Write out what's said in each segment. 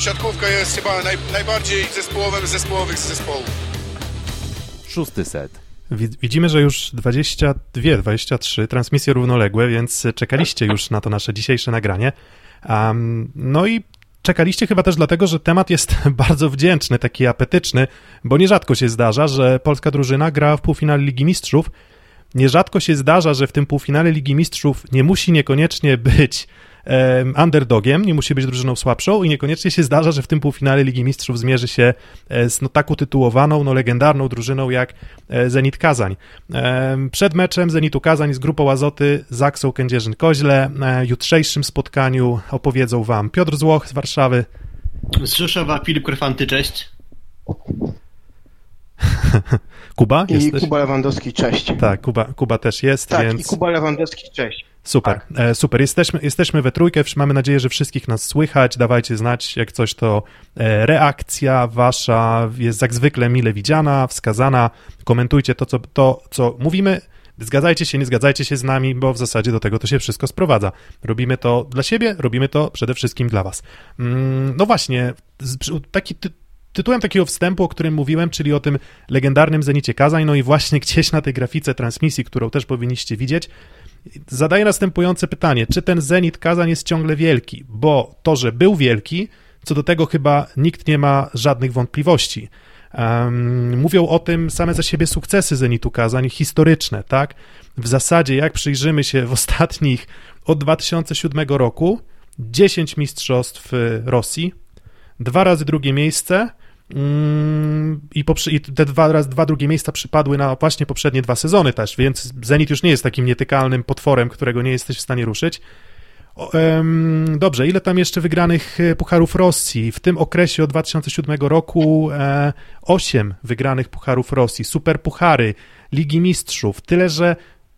siatkówka jest chyba naj, najbardziej zespołowym z zespołowych z zespołów. Szósty set. Widzimy, że już 22, 23 transmisje równoległe, więc czekaliście już na to nasze dzisiejsze nagranie. Um, no i czekaliście chyba też dlatego, że temat jest bardzo wdzięczny, taki apetyczny, bo nierzadko się zdarza, że polska drużyna gra w półfinale Ligi Mistrzów. Nierzadko się zdarza, że w tym półfinale Ligi Mistrzów nie musi niekoniecznie być underdogiem, nie musi być drużyną słabszą i niekoniecznie się zdarza, że w tym półfinale Ligi Mistrzów zmierzy się e, z no, tak utytułowaną, no, legendarną drużyną jak e, Zenit Kazań. Przed meczem Zenitu Kazań z grupą Azoty Zaksą Kędzierzyn-Koźle jutrzejszym spotkaniu opowiedzą wam Piotr Złoch z Warszawy. Z Rzeszowa Filip Korfanty, cześć. Kuba? I jesteś? Kuba Lewandowski, cześć. Tak, Kuba, Kuba też jest, tak, więc... i Kuba Lewandowski, cześć. Super, tak. e, super. Jesteśmy, jesteśmy we trójkę, mamy nadzieję, że wszystkich nas słychać. Dawajcie znać, jak coś to e, reakcja wasza jest jak zwykle mile widziana, wskazana. Komentujcie to, co, to, co mówimy. Zgadzajcie się, nie zgadzajcie się z nami, bo w zasadzie do tego to się wszystko sprowadza. Robimy to dla siebie, robimy to przede wszystkim dla was. Mm, no właśnie, taki ty tytułem takiego wstępu, o którym mówiłem, czyli o tym legendarnym Zenicie Kazań, no i właśnie gdzieś na tej grafice transmisji, którą też powinniście widzieć, zadaję następujące pytanie. Czy ten Zenit Kazań jest ciągle wielki? Bo to, że był wielki, co do tego chyba nikt nie ma żadnych wątpliwości. Um, mówią o tym same za siebie sukcesy Zenitu Kazań, historyczne, tak? W zasadzie, jak przyjrzymy się w ostatnich, od 2007 roku, 10 mistrzostw Rosji, dwa razy drugie miejsce, I, I, te dwa, raz, dwa drugie miejsca przypadły na właśnie poprzednie dwa sezony też, więc Zenit już nie jest takim nietykalnym potworem, którego nie jesteś w stanie ruszyć. O, um, dobrze, ile tam jeszcze wygranych e, pucharów Rosji? W tym okresie od 2007 roku e, 8 wygranych pucharów Rosji, super puchary, Ligi Mistrzów. Tyle, że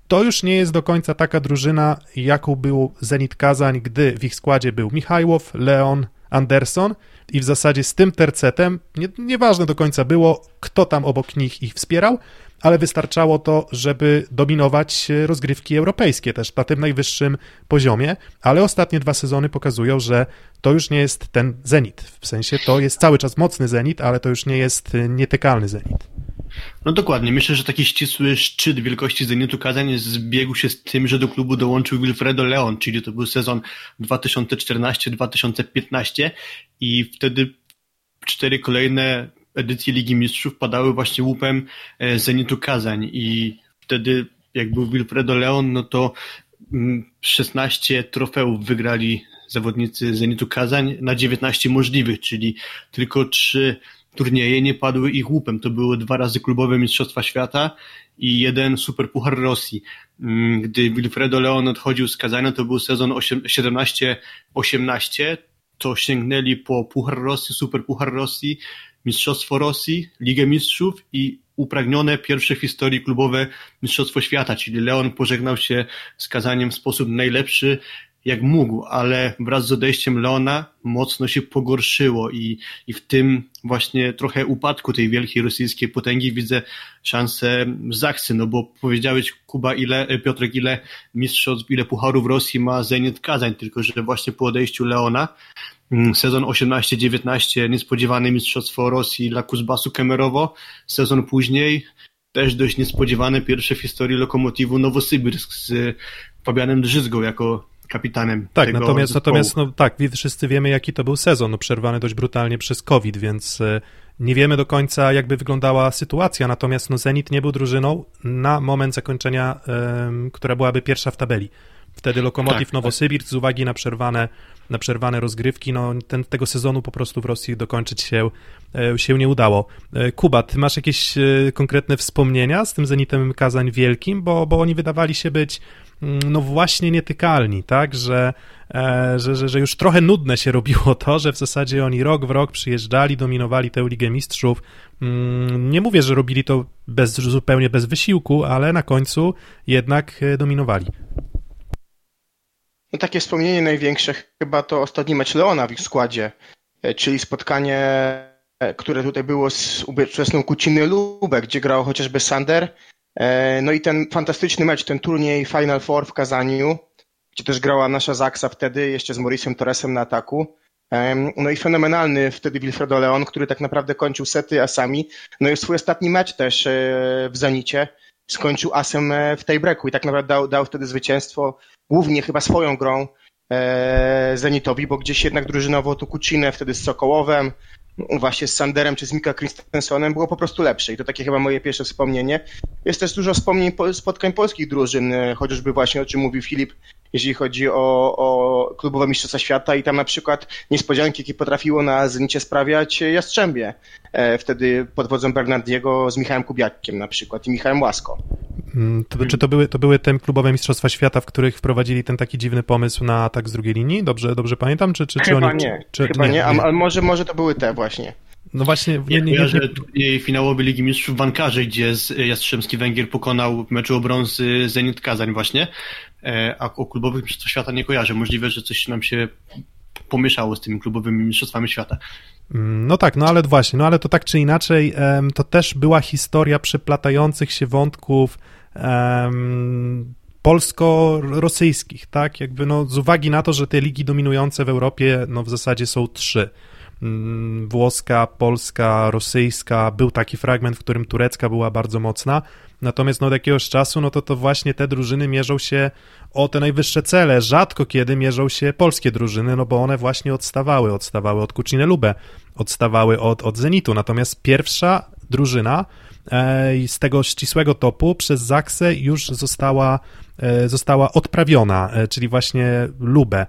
to już nie jest do końca taka drużyna, jaką był Zenit Kazań, gdy w ich składzie był Michajłow, Leon, Anderson i w zasadzie z tym tercetem, nie, nieważne do końca było, kto tam obok nich ich wspierał, ale wystarczało to, żeby dominować rozgrywki europejskie też na tym najwyższym poziomie, ale ostatnie dwa sezony pokazują, że to już nie jest ten Zenit. W sensie to jest cały czas mocny Zenit, ale to już nie jest nietykalny Zenit. No dokładnie. Myślę, że taki ścisły szczyt wielkości Zenitu Kazań zbiegł się z tym, że do klubu dołączył Wilfredo Leon, czyli to był sezon 2014-2015 i wtedy cztery kolejne edycje Ligi Mistrzów padały właśnie łupem e, Zenitu Kazań i wtedy jak był Wilfredo Leon, no to 16 mm, trofeów wygrali zawodnicy Zenitu Kazań na 19 możliwych, czyli tylko trzy turnieje nie padły ich łupem. To były dwa razy klubowe Mistrzostwa Świata i jeden Superpuchar Rosji. Mm, gdy Wilfredo Leon odchodził z Kazania, to był sezon 17-18, to sięgnęli po Puchar Rosji, Superpuchar Rosji, Mistrzostwo Rosji, Ligę Mistrzów i upragnione pierwsze w historii klubowe Mistrzostwo Świata, czyli Leon pożegnał się z Kazaniem w sposób najlepszy, jak mógł, ale wraz z odejściem Leona mocno się pogorszyło i, i w tym właśnie trochę upadku tej wielkiej rosyjskiej potęgi widzę szansę Zachcy, no bo powiedziałeś Kuba, ile, Piotrek, ile mistrzostw, ile pucharów Rosji ma Zenit Kazań, tylko że właśnie po odejściu Leona mm, sezon 18-19 niespodziewane mistrzostwo Rosji dla Kuzbasu Kemerowo, sezon później też dość niespodziewane pierwsze w historii lokomotywu Nowosybirsk z Fabianem Drzyzgą jako kapitanem. Tak, tego natomiast, natomiast no, tak, wszyscy wiemy, jaki to był sezon, no, przerwany dość brutalnie przez COVID, więc e, nie wiemy do końca, jakby wyglądała sytuacja. Natomiast no, Zenit nie był drużyną na moment zakończenia, um, która byłaby pierwsza w tabeli. Wtedy Lokomotiv tak, Nowosybirsk z uwagi na przerwane, na przerwane rozgrywki, no ten, tego sezonu po prostu w Rosji dokończyć się, e, się nie udało. E, Kuba, ty masz jakieś konkretne wspomnienia z tym Zenitem Kazań Wielkim, bo, bo oni wydawali się być no właśnie nietykalni, tak, że, e, że, że, że już trochę nudne się robiło to, że w zasadzie oni rok w rok przyjeżdżali, dominowali tę Ligę Mistrzów. Mm, nie mówię, że robili to bez, zupełnie bez wysiłku, ale na końcu jednak e, dominowali. No takie wspomnienie największe chyba to ostatni mecz Leona w ich składzie, e, czyli spotkanie, które tutaj było z ówczesną Kuciny Lubek, gdzie grał chociażby Sander, no i ten fantastyczny mecz, ten turniej Final Four w Kazaniu, gdzie też grała nasza Zaksa wtedy, jeszcze z Mauriciem Torresem na ataku. No i fenomenalny wtedy Wilfredo Leon, który tak naprawdę kończył sety asami. No i swój ostatni mecz też w Zenicie skończył asem w tej breaku i tak naprawdę dał, dał wtedy zwycięstwo, głównie chyba swoją grą Zenitowi, bo gdzieś jednak drużynowo tu Kucinę wtedy z Sokołowem, właśnie z Sanderem czy z Mika Christensenem było po prostu lepsze i to takie chyba moje pierwsze wspomnienie. Jest też dużo wspomnień spotkań polskich drużyn, e, chociażby właśnie o czym mówił Filip, jeżeli chodzi o, o klubowe mistrzostwa świata i tam na przykład niespodzianki, jakie potrafiło na Zenicie sprawiać Jastrzębie. E, wtedy pod wodzą Bernardiego z Michałem Kubiakiem na przykład i Michałem Łasko. Mm, to, czy to były, to były te klubowe mistrzostwa świata, w których wprowadzili ten taki dziwny pomysł na atak z drugiej linii? Dobrze, dobrze pamiętam? Czy, czy, Chyba czy oni, nie, czy, chyba nie, nie. ale może, może to były te właśnie. No właśnie, nie, nie, nie, nie. finałowy Ligi Mistrzów w Wankarze, gdzie Jastrzębski Węgier pokonał w meczu o brązy Zenit Kazań właśnie, e, a o klubowych mistrzostwach świata nie kojarzę. Możliwe, że coś nam się pomieszało z tymi klubowymi mistrzostwami świata. Mm, no tak, no ale właśnie, no ale to tak czy inaczej, to też była historia przeplatających się wątków polsko-rosyjskich, tak? Jakby no z uwagi na to, że te ligi dominujące w Europie, no w zasadzie są trzy. Mm, włoska, polska, rosyjska, był taki fragment, w którym turecka była bardzo mocna, natomiast no od jakiegoś czasu, no to to właśnie te drużyny mierzą się o te najwyższe cele, rzadko kiedy mierzą się polskie drużyny, no bo one właśnie odstawały, odstawały od Kucine Lubę, odstawały od, od Zenitu, natomiast pierwsza drużyna z tego ścisłego topu przez Zaksę już została E, została odprawiona, e, czyli właśnie Lubę.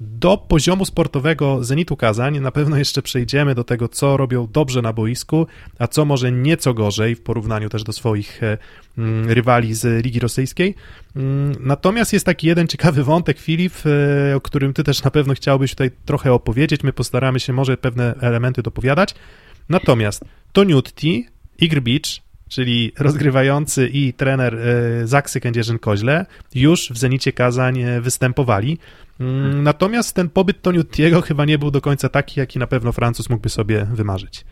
Do poziomu sportowego Zenitu Kazań na pewno jeszcze przejdziemy do tego, co robią dobrze na boisku, a co może nieco gorzej w porównaniu też do swoich e, mm, rywali z Ligi Rosyjskiej. Mm, natomiast jest taki jeden ciekawy wątek, Filip, o którym ty też na pewno chciałbyś tutaj trochę opowiedzieć. My postaramy się może pewne elementy dopowiadać. Natomiast Toniutti, Igr Beach, czyli rozgrywający i trener e, Zaksy Kędzierzyn-Koźle już w Zenicie Kazań e, występowali. Mm, natomiast ten pobyt Toniutiego chyba nie był do końca taki, jaki na pewno Francuz mógłby sobie wymarzyć.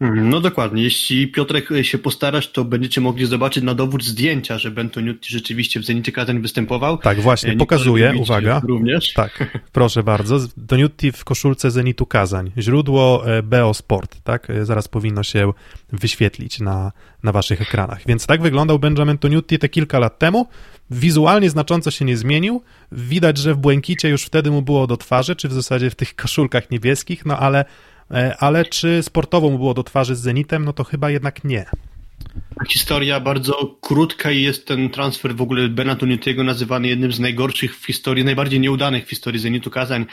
Mhm, no dokładnie. Jeśli Piotrek e, się postarasz, to będziecie mogli zobaczyć na dowód zdjęcia, że Bentoniutti rzeczywiście w Zenicie Kazań występował. Tak, właśnie, pokazuję, uwaga. Również. Tak, proszę bardzo. Doniutti w koszulce Zenitu Kazań. Źródło BO Sport, tak? Zaraz powinno się wyświetlić na, na waszych ekranach. Więc tak wyglądał Benjamin Toniutti te kilka lat temu. Wizualnie znacząco się nie zmienił. Widać, że w błękicie już wtedy mu było do twarzy, czy w zasadzie w tych koszulkach niebieskich, no ale E, ale czy sportowo mu było do twarzy z Zenitem, no to chyba jednak nie. Historia bardzo krótka i jest ten transfer w ogóle Bena Tunietiego nazywany jednym z najgorszych w historii, najbardziej nieudanych w historii Zenitu Kazań.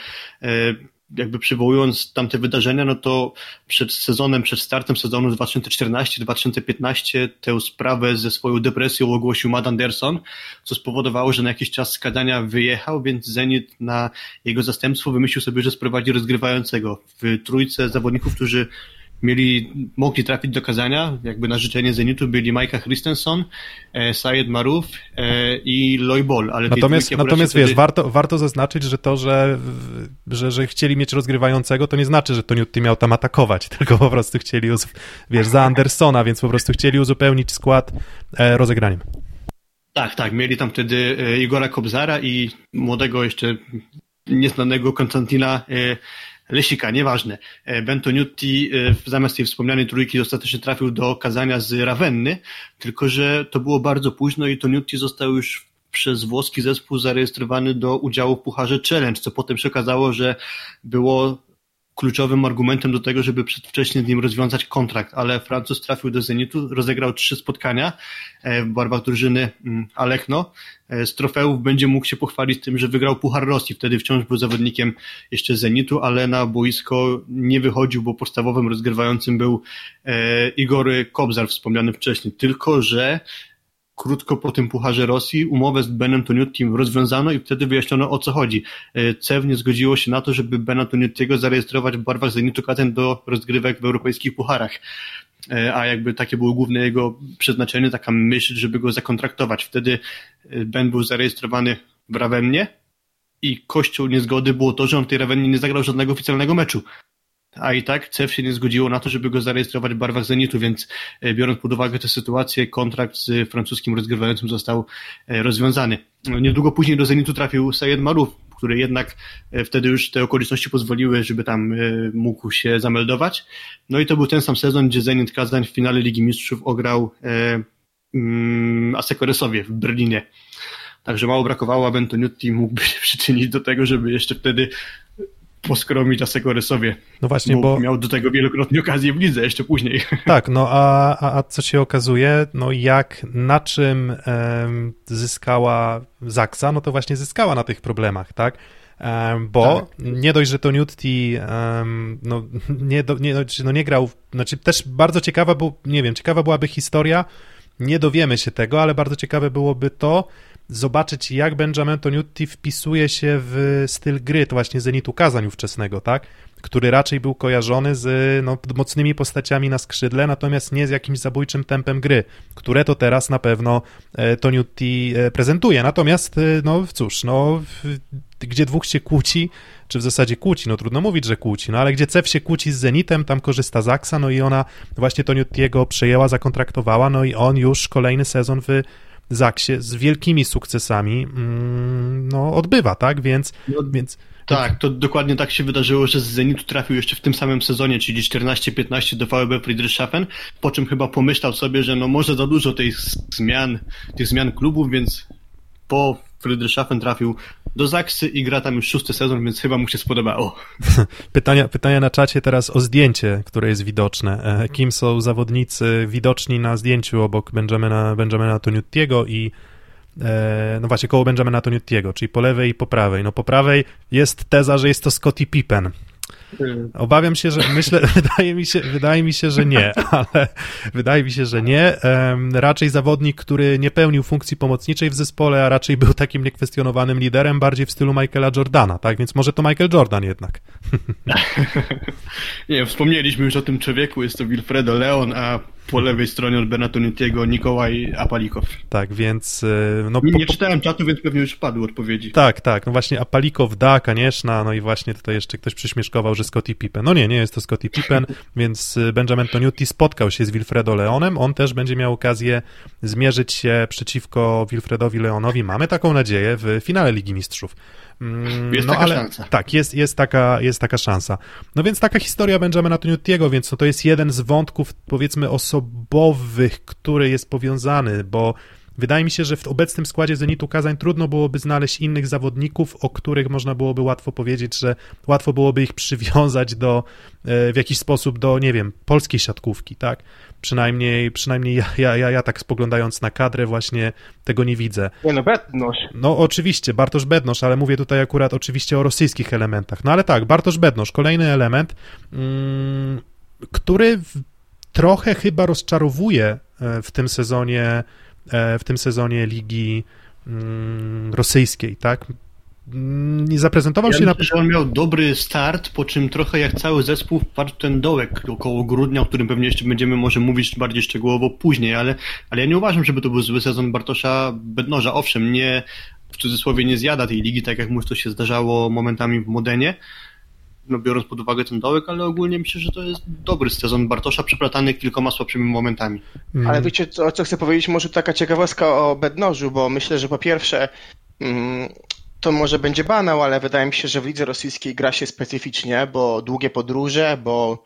Jakby przywołując tamte wydarzenia, no to przed sezonem, przed startem sezonu 2014-2015 tę sprawę ze swoją depresją ogłosił Matt Anderson, co spowodowało, że na jakiś czas z Kadania wyjechał, więc Zenit na jego zastępstwo wymyślił sobie, że sprowadzi rozgrywającego. W trójce zawodników, którzy mieli, mogli trafić do kazania, jakby na życzenie Zenitu byli Majka Christensen, e, Sayed Maruf e, i Loibol, ale Natomiast, natomiast wiesz, wtedy... warto, warto zaznaczyć, że to, że, że, że chcieli mieć rozgrywającego, to nie znaczy, że to Newty miał tam atakować, tylko po prostu chcieli, wiesz, za Andersona, więc po prostu chcieli uzupełnić skład e, rozegraniem. Tak, tak, mieli tam wtedy e, Igora Kobzara i młodego jeszcze nieznanego Konstantina e, Lesika, nieważne. E, Bentoniutti e, zamiast tej wspomnianej trójki ostatecznie trafił do kazania z Ravenny, tylko że to było bardzo późno i Toniutti został już przez włoski zespół zarejestrowany do udziału w Pucharze Challenge, co potem się okazało, że było kluczowym argumentem do tego, żeby przedwcześnie z nim rozwiązać kontrakt, ale Francuz trafił do Zenitu, rozegrał trzy spotkania e, w barwach drużyny mm, Alechno. E, z trofeów będzie mógł się pochwalić tym, że wygrał Puchar Rosji. Wtedy wciąż był zawodnikiem jeszcze Zenitu, ale na boisko nie wychodził, bo podstawowym rozgrywającym był e, Igor Kobzar, wspomniany wcześniej. Tylko, że krótko po tym Pucharze Rosji umowę z Benem Toniuttim rozwiązano i wtedy wyjaśniono o co chodzi. E, CEW nie zgodziło się na to, żeby Bena Toniuttiego zarejestrować w barwach Zenitu Katen do rozgrywek w europejskich pucharach. E, a jakby takie było główne jego przeznaczenie, taka myśl, żeby go zakontraktować. Wtedy e, Ben był zarejestrowany w Rawennie i kością niezgody było to, że on w tej Rawennie nie zagrał żadnego oficjalnego meczu a i tak CEF się nie zgodziło na to, żeby go zarejestrować w barwach Zenitu, więc e, biorąc pod uwagę tę sytuację, kontrakt z francuskim rozgrywającym został e, rozwiązany. Niedługo później do Zenitu trafił Sayed Maruf, które jednak e, wtedy już te okoliczności pozwoliły, żeby tam mógł się zameldować. No i to był ten sam sezon, gdzie Zenit Kazań w finale Ligi Mistrzów ograł mm, Asekoresowie w Berlinie. Także mało brakowało, aby Antoniutti mógłby się przyczynić do tego, żeby jeszcze wtedy poskromić Asekoresowie. No właśnie, bo... Miał do tego wielokrotnie okazję w lidze jeszcze później. Tak, no a, a, a co się okazuje, no jak, na czym zyskała Zaksa, no to właśnie zyskała na tych problemach, tak? Bo tak. nie dość, że to Newty um, no, nie, do, nie, no, nie grał, znaczy też bardzo ciekawa, bo nie wiem, ciekawa byłaby historia, nie dowiemy się tego, ale bardzo ciekawe byłoby to, zobaczyć, jak Benjamin Toniutti wpisuje się w styl gry, to właśnie Zenitu Kazań ówczesnego, tak? Który raczej był kojarzony z no, mocnymi postaciami na skrzydle, natomiast nie z jakimś zabójczym tempem gry, które to teraz na pewno e, Toniutti e, prezentuje. Natomiast, e, no cóż, no, gdzie dwóch się kłóci, czy w zasadzie kłóci, no trudno mówić, że kłóci, no ale gdzie Cew się kłóci z Zenitem, tam korzysta Zaksa, no i ona właśnie Toniuttiego przejęła, zakontraktowała, no i on już kolejny sezon w Zaksie z wielkimi sukcesami mm, no, odbywa, tak? Więc, no, więc tak, to dokładnie tak się wydarzyło, że z Zenitu trafił jeszcze w tym samym sezonie, czyli 14-15 do VB Friedrichshafen, po czym chyba pomyślał sobie, że no może za dużo tych zmian, tych zmian klubów, więc po Friedrichshafen trafił do Zaksy i gra tam już szósty sezon, więc chyba mu się spodobało. Pytania, pytania na czacie teraz o zdjęcie, które jest widoczne. E, kim są zawodnicy widoczni na zdjęciu obok Benjamina, Benjamina Toniuttiego i e, no właśnie koło Benjamina Toniuttiego, czyli po lewej i po prawej. No po prawej jest teza, że jest to Scottie Pippen. Obawiam się, że myślę, wydaje mi się, wydaje mi się, że nie, ale wydaje mi się, że nie. raczej zawodnik, który nie pełnił funkcji pomocniczej w zespole, a raczej był takim niekwestionowanym liderem, bardziej w stylu Michaela Jordana, tak? Więc może to Michael Jordan jednak. nie, wspomnieliśmy już o tym człowieku, jest to Wilfredo Leon, a po lewej stronie od Bernatonitiego Nikołaj Apalikow. Tak, więc... E, no, nie, nie czytałem czatu, więc pewnie już padły odpowiedzi. Tak, tak, no właśnie Apalikow da, Kanieszna, no i właśnie tutaj jeszcze ktoś przyśmieszkował, że Scottie Pippen. No nie, nie jest to Scottie Pippen, więc e, Benjamin Toniutti spotkał się z Wilfredo Leonem, on też będzie miał okazję zmierzyć się przeciwko Wilfredowi Leonowi, mamy taką nadzieję, w finale Ligi Mistrzów. Mm, jest no, taka ale, szansa. Tak, jest, jest, taka, jest taka szansa. No więc taka historia Benjamina Toniutiego, więc no to jest jeden z wątków, powiedzmy, osobowych, który jest powiązany, bo Wydaje mi się, że w obecnym składzie Zenitu Kazań trudno byłoby znaleźć innych zawodników, o których można byłoby łatwo powiedzieć, że łatwo byłoby ich przywiązać do, e, w jakiś sposób do, nie wiem, polskiej siatkówki, tak? Przynajmniej, przynajmniej ja, ja, ja, ja tak spoglądając na kadrę właśnie tego nie widzę. Nie no, Bednosz. No oczywiście, Bartosz Bednosz, ale mówię tutaj akurat oczywiście o rosyjskich elementach. No ale tak, Bartosz Bednosz, kolejny element, mm, który w, trochę chyba rozczarowuje e, w tym sezonie E, w tym sezonie ligi mm, rosyjskiej, tak? Nie zaprezentował ja się myślę, na. że on miał dobry start, po czym trochę jak cały zespół wpadł ten dołek około grudnia, o którym pewnie jeszcze będziemy może mówić bardziej szczegółowo później, ale, ale ja nie uważam, żeby to był zły sezon Bartosza Bednoża. Owszem, nie w cudzysłowie nie zjada tej ligi, tak jak mu to się zdarzało momentami w Modenie, no biorąc pod uwagę ten dołek, ale ogólnie myślę, że to jest dobry sezon Bartosza, przeplatany kilkoma słabszymi momentami. Mm. Ale wiecie, co, co chcę powiedzieć? Może taka ciekawostka o Bednożu, bo myślę, że po pierwsze mm, to może będzie banał, ale wydaje mi się, że w lidze rosyjskiej gra się specyficznie, bo długie podróże, bo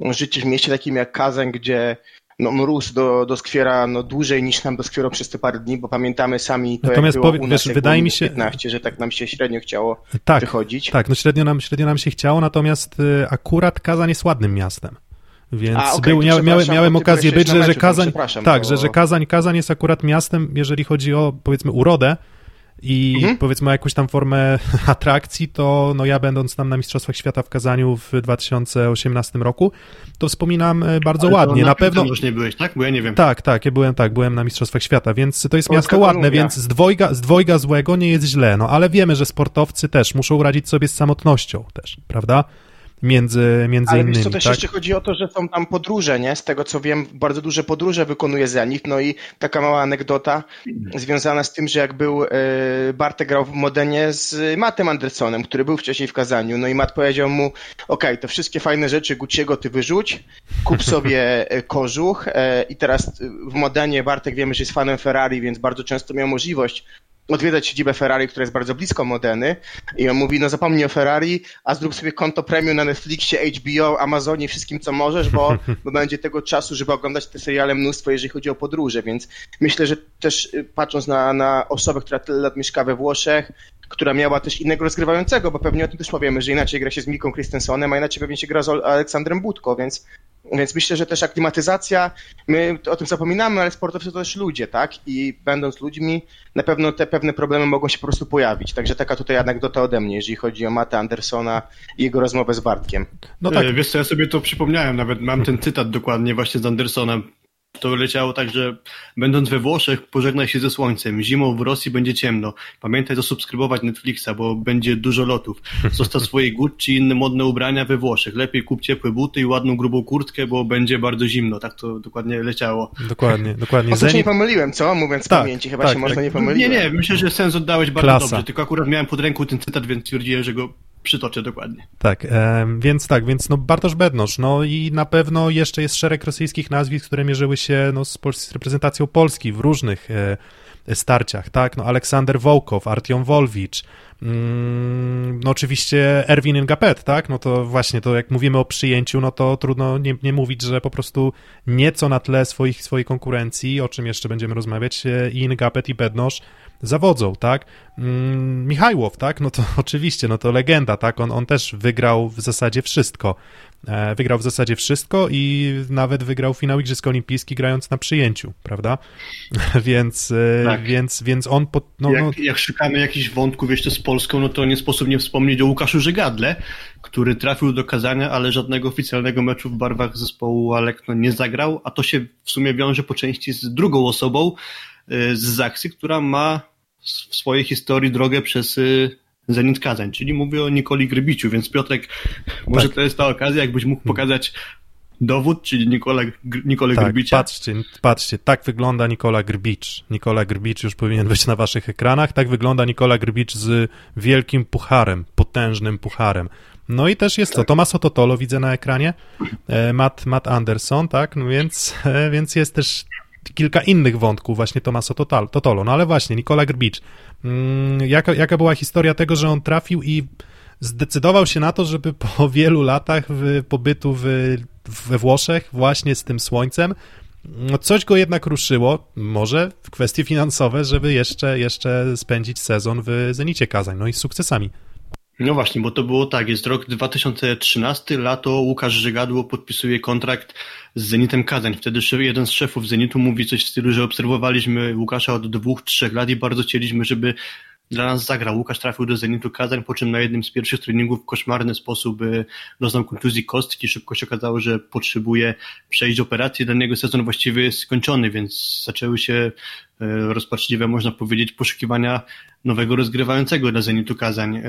życie w mieście takim jak Kazań, gdzie no, mróz do, doskwiera no, dłużej niż nam doskwierał przez te parę dni, bo pamiętamy sami to, Natomiast jak było powie, u nas, wiesz, wydaje mi się 15, że tak nam się średnio chciało tak, wychodzić. Tak, no średnio nam, średnio nam się chciało, natomiast y, akurat Kazań jest ładnym miastem. Więc A, okay, był, miałem, miałem, miałem okazję być, że, że Kazań, tak, bo... że, że Kazań, Kazań jest akurat miastem, jeżeli chodzi o powiedzmy urodę, i mhm. powiedzmy jakąś tam formę atrakcji, to no ja będąc tam na Mistrzostwach Świata w Kazaniu w 2018 roku, to wspominam e, bardzo Ale ładnie. Na, na pewno. już nie byłeś, tak? Bo ja nie wiem. Tak, tak, ja byłem tak, byłem na Mistrzostwach Świata, więc to jest miasto ładne, więc z dwojga, z dwojga złego nie jest źle, no ale wiemy, że sportowcy też muszą radzić sobie z samotnością też, prawda? Między, między Ale innymi. Ale to też tak? jeszcze chodzi o to, że są tam podróże, nie? Z tego co wiem, bardzo duże podróże wykonuje Zenit. No i taka mała anegdota związana z tym, że jak był, e, Bartek grał w Modenie z Mattem Andersonem, który był wcześniej w Kazaniu. No i Matt powiedział mu, ok, te wszystkie fajne rzeczy Gucci'ego ty wyrzuć, kup sobie e, kożuch e, i teraz w Modenie Bartek wiemy, że jest fanem Ferrari, więc bardzo często miał możliwość odwiedzać siedzibę Ferrari, która jest bardzo blisko Modeny i on mówi, no zapomnij o Ferrari, a zrób sobie konto premium na Netflixie, HBO, Amazonie, wszystkim co możesz, bo, bo będzie tego czasu, żeby oglądać te seriale mnóstwo, jeżeli chodzi o podróże, więc myślę, że też y, patrząc na, na osobę, która tyle lat mieszka we Włoszech, która miała też innego rozgrywającego, bo pewnie o tym też powiemy, że inaczej gra się z Miką Christensenem, a inaczej pewnie się gra z Aleksandrem Budko, więc więc myślę, że też aklimatyzacja, my o tym zapominamy, ale sportowcy to też ludzie, tak? I będąc ludźmi, na pewno te pewne problemy mogą się po prostu pojawić. Także taka tutaj anegdota ode mnie, jeżeli chodzi o Mata Andersona i jego rozmowę z Bartkiem. No tak. E, wiesz co, ja sobie to przypomniałem, nawet mam ten cytat dokładnie właśnie z Andersonem to leciało tak, że będąc we Włoszech, pożegnaj się ze słońcem. Zimą w Rosji będzie ciemno. Pamiętaj zasubskrybować Netflixa, bo będzie dużo lotów. Zostaw swoje Gucci i inne modne ubrania we Włoszech. Lepiej kup ciepłe buty i ładną, grubą kurtkę, bo będzie bardzo zimno. Tak to dokładnie leciało. Dokładnie, dokładnie. O coś nie pomyliłem, co? Mówiąc tak, pamięci, chyba tak, się tak. można nie pomyliłem. Nie, nie, myślę, że sens oddałeś bardzo Klasa. dobrze, tylko akurat miałem pod ręką ten cytat, więc stwierdziłem, że go przytoczę dokładnie. Tak, e, więc tak, więc no Bartosz Bednosz, no i na pewno jeszcze jest szereg rosyjskich nazwisk, które mierzyły się no, z, z reprezentacją Polski w różnych e, starciach, tak, no Aleksander Wołkow, Artiom Wolwicz, mm, no oczywiście Erwin Ngapet, tak, no to właśnie to jak mówimy o przyjęciu, no to trudno nie, nie mówić, że po prostu nieco na tle swoich, swojej konkurencji, o czym jeszcze będziemy rozmawiać, e, i Ngapet i Bednosz zawodzą, tak? Mm, Michajłow, tak? No to oczywiście, no to legenda, tak? On, on też wygrał w zasadzie wszystko. E, wygrał w zasadzie wszystko i nawet wygrał finał Igrzysk Olimpijskich grając na przyjęciu, prawda? więc, e, tak. więc, więc on... Po, no, jak, no... jak szukamy jakichś wątków jeszcze z Polską, no to nie sposób nie wspomnieć o Łukaszu Żygadle, który trafił do Kazania, ale żadnego oficjalnego meczu w barwach zespołu Alekno nie zagrał, a to się w sumie wiąże po części z drugą osobą, e, z Zaksy, która ma w swojej historii drogę przez y, Zenit Kazań, czyli mówię o Nikoli Grybiciu, więc Piotrek, może tak. to jest ta okazja, jakbyś mógł pokazać dowód, czyli Nikola, Nikolę tak, Grbicia. Patrzcie, patrzcie, tak wygląda Nikola Grbicz. Nikola Grbicz już powinien być na waszych ekranach. Tak wygląda Nikola Grbicz z wielkim pucharem, potężnym pucharem. No i też jest co, Tomaso Totolo widzę na ekranie, e, Matt, Matt Anderson, tak, no więc, e, więc jest też kilka innych wątków, właśnie Tomaso Totolo. No ale właśnie, Nikola Grbicz. Mm, jaka, jaka była historia tego, że on trafił i zdecydował się na to, żeby po wielu latach w, pobytu w, we Włoszech, właśnie z tym słońcem, no coś go jednak ruszyło, może w kwestie finansowe, żeby jeszcze, jeszcze spędzić sezon w Zenicie Kazań, no i z sukcesami. No właśnie, bo to było tak, jest rok 2013, lato, Łukasz Żygadło podpisuje kontrakt z Zenitem Kazań. Wtedy jeden z szefów Zenitu mówi coś w stylu, że obserwowaliśmy Łukasza od dwóch, trzech lat i bardzo chcieliśmy, żeby dla nas zagrał. Łukasz trafił do Zenitu Kazań, po czym na jednym z pierwszych treningów w koszmarny sposób e, doznał kontuzji kostki. Szybko się okazało, że potrzebuje przejść operację. Dla niego sezon właściwie jest skończony, więc zaczęły się rozpaczliwe, można powiedzieć, poszukiwania nowego rozgrywającego dla Zenitu Kazań. E,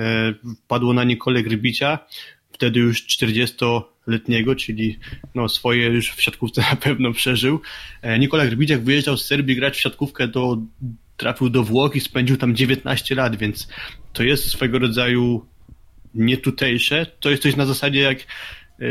padło na Nikolę Grybicia, wtedy już 40-letniego, czyli no, swoje już w siatkówce na pewno przeżył. Nikola Grbidziak wyjeżdżał z Serbii grać w siatkówkę do trafił do Włoch i spędził tam 19 lat, więc to jest swego rodzaju nietutejsze. To jest coś na zasadzie jak e,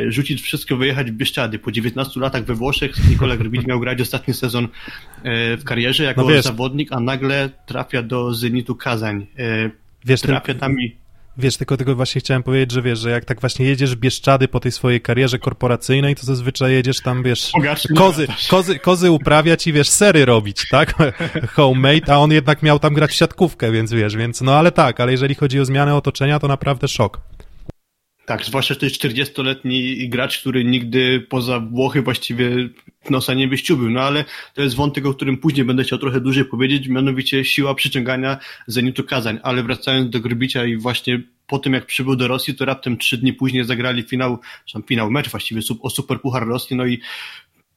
rzucić wszystko, wyjechać w Bieszczady. Po 19 latach we Włoszech Nikola Grbić miał grać ostatni sezon e, w karierze jako no zawodnik, a nagle trafia do Zenitu Kazań. E, wiesz, trafia tam i Wiesz, tylko tego właśnie chciałem powiedzieć, że wiesz, że jak tak właśnie jedziesz Bieszczady po tej swojej karierze korporacyjnej, to zazwyczaj jedziesz tam, wiesz, kozy, kozy, kozy uprawiać i wiesz, sery robić, tak? Homemade, a on jednak miał tam grać w siatkówkę, więc wiesz, więc no ale tak, ale jeżeli chodzi o zmianę otoczenia, to naprawdę szok. Tak, zwłaszcza, że to jest 40-letni gracz, który nigdy poza Włochy właściwie nosa nie wyściubił, no ale to jest wątek, o którym później będę chciał trochę dłużej powiedzieć, mianowicie siła przyciągania Zenitu Kazań, ale wracając do Grbicia i właśnie po tym, jak przybył do Rosji, to raptem trzy dni później zagrali finał, czy finał, mecz właściwie o Super Puchar Rosji, no i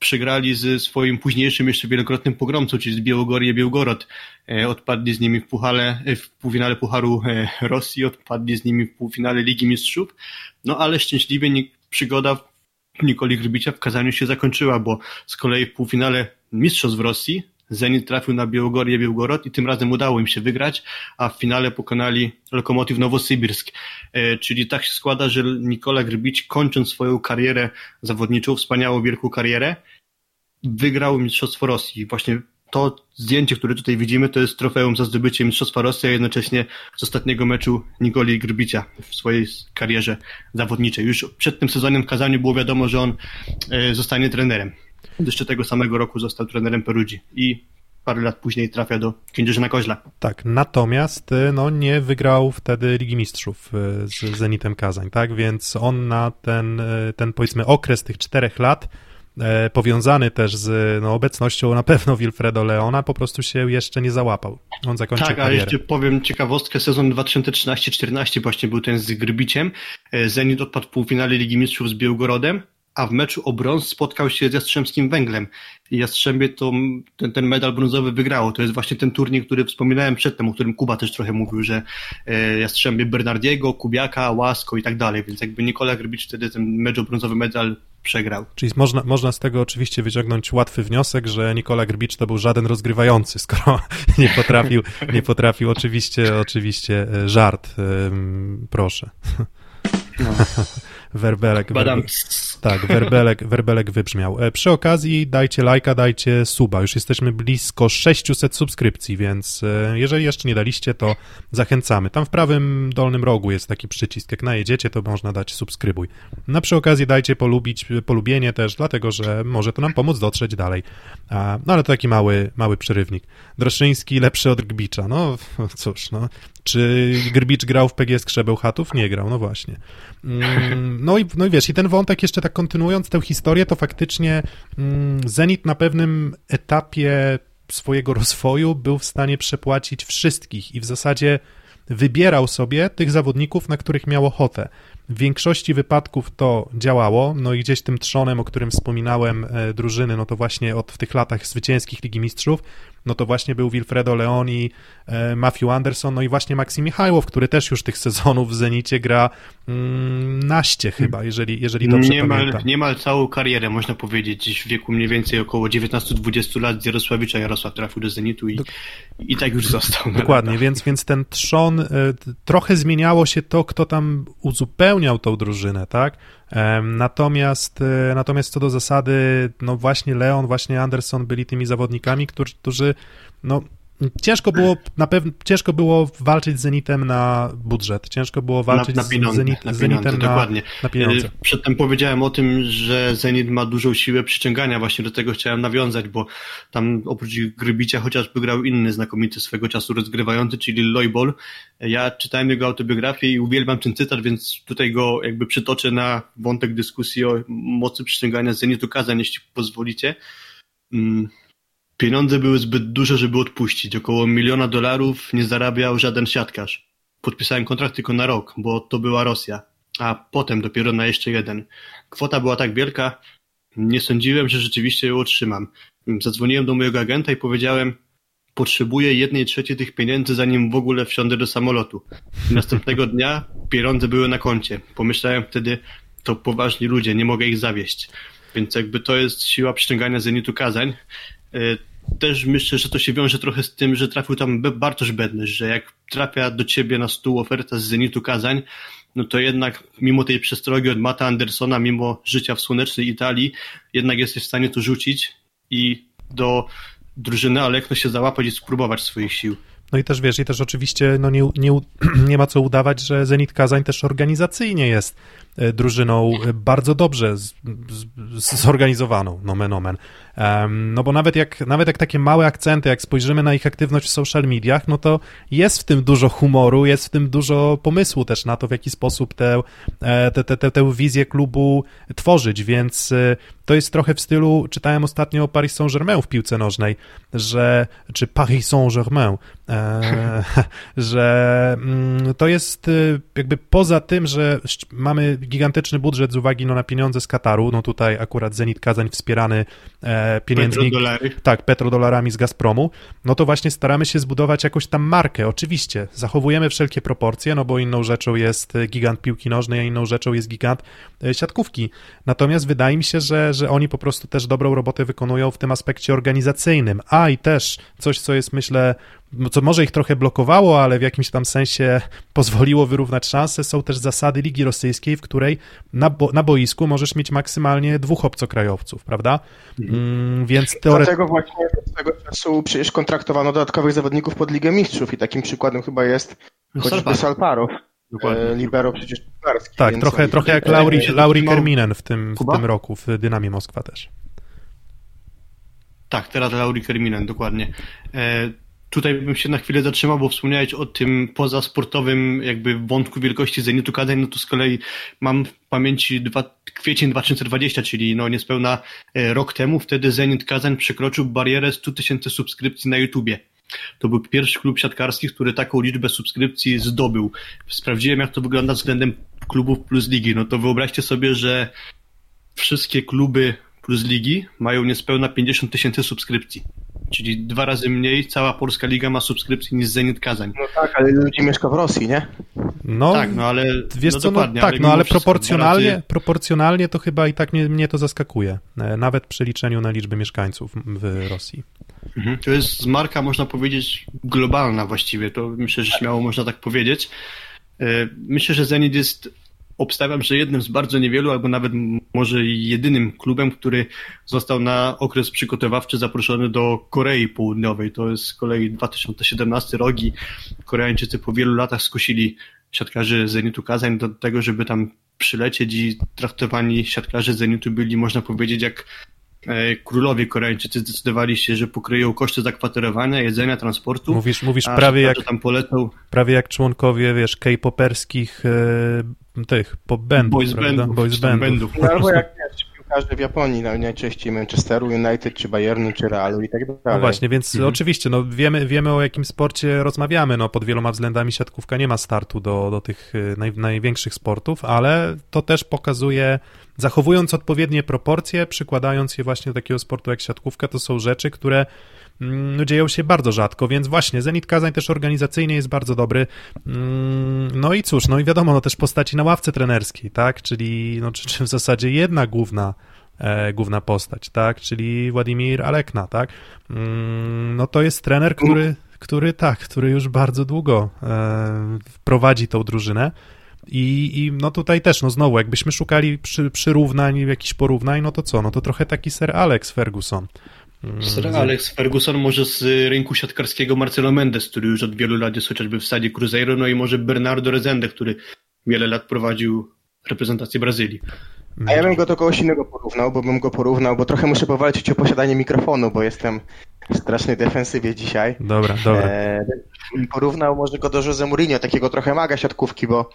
przegrali ze swoim późniejszym jeszcze wielokrotnym pogromcą, czyli z Białogorię Białgorod. E, odpadli z nimi w, puchale, e, w półfinale Pucharu e, Rosji, odpadli z nimi w półfinale Ligi Mistrzów. No ale szczęśliwie przygoda Nikoli Grbicia w Kazaniu się zakończyła, bo z kolei w półfinale Mistrzostw w Rosji Zenit trafił na Białogorię Białgorod i tym razem udało im się wygrać, a w finale pokonali Lokomotiv Nowosybirsk. Czyli tak się składa, że Nikola Grbić kończąc swoją karierę zawodniczą, wspaniałą, wielką karierę, wygrał Mistrzostwo Rosji. Właśnie to zdjęcie, które tutaj widzimy, to jest trofeum za zdobycie Mistrzostwa Rosji, a jednocześnie z ostatniego meczu Nikoli Grbicia w swojej karierze zawodniczej. Już przed tym sezonem w Kazaniu było wiadomo, że on e, zostanie trenerem. Jeszcze tego samego roku został trenerem Perudzi i parę lat później trafia do Kędzierzyna Koźla. Tak, natomiast y, no, nie wygrał wtedy Ligi Mistrzów y, z Zenitem Kazań, tak, więc on na ten, ten powiedzmy okres tych czterech lat e, powiązany też z no, obecnością na pewno Wilfredo Leona, po prostu się jeszcze nie załapał. On zakończył Tak, a karierę. jeszcze powiem ciekawostkę, sezon 2013-14 właśnie był ten z Grbiciem. E, Zenit odpadł w półfinale Ligi Mistrzów z Białgorodem, a w meczu o brąz spotkał się z Jastrzębskim Węglem. I Jastrzębie to ten, ten medal brązowy wygrało. To jest właśnie ten turniej, który wspominałem przedtem, o którym Kuba też trochę mówił, że e, Jastrzębie Bernardiego, Kubiaka, Łasko i tak dalej, więc jakby Nikola Grbicz wtedy ten mecz o brązowy medal przegrał. Czyli można, można z tego oczywiście wyciągnąć łatwy wniosek, że Nikola Grbicz to był żaden rozgrywający, skoro nie potrafił, nie potrafił oczywiście, oczywiście e, żart, ym, proszę. No. Werbelek, Badam. tak, werbelek, werbelek wybrzmiał. E, Przy okazji dajcie lajka, dajcie suba. Już jesteśmy blisko 600 subskrypcji, więc e, jeżeli jeszcze nie daliście, to zachęcamy. Tam w prawym dolnym rogu jest taki przycisk. Jak najedziecie, to można dać subskrybuj. Na przy okazji dajcie polubić, polubienie też, dlatego że może to nam pomóc dotrzeć dalej. No ale to taki mały, mały przerywnik. Droszyński lepszy od Gbicza. No cóż, no. Czy Grbicz grał w PGS Krzebełchatów? Nie grał, no właśnie. Mm, No i, no i wiesz, i ten wątek jeszcze tak kontynuując tę historię, to faktycznie mm, Zenit na pewnym etapie swojego rozwoju był w stanie przepłacić wszystkich i w zasadzie wybierał sobie tych zawodników, na których miał ochotę. W większości wypadków to działało, no i gdzieś tym trzonem, o którym wspominałem, e, drużyny, no to właśnie od w tych latach zwycięskich Ligi Mistrzów, no to właśnie był Wilfredo Leoni, e, Matthew Anderson, no i właśnie Maksim Michajłow, który też już tych sezonów w Zenicie gra mm, naście chyba, jeżeli, jeżeli dobrze niemal, pamiętam. niemal całą karierę, można powiedzieć, w wieku mniej więcej około 19-20 lat z Jarosławicza Jarosław trafił do Zenitu i, i tak już został. Dokładnie, lata. więc, więc ten trzon, e, trochę zmieniało się to, kto tam uzupełniał tą drużynę, tak? Natomiast, e, natomiast co do zasady, no właśnie Leon, właśnie Anderson byli tymi zawodnikami, którzy, którzy no, ciężko było, na pewno, ciężko było walczyć z Zenitem na budżet, ciężko było walczyć na, na pieniądze, z Zenit, na pieniądze, Zenitem na, dokładnie. na pieniądze. E, Przedtem powiedziałem o tym, że Zenit ma dużą siłę przyciągania, właśnie do tego chciałem nawiązać, bo tam oprócz Grybicia chociażby grał inny znakomity swego czasu rozgrywający, czyli Loibol. Ja czytałem jego autobiografię i uwielbiam ten cytat, więc tutaj go jakby przytoczę na wątek dyskusji o mocy przyciągania Zenitu Kazań, jeśli pozwolicie. Mm, Pieniądze były zbyt duże, żeby odpuścić. Około miliona dolarów nie zarabiał żaden siatkarz. Podpisałem kontrakt tylko na rok, bo to była Rosja, a potem dopiero na jeszcze jeden. Kwota była tak wielka, nie sądziłem, że rzeczywiście ją otrzymam. Zadzwoniłem do mojego agenta i powiedziałem, potrzebuję jednej trzeciej tych pieniędzy, zanim w ogóle wsiądę do samolotu. Następnego dnia pieniądze były na koncie. Pomyślałem wtedy, to poważni ludzie, nie mogę ich zawieść. Więc jakby to jest siła przyciągania Zenitu Kazań. E, Też myślę, że to się wiąże trochę z tym, że trafił tam Bartosz Bednysz, że jak trafia do ciebie na stół oferta z Zenitu Kazań, no to jednak mimo tej przestrogi od Mata Andersona, mimo życia w słonecznej Italii, jednak jesteś w stanie to rzucić i do drużyny Alekno się załapać i spróbować swoich sił. No i też wiesz, i też oczywiście no nie, nie, nie ma co udawać, że Zenit Kazań też organizacyjnie jest drużyną e, bardzo dobrze z, z, zorganizowaną, nomen omen. Um, no bo nawet jak, nawet jak takie małe akcenty, jak spojrzymy na ich aktywność w social mediach, no to jest w tym dużo humoru, jest w tym dużo pomysłu też na to, w jaki sposób tę te, te, te, te, tę wizję klubu tworzyć, więc e, to jest trochę w stylu, czytałem ostatnio o Paris Saint-Germain w piłce nożnej, że, czy Paris Saint-Germain, e, że mm, to jest e, jakby poza tym, że mamy gigantyczny budżet z uwagi no, na pieniądze z Kataru, no tutaj akurat Zenit Kazań wspierany e, pieniędzmi, Petrodolary. tak, petrodolarami z Gazpromu, no to właśnie staramy się zbudować jakąś tam markę. Oczywiście, zachowujemy wszelkie proporcje, no bo inną rzeczą jest e, gigant piłki nożnej, a inną rzeczą jest gigant e, siatkówki. Natomiast wydaje mi się, że, że oni po prostu też dobrą robotę wykonują w tym aspekcie organizacyjnym. A i też coś, co jest myślę, co może ich trochę blokowało, ale w jakimś tam sensie pozwoliło wyrównać szanse, są też zasady Ligi Rosyjskiej, w której na, bo, na boisku możesz mieć maksymalnie dwóch obcokrajowców, prawda? Mm, więc teoretycznie Dlatego właśnie swego czasu przecież kontraktowano dodatkowych zawodników pod Ligę Mistrzów i takim przykładem chyba jest chociażby Salparow. Dokładnie. E, libero przecież piłkarski. Tak, trochę, trochę jak e, Lauri, Lauri Kerminen w tym, w tym roku w Dynamie Moskwa też. Tak, teraz Lauri Kerminen, dokładnie. Tutaj bym się na chwilę zatrzymał, bo wspomniałeś o tym pozasportowym jakby wątku wielkości Zenitu Kadań, no to z kolei mam w pamięci dwa, kwiecień 2020, czyli no niespełna e, rok temu, wtedy Zenit Kazań przekroczył barierę 100 tysięcy subskrypcji na YouTubie. To był pierwszy klub siatkarski, który taką liczbę subskrypcji zdobył. Sprawdziłem, jak to wygląda względem klubów plus ligi. No to wyobraźcie sobie, że wszystkie kluby plus ligi mają niespełna 50 tysięcy subskrypcji. Czyli dwa razy mniej cała polska liga ma subskrypcji niż Zenit Kazań. No tak, ale ludzi mieszka w Rosji, nie? No, tak, no ale. Wiesz no co, no, dokładnie, tak, no mimo ale proporcjonalnie, razy- proporcjonalnie to chyba i tak mnie, mnie to zaskakuje. E, Nawet przy liczeniu na liczbę mieszkańców w Rosji. Mhm. To jest marka, można powiedzieć, globalna właściwie. To myślę, że śmiało można tak powiedzieć. E, Myślę, że Zenit jest, obstawiam, że jednym z bardzo niewielu, albo nawet może jedynym klubem, który został na okres przygotowawczy zaproszony do Korei Południowej. To jest z kolei 2017 rok i Koreańczycy po wielu latach skusili siatkarzy Zenitu Kazań do tego, żeby tam przylecieć i traktowani siatkarze Zenitu byli, można powiedzieć, jak królowie Koreańczycy zdecydowali się, że pokryją koszty zakwaterowania, jedzenia, transportu. Mówisz, mówisz prawie, jak, tam polecą prawie jak członkowie, wiesz, K-poperskich e, tych boys prawda? bandów, Boys bandów. bandów. No albo jak wiesz, piłkarze w Japonii, no, najczęściej Manchesteru United, czy Bayernu, czy Realu i tak dalej. No właśnie, więc Mhm. oczywiście, no wiemy, wiemy o jakim sporcie rozmawiamy, no pod wieloma względami siatkówka nie ma startu do, do tych y, naj, największych sportów, ale to też pokazuje, zachowując odpowiednie proporcje, przykładając je właśnie do takiego sportu jak siatkówka, to są rzeczy, które no, dzieją się bardzo rzadko, więc właśnie Zenit Kazań też organizacyjnie jest bardzo dobry. Mm, No i cóż, no i wiadomo, no też postaci na ławce trenerskiej, tak, czyli no, czy, czy w zasadzie jedna główna e, główna postać, tak, czyli Władimir Alekna, tak, Mm, no to jest trener, który, który tak, który już bardzo długo e, prowadzi tą drużynę. I, i no tutaj też, no znowu, jakbyśmy szukali przy, przyrównań, jakichś porównań, no to co, no to trochę taki Sir Alex Ferguson. Mm, Sir Alex Ferguson może z rynku siatkarskiego Marcelo Mendes, który już od wielu lat jest chociażby w stadzie Cruzeiro, no i może Bernardo Rezende, który wiele lat prowadził reprezentację Brazylii. A ja bym go do kogoś innego porównał, bo bym go porównał, bo trochę muszę powalczyć o posiadanie mikrofonu, bo jestem w strasznej defensywie dzisiaj. Dobra, dobra. E, porównał może go do Jose Mourinho, takiego trochę maga siatkówki, bo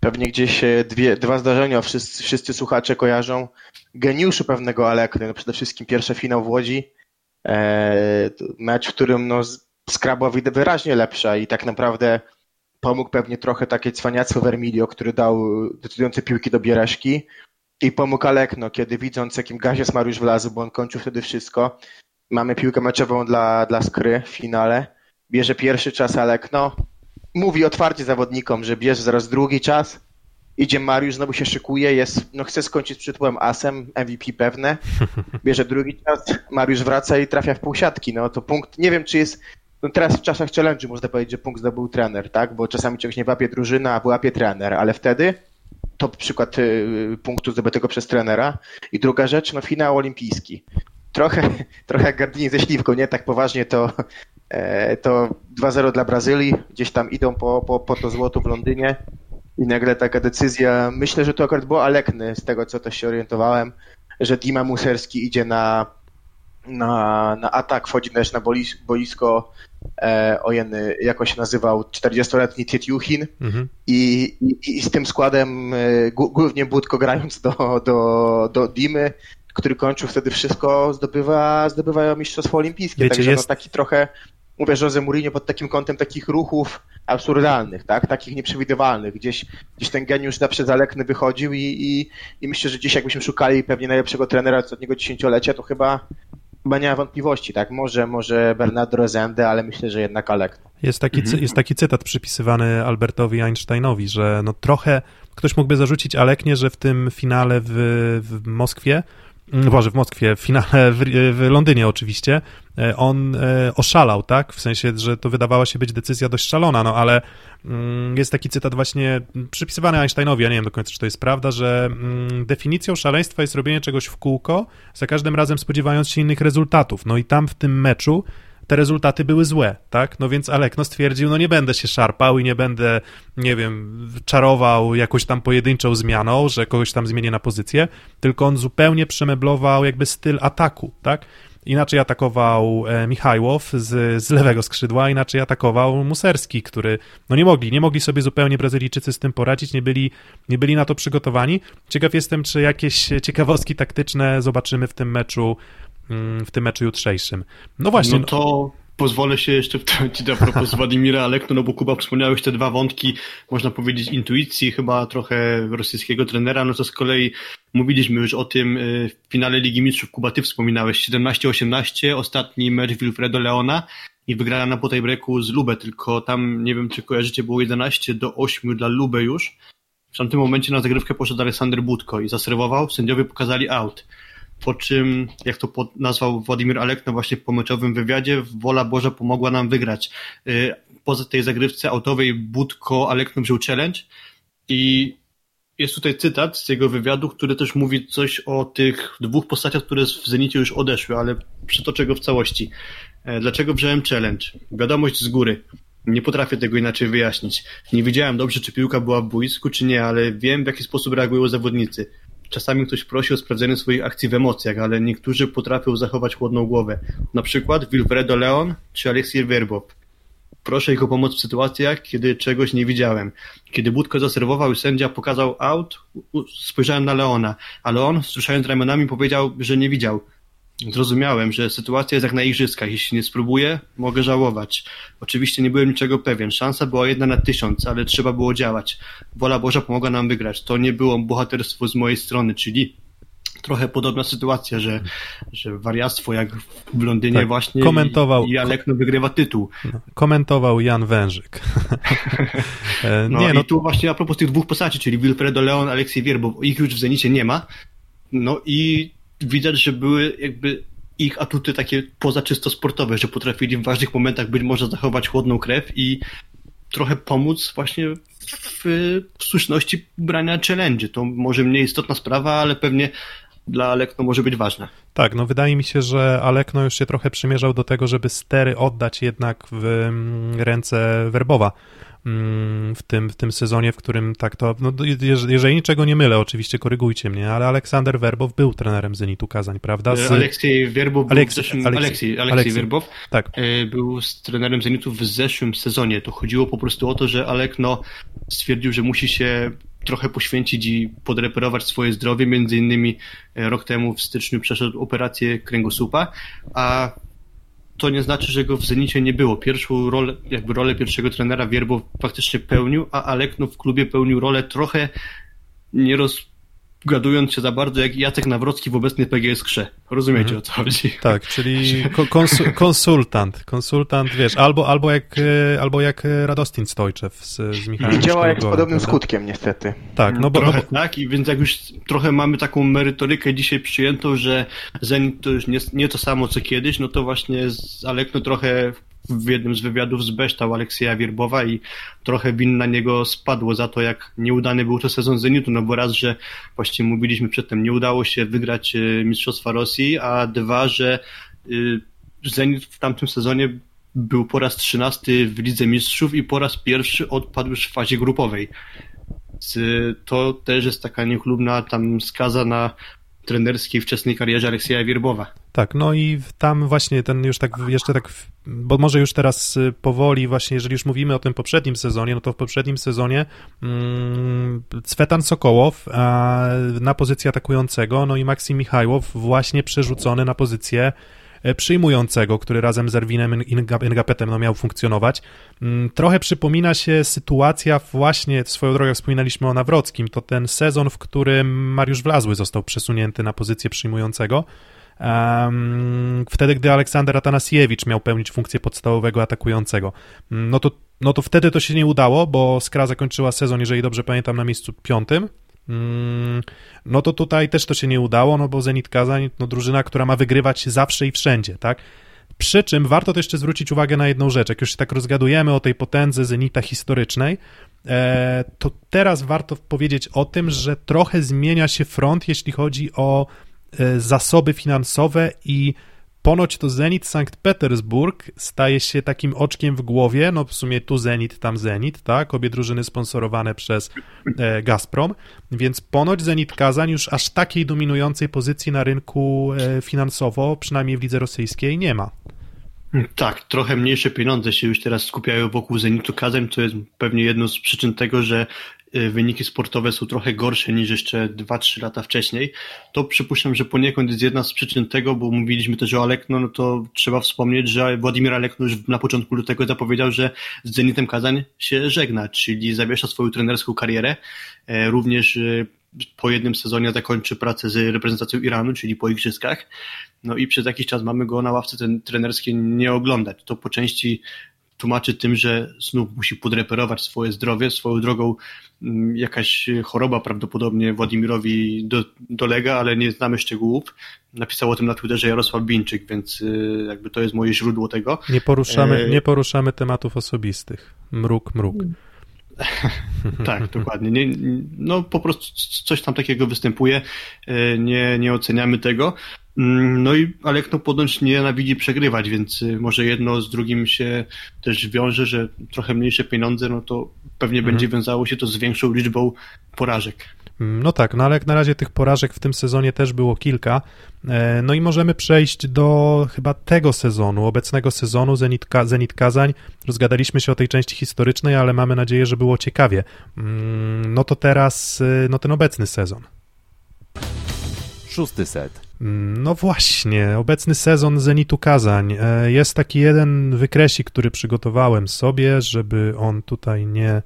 pewnie gdzieś e, dwie, dwa zdarzenia wszyscy, wszyscy słuchacze kojarzą. Geniuszu pewnego Alekry, no przede wszystkim pierwszy finał w Łodzi. E, mecz, w którym no, z- skra była wid- wyraźnie lepsza i tak naprawdę pomógł pewnie trochę takie cwaniactwo Vermilio, który dał decydujące piłki do Biereszki. I pomógł Alekno, kiedy widząc, jakim gazie Mariusz wlazł, bo on kończył wtedy wszystko. Mamy piłkę meczową dla, dla Skry w finale. Bierze pierwszy czas Alekno. Mówi otwarcie zawodnikom, że bierze zaraz drugi czas. Idzie Mariusz, znowu się szykuje, jest, no chce skończyć z przytułem asem, MVP pewne. Bierze drugi czas, Mariusz wraca i trafia w półsiatki. No to punkt, nie wiem czy jest, no teraz w czasach challenge można powiedzieć, że punkt zdobył trener, tak? Bo czasami czegoś nie łapie drużyna, a wyłapie trener, ale wtedy to przykład y, punktu zdobytego przez trenera. I druga rzecz, no finał olimpijski. Trochę, trochę jak Gardini ze śliwką, nie? Tak poważnie to, e, to 2-0 dla Brazylii, gdzieś tam idą po, po, po to złoto w Londynie i nagle taka decyzja, myślę, że to akurat było Alekny, z tego co też się orientowałem, że Dima Muserski idzie na, na, na atak, wchodzi też na boisko, e, ojeny, jak on się nazywał, 40-letni Tietjuchin, Mhm. i, i, i z tym składem, e, głównie Budko grając do, do, do Dimy, który kończył wtedy wszystko, zdobywa, zdobywa mistrzostwo olimpijskie. Wiecie, Także jest- no taki trochę, mówię, Jose Mourinho pod takim kątem takich ruchów absurdalnych, tak? Takich nieprzewidywalnych. Gdzieś, gdzieś ten geniusz zawsze zalekny wychodził i, i, i myślę, że dziś jakbyśmy szukali pewnie najlepszego trenera ostatniego dziesięciolecia, to chyba chyba nie ma wątpliwości, tak? Może, może Bernardo Rezende, ale myślę, że jednak Alekno. Jest taki, cy- jest taki cytat przypisywany Albertowi Einsteinowi, że no trochę ktoś mógłby zarzucić Aleknie, że w tym finale w, w Moskwie Boże, w Moskwie, w finale w, w Londynie oczywiście, e, on e, oszalał, tak? W sensie, że to wydawała się być decyzja dość szalona, no ale mm, jest taki cytat właśnie przypisywany Einsteinowi, ja nie wiem do końca, czy to jest prawda, że mm, definicją szaleństwa jest robienie czegoś w kółko, za każdym razem spodziewając się innych rezultatów. No i tam w tym meczu te rezultaty były złe, tak? No więc Alekno stwierdził, no nie będę się szarpał i nie będę, nie wiem, czarował jakąś tam pojedynczą zmianą, że kogoś tam zmienię na pozycję, tylko on zupełnie przemeblował jakby styl ataku, tak? Inaczej atakował e, Michajłow z, z lewego skrzydła, inaczej atakował Muserski, który, no nie mogli, nie mogli sobie zupełnie Brazylijczycy z tym poradzić, nie byli, nie byli na to przygotowani. Ciekaw jestem, czy jakieś ciekawostki taktyczne zobaczymy w tym meczu w tym meczu jutrzejszym. No właśnie. No to pozwolę się jeszcze wtrącić a propos Władimira Alekno, no bo Kuba wspomniałeś te dwa wątki, można powiedzieć intuicji, chyba trochę rosyjskiego trenera, no to z kolei mówiliśmy już o tym y, w finale Ligi Mistrzów, Kuba, ty wspominałeś, 17-18, ostatni mecz Wilfredo Leona i wygrana na breaku z Lubę, tylko tam, nie wiem czy kojarzycie, było 11 do 8 dla Lubę już. W tamtym momencie na zagrywkę poszedł Aleksander Budko i zaserwował, sędziowie pokazali out po czym, jak to nazwał Władimir Alekno właśnie w pomyczowym wywiadzie, wola Boża pomogła nam wygrać. Y, poza tej zagrywce autowej Budko Alekno wziął challenge i jest tutaj cytat z jego wywiadu, który też mówi coś o tych dwóch postaciach, które w Zenicie już odeszły, ale przytoczę go w całości. E, dlaczego wziąłem challenge? Wiadomość z góry. Nie potrafię tego inaczej wyjaśnić. Nie wiedziałem dobrze, czy piłka była w boisku, czy nie, ale wiem, w jaki sposób reagują zawodnicy. Czasami ktoś prosi o sprawdzenie swoich akcji w emocjach, ale niektórzy potrafią zachować chłodną głowę. Na przykład Wilfredo Leon czy Aleksiej Werbow. Proszę ich o pomoc w sytuacjach, kiedy czegoś nie widziałem. Kiedy Budko zaserwował i sędzia pokazał out, spojrzałem na Leona, ale on, słyszając ramionami, powiedział, że nie widział. Zrozumiałem, że sytuacja jest jak na igrzyskach. Jeśli nie spróbuję, mogę żałować. Oczywiście nie byłem niczego pewien. Szansa była jedna na tysiąc, ale trzeba było działać. Wola Boża pomogła nam wygrać. To nie było bohaterstwo z mojej strony, czyli trochę podobna sytuacja, że, że wariactwo jak w Londynie tak, właśnie komentował, i Alekno wygrywa tytuł. No, komentował Jan Wężyk. E, no, nie, no i tu właśnie a propos tych dwóch postaci, czyli Wilfredo Leon, Aleksiej Wier, bo ich już w Zenicie nie ma. No i widać, że były jakby ich atuty takie poza czysto sportowe, że potrafili w ważnych momentach być może zachować chłodną krew i trochę pomóc właśnie w, w słuszności brania challenge. To może mniej istotna sprawa, ale pewnie dla Alekno może być ważne. Tak, no wydaje mi się, że Alekno już się trochę przymierzał do tego, żeby stery oddać jednak w mm, ręce Werbowa Mm, w tym, w tym sezonie, w którym tak to, no, jeżeli niczego nie mylę, oczywiście korygujcie mnie, ale Aleksander Werbow był trenerem Zenitu Kazań, prawda? Z... Aleksiej Werbow był w zeszłym, Aleksiej, Aleksiej, Aleksiej, Aleksiej Werbow tak. E, był z trenerem Zenitu w zeszłym sezonie. To chodziło po prostu o to, że Alekno stwierdził, że musi się trochę poświęcić i podreperować swoje zdrowie. Między innymi e, rok temu w styczniu przeszedł operację kręgosłupa, a to nie znaczy, że go w Zenicie nie było. Pierwszą rolę, jakby rolę pierwszego trenera Wierbo faktycznie pełnił, a Alekno w klubie pełnił rolę trochę nie roz, gadując się za bardzo jak Jacek Nawrocki w obecnej PGS Krze. Rozumiecie mhm. o co chodzi? Tak, czyli konsultant, konsultant, wiesz, albo, albo, jak, e, albo jak Radostin Stojczew z, z Michałem I działa jak z podobnym prawda? skutkiem niestety. Tak, no bo... Trochę no bo... tak, i więc jak już trochę mamy taką merytorykę dzisiaj przyjętą, że Zenit to już nie, nie to samo co kiedyś, no to właśnie z Alekno trochę w jednym z wywiadów zbeształ Aleksieja Wierbowa i trochę win na niego spadło za to, jak nieudany był to sezon Zenitu, no bo raz, że właściwie mówiliśmy przedtem, nie udało się wygrać e, Mistrzostwa Rosji, a dwa, że e, Zenit w tamtym sezonie był po raz trzynasty w Lidze Mistrzów i po raz pierwszy odpadł już w fazie grupowej. To też jest taka niechlubna tam skaza na trenerskiej wczesnej karierze Aleksieja Wierbowa. Tak, no i tam właśnie ten już tak, jeszcze tak, bo może już teraz y, powoli właśnie, jeżeli już mówimy o tym poprzednim sezonie, no to w poprzednim sezonie mm, Cwetan Sokołow na pozycję atakującego, no i Maksim Michajłow właśnie przerzucony na pozycję przyjmującego, który razem z Erwinem Ingapetem no, miał funkcjonować. Mm, trochę przypomina się sytuacja właśnie, swoją drogą wspominaliśmy o Nawrockim, to ten sezon, w którym Mariusz Wlazły został przesunięty na pozycję przyjmującego, wtedy, gdy Aleksander Atanasiewicz miał pełnić funkcję podstawowego atakującego. No to, no to wtedy to się nie udało, bo Skra zakończyła sezon, jeżeli dobrze pamiętam, na miejscu piątym, Mm, no to tutaj też to się nie udało, no bo Zenit Kazań, no drużyna, która ma wygrywać zawsze i wszędzie, tak? Przy czym warto też jeszcze zwrócić uwagę na jedną rzecz. Jak już się tak rozgadujemy o tej potędze Zenita historycznej, e, to teraz warto powiedzieć o tym, że trochę zmienia się front, jeśli chodzi o e, zasoby finansowe i Ponoć to Zenit Sankt Petersburg staje się takim oczkiem w głowie, no w sumie tu Zenit, tam Zenit, tak, obie drużyny sponsorowane przez e, Gazprom, więc ponoć Zenit Kazań już aż takiej dominującej pozycji na rynku e, finansowo, przynajmniej w lidze rosyjskiej, nie ma. Tak, trochę mniejsze pieniądze się już teraz skupiają wokół Zenitu Kazań, co jest pewnie jedną z przyczyn tego, że wyniki sportowe są trochę gorsze niż jeszcze 2-3 lata wcześniej, to przypuszczam, że poniekąd jest jedna z przyczyn tego, bo mówiliśmy też o Alekno, no to trzeba wspomnieć, że Władimir Alekno już na początku lutego zapowiedział, że z Zenitem Kazań się żegna, czyli zawiesza swoją trenerską karierę. E, również y, po jednym sezonie zakończy pracę z reprezentacją Iranu, czyli po igrzyskach. No i przez jakiś czas mamy go na ławce trenerskiej nie oglądać. To po części tłumaczy tym, że znów musi podreperować swoje zdrowie. Swoją drogą mm, jakaś choroba prawdopodobnie Władimirowi do, dolega, ale nie znamy szczegółów. Napisał o tym na Twitterze Jarosław Bińczyk, więc y, jakby to jest moje źródło tego. Nie poruszamy, e... nie poruszamy tematów osobistych. Mruk, mruk. tak, dokładnie. Nie, no po prostu coś tam takiego występuje. E, nie, nie oceniamy tego. Mm, no i Alek no ponoć nienawidzi przegrywać, więc y, może jedno z drugim się też wiąże, że trochę mniejsze pieniądze, no to pewnie mhm. będzie wiązało się to z większą liczbą porażek. Mm, no tak, no ale jak na razie tych porażek w tym sezonie też było kilka. E, no i możemy przejść do chyba tego sezonu, obecnego sezonu Zenit, Zenit Kazań. Rozgadaliśmy się o tej części historycznej, ale mamy nadzieję, że było ciekawie. Mm, no to teraz y, no ten obecny sezon. Szósty set. No właśnie, obecny sezon Zenitu Kazań. E, jest taki jeden wykresik, który przygotowałem sobie, żeby on tutaj nie e,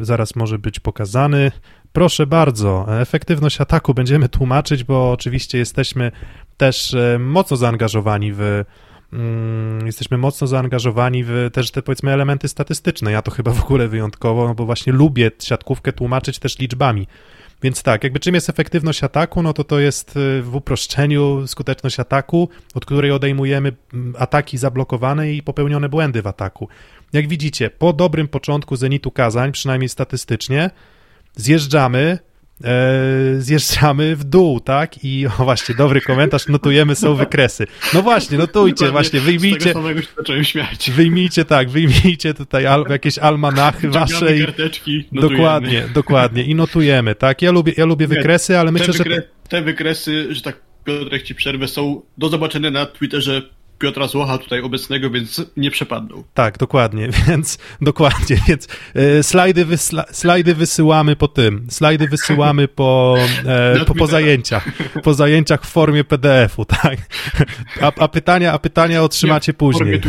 zaraz może być pokazany. Proszę bardzo, efektywność ataku będziemy tłumaczyć, bo oczywiście jesteśmy też e, mocno zaangażowani w mm, jesteśmy mocno zaangażowani w też te powiedzmy elementy statystyczne. Ja to chyba w ogóle wyjątkowo, no bo właśnie lubię siatkówkę tłumaczyć też liczbami. Więc tak, jakby czym jest efektywność ataku, no to to jest y, w uproszczeniu skuteczność ataku, od której odejmujemy mm, ataki zablokowane i popełnione błędy w ataku. Jak widzicie, po dobrym początku Zenitu Kazań, przynajmniej statystycznie, zjeżdżamy, zjeżdżamy w dół, tak? I o właśnie, dobry komentarz, notujemy są wykresy. No właśnie, notujcie, właśnie, wyjmijcie. Z śmiać. Wyjmijcie tak, wyjmijcie tutaj al, jakieś almanachy wasze. I, dokładnie, dokładnie. I notujemy, tak? Ja lubię, ja lubię wykresy, ale myślę, wykre, że. Te wykresy, że tak Piotrek ci przerwę, są do zobaczenia na Twitterze Piotra Złocha tutaj obecnego, więc nie przepadną. Tak, dokładnie, więc dokładnie, więc e, slajdy, wysla, slajdy wysyłamy po tym, slajdy wysyłamy po, e, po, po zajęciach, po zajęciach w formie PDF-u, tak, a, a, pytania, a pytania otrzymacie nie, później.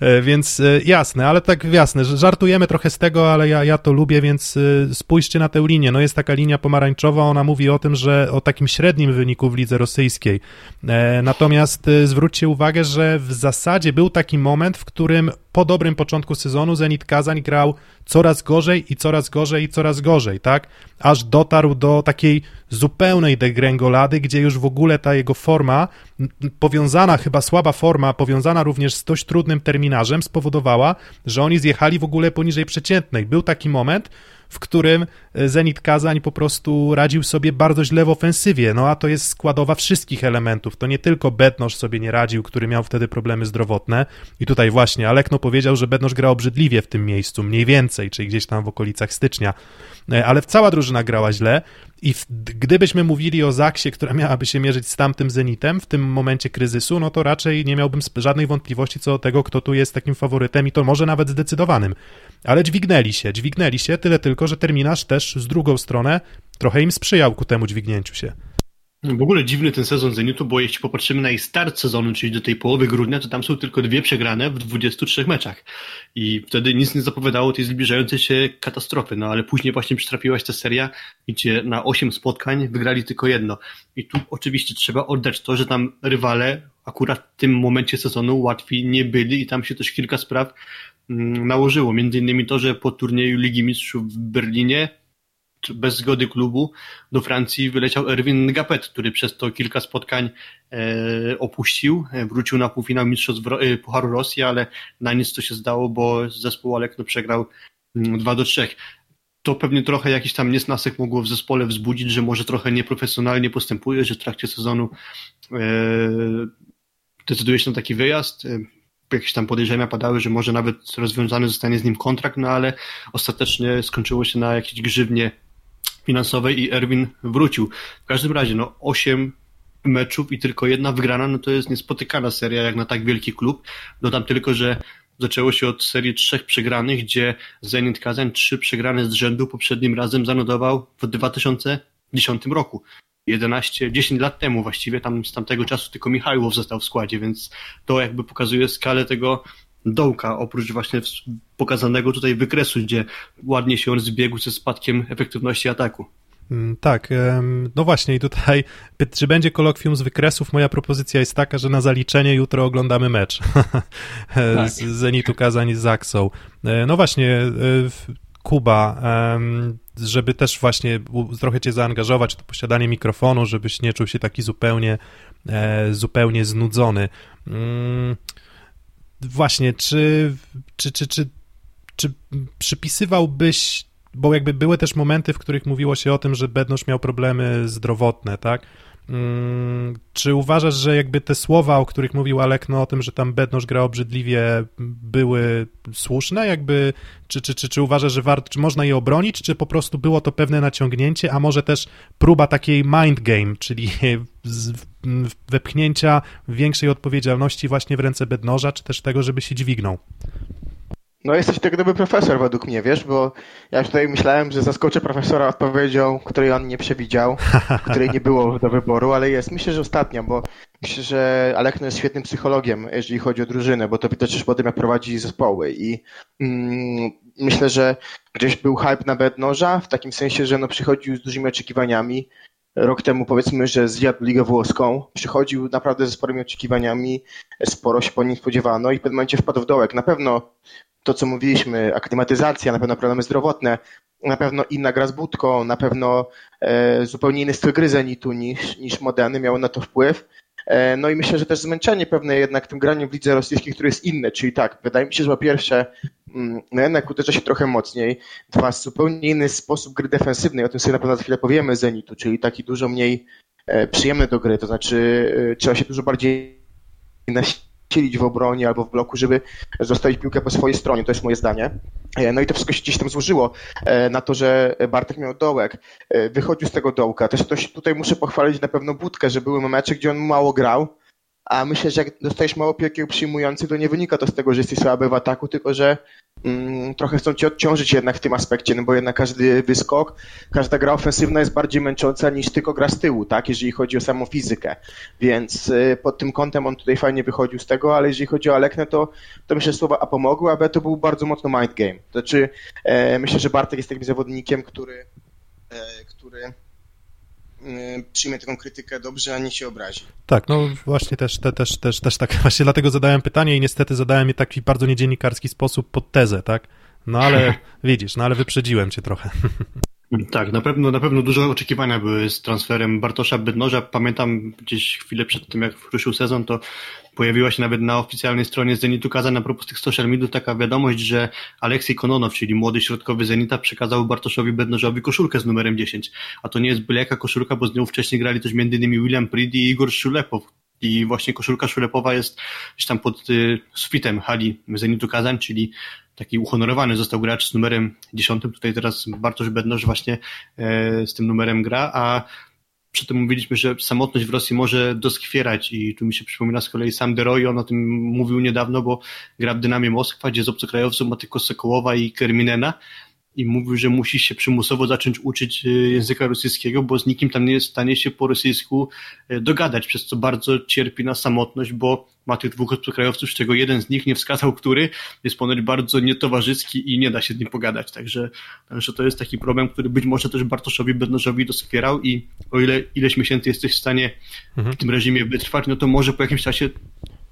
e, więc e, jasne, ale tak jasne, żartujemy trochę z tego, ale ja, ja to lubię, więc e, spójrzcie na tę linię, no jest taka linia pomarańczowa, ona mówi o tym, że o takim średnim wyniku w lidze rosyjskiej, e, natomiast zwróćcie uwagę, że w zasadzie był taki moment, w którym po dobrym początku sezonu Zenit Kazań grał coraz gorzej i coraz gorzej i coraz gorzej, tak? Aż dotarł do takiej zupełnej degrengolady, gdzie już w ogóle ta jego forma, powiązana, chyba słaba forma, powiązana również z dość trudnym terminarzem, spowodowała, że oni zjechali w ogóle poniżej przeciętnej. Był taki moment, w którym e, Zenit Kazań po prostu radził sobie bardzo źle w ofensywie, no a to jest składowa wszystkich elementów, to nie tylko Bednosz sobie nie radził, który miał wtedy problemy zdrowotne. I tutaj właśnie Alekno powiedział, że Bednosz gra obrzydliwie w tym miejscu, mniej więcej, czyli gdzieś tam w okolicach stycznia, ale cała drużyna grała źle i w, gdybyśmy mówili o Zaksie, która miałaby się mierzyć z tamtym Zenitem w tym momencie kryzysu, no to raczej nie miałbym żadnej wątpliwości co do tego, kto tu jest takim faworytem i to może nawet zdecydowanym. Ale dźwignęli się, dźwignęli się, tyle tylko, że terminarz też z drugą stronę trochę im sprzyjał ku temu dźwignięciu się. W ogóle dziwny ten sezon Zenitu, bo jeśli popatrzymy na jej start sezonu, czyli do tej połowy grudnia, to tam są tylko dwie przegrane w 23 meczach. I wtedy nic nie zapowiadało tej zbliżającej się katastrofy. No ale później właśnie przytrafiła się ta seria, gdzie na 8 spotkań wygrali tylko jedno. I tu oczywiście trzeba oddać to, że tam rywale akurat w tym momencie sezonu łatwi nie byli i tam się też kilka spraw mm, nałożyło. Między innymi to, że po turnieju Ligi Mistrzów w Berlinie bez zgody klubu do Francji wyleciał Erwin Ngapet, który przez to kilka spotkań e, opuścił, e, wrócił na półfinał Mistrzostw e, Pucharu Rosji, ale na nic to się zdało, bo zespół Alekno przegrał 2 mm, do 3 to pewnie trochę jakiś tam niesnasek mogło w zespole wzbudzić, że może trochę nieprofesjonalnie postępuje, że w trakcie sezonu decyduje się na taki wyjazd. Jakieś tam podejrzenia padały, że może nawet rozwiązany zostanie z nim kontrakt, no ale ostatecznie skończyło się na jakiejś grzywnie finansowej i Erwin wrócił. W każdym razie, no 8 meczów i tylko jedna wygrana, no to jest niespotykana seria jak na tak wielki klub. Dodam tylko, że zaczęło się od serii trzech przegranych, gdzie Zenit Kazań trzy przegrane z rzędu poprzednim razem zanotował w 2010 roku. 11, 10 lat temu właściwie, tam z tamtego czasu tylko Michajłow został w składzie, więc to jakby pokazuje skalę tego dołka, oprócz właśnie pokazanego tutaj wykresu, gdzie ładnie się on zbiegł ze spadkiem efektywności ataku. Mm, tak, no właśnie i tutaj, czy będzie kolokwium z wykresów, moja propozycja jest taka, że na zaliczenie jutro oglądamy mecz tak. z Zenitu Kazań z Zaksą. E, no właśnie, e, Kuba, żeby też właśnie trochę cię zaangażować to posiadanie mikrofonu, żebyś nie czuł się taki zupełnie, e, zupełnie znudzony. Właśnie, czy, czy, czy, czy, czy przypisywałbyś bo jakby były też momenty, w których mówiło się o tym, że Bednosz miał problemy zdrowotne, tak? Hmm, czy uważasz, że jakby te słowa, o których mówił Alekno, o tym, że tam Bednosz gra obrzydliwie, były słuszne? Jakby, czy, czy, czy, czy uważasz, że warto, czy można je obronić, czy po prostu było to pewne naciągnięcie, a może też próba takiej mind game, czyli wepchnięcia większej odpowiedzialności właśnie w ręce Bednoża, czy też tego, żeby się dźwignął? No jesteś tak dobry profesor według mnie, wiesz, bo ja tutaj myślałem, że zaskoczę profesora odpowiedzią, której on nie przewidział, której nie było do wyboru, ale jest. Myślę, że ostatnia, bo myślę, że Alekno jest świetnym psychologiem, jeżeli chodzi o drużynę, bo to widać też po tym, jak prowadzi zespoły i mm, myślę, że gdzieś był hype na Bednoża, w takim sensie, że no przychodził z dużymi oczekiwaniami, rok temu powiedzmy, że zjadł Ligę Włoską, przychodził naprawdę ze sporymi oczekiwaniami, sporo się po nim spodziewano i w pewnym momencie wpadł w dołek. Na pewno to, co mówiliśmy, aklimatyzacja, na pewno problemy zdrowotne, na pewno inna gra z budką, na pewno e, zupełnie inny styl gry Zenitu niż, niż Modeny miało na to wpływ. E, no i myślę, że też zmęczenie pewne jednak tym graniem w lidze rosyjskiej, które jest inne, czyli tak, wydaje mi się, że po pierwsze mm, no jednak uderza się trochę mocniej, dwa, zupełnie inny sposób gry defensywnej, o tym sobie na pewno za chwilę powiemy Zenitu, czyli taki dużo mniej e, przyjemny do gry, to znaczy trzeba się dużo bardziej silić w obronie albo w bloku, żeby zostawić piłkę po swojej stronie. To jest moje zdanie. E, no i to wszystko się gdzieś tam złożyło e, na to, że Bartek miał dołek, e, wychodził z tego dołka. Też tutaj muszę pochwalić na pewno Budkę, że były mecze, gdzie on mało grał, a myślę, że jak dostajesz mało piłki przyjmujący, to nie wynika to z tego, że jesteś słaby w ataku, tylko że mm, trochę chcą cię odciążyć jednak w tym aspekcie, no bo jednak każdy wyskok, każda gra ofensywna jest bardziej męcząca niż tylko gra z tyłu, tak, jeżeli chodzi o samą fizykę. Więc y, pod tym kątem on tutaj fajnie wychodził z tego, ale jeżeli chodzi o Aleknę, to, to myślę, że słowa A pomogły, a B to był bardzo mocno mind game. To znaczy, e, myślę, że Bartek jest takim zawodnikiem, który, e, który przyjmie taką krytykę dobrze, a nie się obrazi. Tak, no właśnie też, te, też, też, też tak, właśnie dlatego zadałem pytanie i niestety zadałem je taki bardzo niedziennikarski sposób pod tezę, tak? No ale widzisz, no ale wyprzedziłem cię trochę. Tak, na pewno, na pewno duże oczekiwania były z transferem Bartosza Bednoża. Pamiętam gdzieś chwilę przed tym, jak ruszył sezon, to pojawiła się nawet na oficjalnej stronie Zenitu Kazan na propos tych social mediów taka wiadomość, że Aleksiej Kononow, czyli młody środkowy Zenita, przekazał Bartoszowi Bednożowi koszulkę z numerem 10. A to nie jest byle jaka koszulka, bo z nią wcześniej grali też m.in. William Pridi i Igor Szulepow. I właśnie koszulka Szulepowa jest gdzieś tam pod y, sufitem hali Zenitu Kazan, czyli taki uhonorowany został gracz z numerem 10. Tutaj teraz Bartosz Bednoż właśnie e, z tym numerem gra, a przy tym mówiliśmy, że samotność w Rosji może doskwierać i tu mi się przypomina z kolei sam Deroy, on o tym mówił niedawno, bo gra w Dynamie Moskwa, gdzie z obcokrajowców ma tylko Sokołowa i Kerminena i mówił, że musi się przymusowo zacząć uczyć e, języka rosyjskiego, bo z nikim tam nie jest w stanie się po rosyjsku e, dogadać, przez co bardzo cierpi na samotność, bo ma tych dwóch obcokrajowców, z czego jeden z nich nie wskazał, który jest ponoć bardzo nietowarzyski i nie da się z nim pogadać. Także, także to jest taki problem, który być może też Bartoszowi Bednożowi doskwierał i o ile ileś miesięcy jesteś w stanie mhm. w tym reżimie wytrwać, no to może po jakimś czasie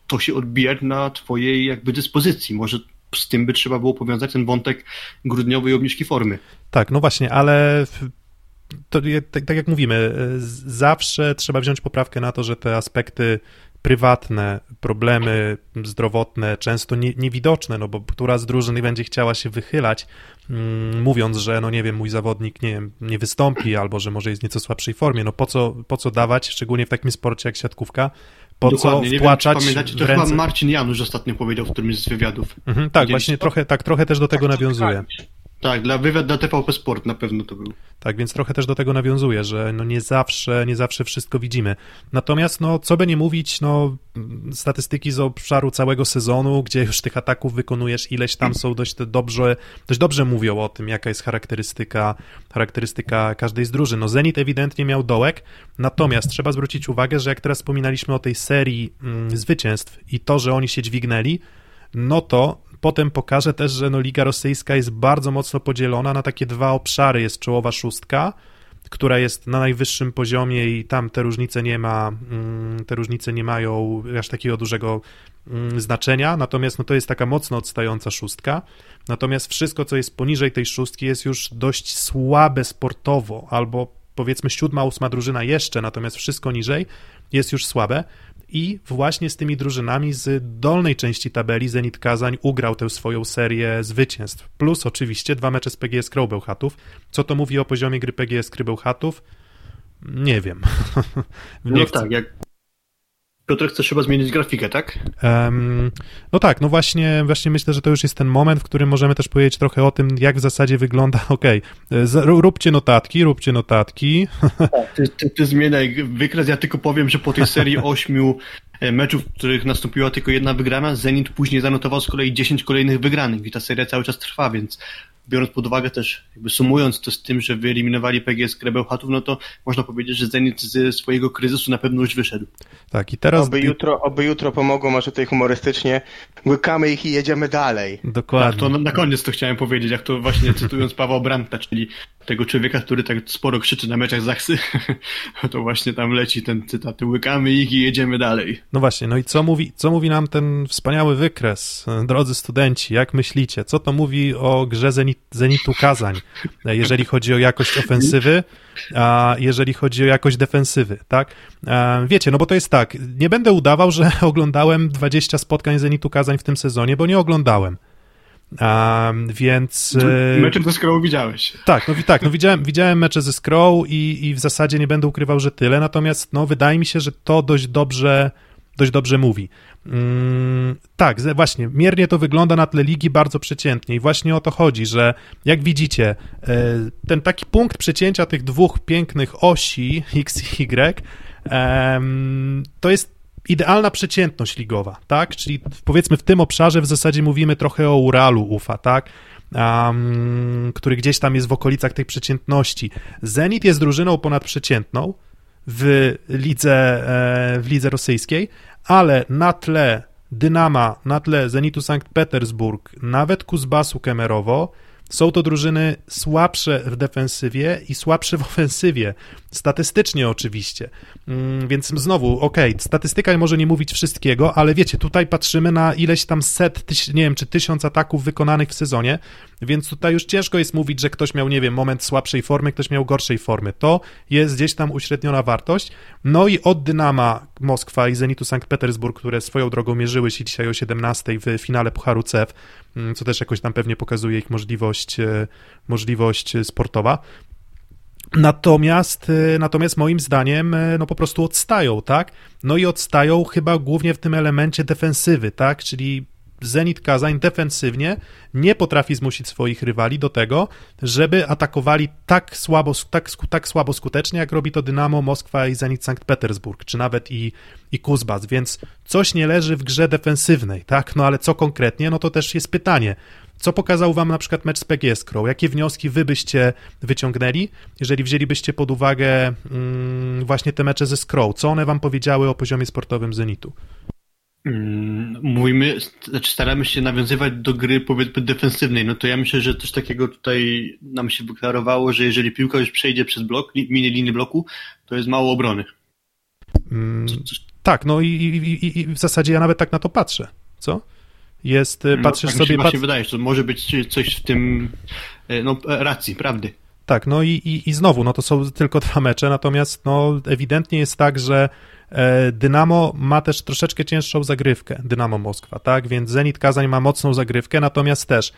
to się odbijać na twojej jakby dyspozycji. Może z tym by trzeba było powiązać ten wątek grudniowej obniżki formy. Tak, no właśnie, ale to tak, tak jak mówimy, zawsze trzeba wziąć poprawkę na to, że te aspekty prywatne, problemy zdrowotne, często nie, niewidoczne, no bo która z drużyn będzie chciała się wychylać, mm, mówiąc, że no nie wiem, mój zawodnik nie, nie wystąpi albo że może jest nieco słabszej formie, no po co, po co dawać, szczególnie w takim sporcie jak siatkówka, po Dokładnie. co wtłaczać nie wiem, pamiętacie, to ręce... chyba Marcin Janusz ostatnio powiedział w którymś z wywiadów. Mhm, tak, właśnie trochę, tak, trochę też do tego nawiązuje. Tak, dla wywiad dla TVP Sport na pewno to był. Tak, więc trochę też do tego nawiązuje, że no nie zawsze, nie zawsze wszystko widzimy. Natomiast, no, co by nie mówić, no, statystyki z obszaru całego sezonu, gdzie już tych ataków wykonujesz ileś tam są dość dobrze, dość dobrze mówią o tym, jaka jest charakterystyka, charakterystyka każdej z drużyn. No, Zenit ewidentnie miał dołek, natomiast trzeba zwrócić uwagę, że jak teraz wspominaliśmy o tej serii mm, zwycięstw i to, że oni się dźwignęli, no to potem pokażę też, że no Liga Rosyjska jest bardzo mocno podzielona na takie dwa obszary. Jest czołowa szóstka, która jest na najwyższym poziomie i tam te różnice nie ma, mm, te różnice nie mają aż takiego dużego mm, znaczenia, natomiast no to jest taka mocno odstająca szóstka, natomiast wszystko, co jest poniżej tej szóstki jest już dość słabe sportowo, albo powiedzmy siódma, ósma drużyna jeszcze, natomiast wszystko niżej jest już słabe i właśnie z tymi drużynami z dolnej części tabeli Zenit Kazań ugrał tę swoją serię zwycięstw. Plus oczywiście dwa mecze z PGS Krąbełchatów. Co to mówi o poziomie gry PGS Krąbełchatów? Nie wiem. Nie no chcę. tak, jak Piotr, chcesz chyba zmienić grafikę, tak? Um, no tak, no właśnie, właśnie myślę, że to już jest ten moment, w którym możemy też powiedzieć trochę o tym, jak w zasadzie wygląda, okej, okay, róbcie notatki, róbcie notatki. Tak, ty, ty, ty zmieniaj wykres, ja tylko powiem, że po tej serii ośmiu e, meczów, w których nastąpiła tylko jedna wygrana, Zenit później zanotował z kolei 10 kolejnych wygranych i ta seria cały czas trwa, więc biorąc pod uwagę też, jakby sumując to z tym, że wyeliminowali PGS Krebełchatów, no to można powiedzieć, że Zenit ze swojego kryzysu na pewno już wyszedł. Tak, i teraz... Oby jutro, oby jutro pomogą, może tutaj humorystycznie, łykamy ich i jedziemy dalej. Dokładnie. Tak, to na, na koniec to chciałem powiedzieć, jak to właśnie cytując Pawła Brandta, czyli tego człowieka, który tak sporo krzyczy na meczach Zachsy, to właśnie tam leci ten cytat, łykamy ich i jedziemy dalej. No właśnie, no i co mówi, co mówi nam ten wspaniały wykres, drodzy studenci, jak myślicie, co to mówi o grze Zenit, Zenitu Kazań, jeżeli chodzi o jakość ofensywy, a jeżeli chodzi o jakość defensywy, tak? Wiecie, no bo to jest tak, nie będę udawał, że oglądałem 20 spotkań Zenitu Kazań w tym sezonie, bo nie oglądałem. Um, więc. E, mecze ze Scroll widziałeś. Tak, no, tak, no widziałem, widziałem mecze ze Scroll i, i w zasadzie nie będę ukrywał, że tyle, natomiast no, wydaje mi się, że to dość dobrze, dość dobrze mówi. Mm, tak, właśnie, miernie to wygląda na tle ligi bardzo przeciętnie i właśnie o to chodzi, że jak widzicie, e, ten taki punkt przecięcia tych dwóch pięknych osi X i Y to jest idealna przeciętność ligowa, tak? Czyli powiedzmy w tym obszarze w zasadzie mówimy trochę o Uralu UFA, tak? Um, który gdzieś tam jest w okolicach tej przeciętności. Zenit jest drużyną ponadprzeciętną w lidze, e, w lidze rosyjskiej, ale na tle Dynama, na tle Zenitu Sankt Petersburg, nawet Kuzbasu Kemerowo, są to drużyny słabsze w defensywie i słabsze w ofensywie. Statystycznie oczywiście. Mm, więc znowu, okej, okay, statystyka może nie mówić wszystkiego, ale wiecie, tutaj patrzymy na ileś tam set, nie wiem, czy tysiąc ataków wykonanych w sezonie, więc tutaj już ciężko jest mówić, że ktoś miał, nie wiem, moment słabszej formy, ktoś miał gorszej formy. To jest gdzieś tam uśredniona wartość. No i od Dynama Moskwa i Zenitu Sankt Petersburg, które swoją drogą mierzyły się dzisiaj o 17 w finale Pucharu CEF, mm, co też jakoś tam pewnie pokazuje ich możliwość, e, możliwość sportowa. Natomiast, e, natomiast moim zdaniem, e, no po prostu odstają, tak? No i odstają chyba głównie w tym elemencie defensywy, tak? Czyli Zenit Kazań defensywnie nie potrafi zmusić swoich rywali do tego, żeby atakowali tak słabo, tak, tak słabo skutecznie, jak robi to Dynamo, Moskwa i Zenit Sankt Petersburg, czy nawet i, i Kuzbas, więc coś nie leży w grze defensywnej, tak? No ale co konkretnie? No to też jest pytanie. Co pokazał wam na przykład mecz z Crow? Jakie wnioski wy byście wyciągnęli, jeżeli wzięlibyście pod uwagę mm, właśnie te mecze ze Scroll? Co one wam powiedziały o poziomie sportowym Zenitu? Mm, mówimy, znaczy staramy się nawiązywać do gry powiedzmy defensywnej, no to ja myślę, że coś takiego tutaj nam się wyklarowało, że jeżeli piłka już przejdzie przez blok, minie linię bloku, to jest mało obrony. Mm, tak, no i, i, i, w zasadzie ja nawet tak na to patrzę, co? Jest, no, patrzysz tak sobie... Się pat... wydaje, że to może być coś w tym, e, no racji, prawdy. Tak, no i, i, i znowu, no to są tylko dwa mecze, natomiast no ewidentnie jest tak, że e, Dynamo ma też troszeczkę cięższą zagrywkę, Dynamo Moskwa, tak, więc Zenit Kazań ma mocną zagrywkę, natomiast też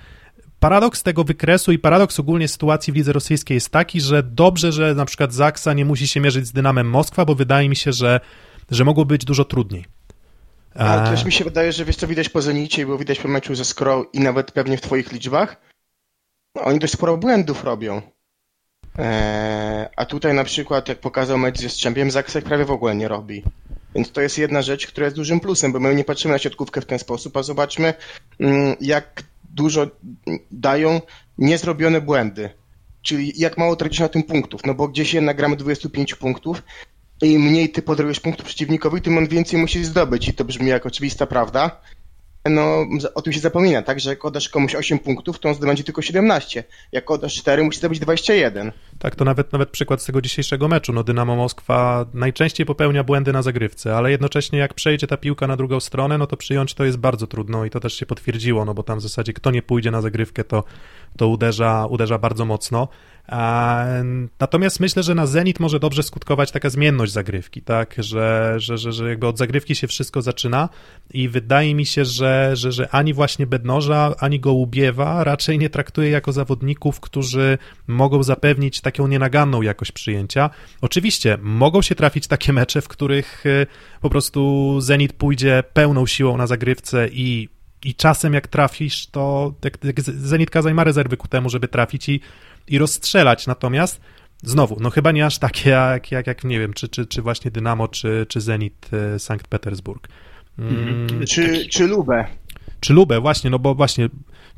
paradoks tego wykresu i paradoks ogólnie sytuacji w lidze rosyjskiej jest taki, że dobrze, że na przykład Zaksa nie musi się mierzyć z Dynamem Moskwa, bo wydaje mi się, że, że mogło być dużo trudniej. Ale też mi się wydaje, że wiesz co widać po Zenicie było widać po meczu ze Skrą i nawet pewnie w twoich liczbach, no, oni dość sporo błędów robią. Eee, a tutaj na przykład, jak pokazał mecz ze Strzępiem, Zaksek prawie w ogóle nie robi. Więc to jest jedna rzecz, która jest dużym plusem, bo my nie patrzymy na siatkówkę w ten sposób, a zobaczmy, mm, jak dużo dają niezrobione błędy. Czyli jak mało tracisz na tym punktów, no bo gdzieś jednak gramy 25 punktów, im mniej ty podrobisz punktów przeciwnikowi, tym on więcej musi zdobyć. I to brzmi jak oczywista prawda, no o tym się zapomina, tak, że jak oddasz komuś 8 punktów, to on zdobędzie tylko 17. Jak oddasz 4, musi zdobyć 21. Tak, to nawet, nawet przykład z tego dzisiejszego meczu. No Dynamo Moskwa najczęściej popełnia błędy na zagrywce, ale jednocześnie jak przejdzie ta piłka na drugą stronę, no to przyjąć to jest bardzo trudno i to też się potwierdziło, no bo tam w zasadzie kto nie pójdzie na zagrywkę, to, to uderza, uderza bardzo mocno. Natomiast myślę, że na Zenit może dobrze skutkować taka zmienność zagrywki, tak, że, że, że, że jakby od zagrywki się wszystko zaczyna i wydaje mi się, że, że, że ani właśnie Bednoża, ani Gołubiewa raczej nie traktuje jako zawodników, którzy mogą zapewnić taką nienaganną jakość przyjęcia. Oczywiście mogą się trafić takie mecze, w których y, po prostu Zenit pójdzie pełną siłą na zagrywce i i czasem jak trafisz, to jak, jak Zenit Kazań ma rezerwy ku temu, żeby trafić i i rozstrzelać. Natomiast znowu, no chyba nie aż takie jak, jak, jak nie wiem, czy, czy, czy właśnie Dynamo, czy, czy Zenit e, Sankt Petersburg. Mm, czy, czy Lubę. Czy Lubę, właśnie, no bo właśnie,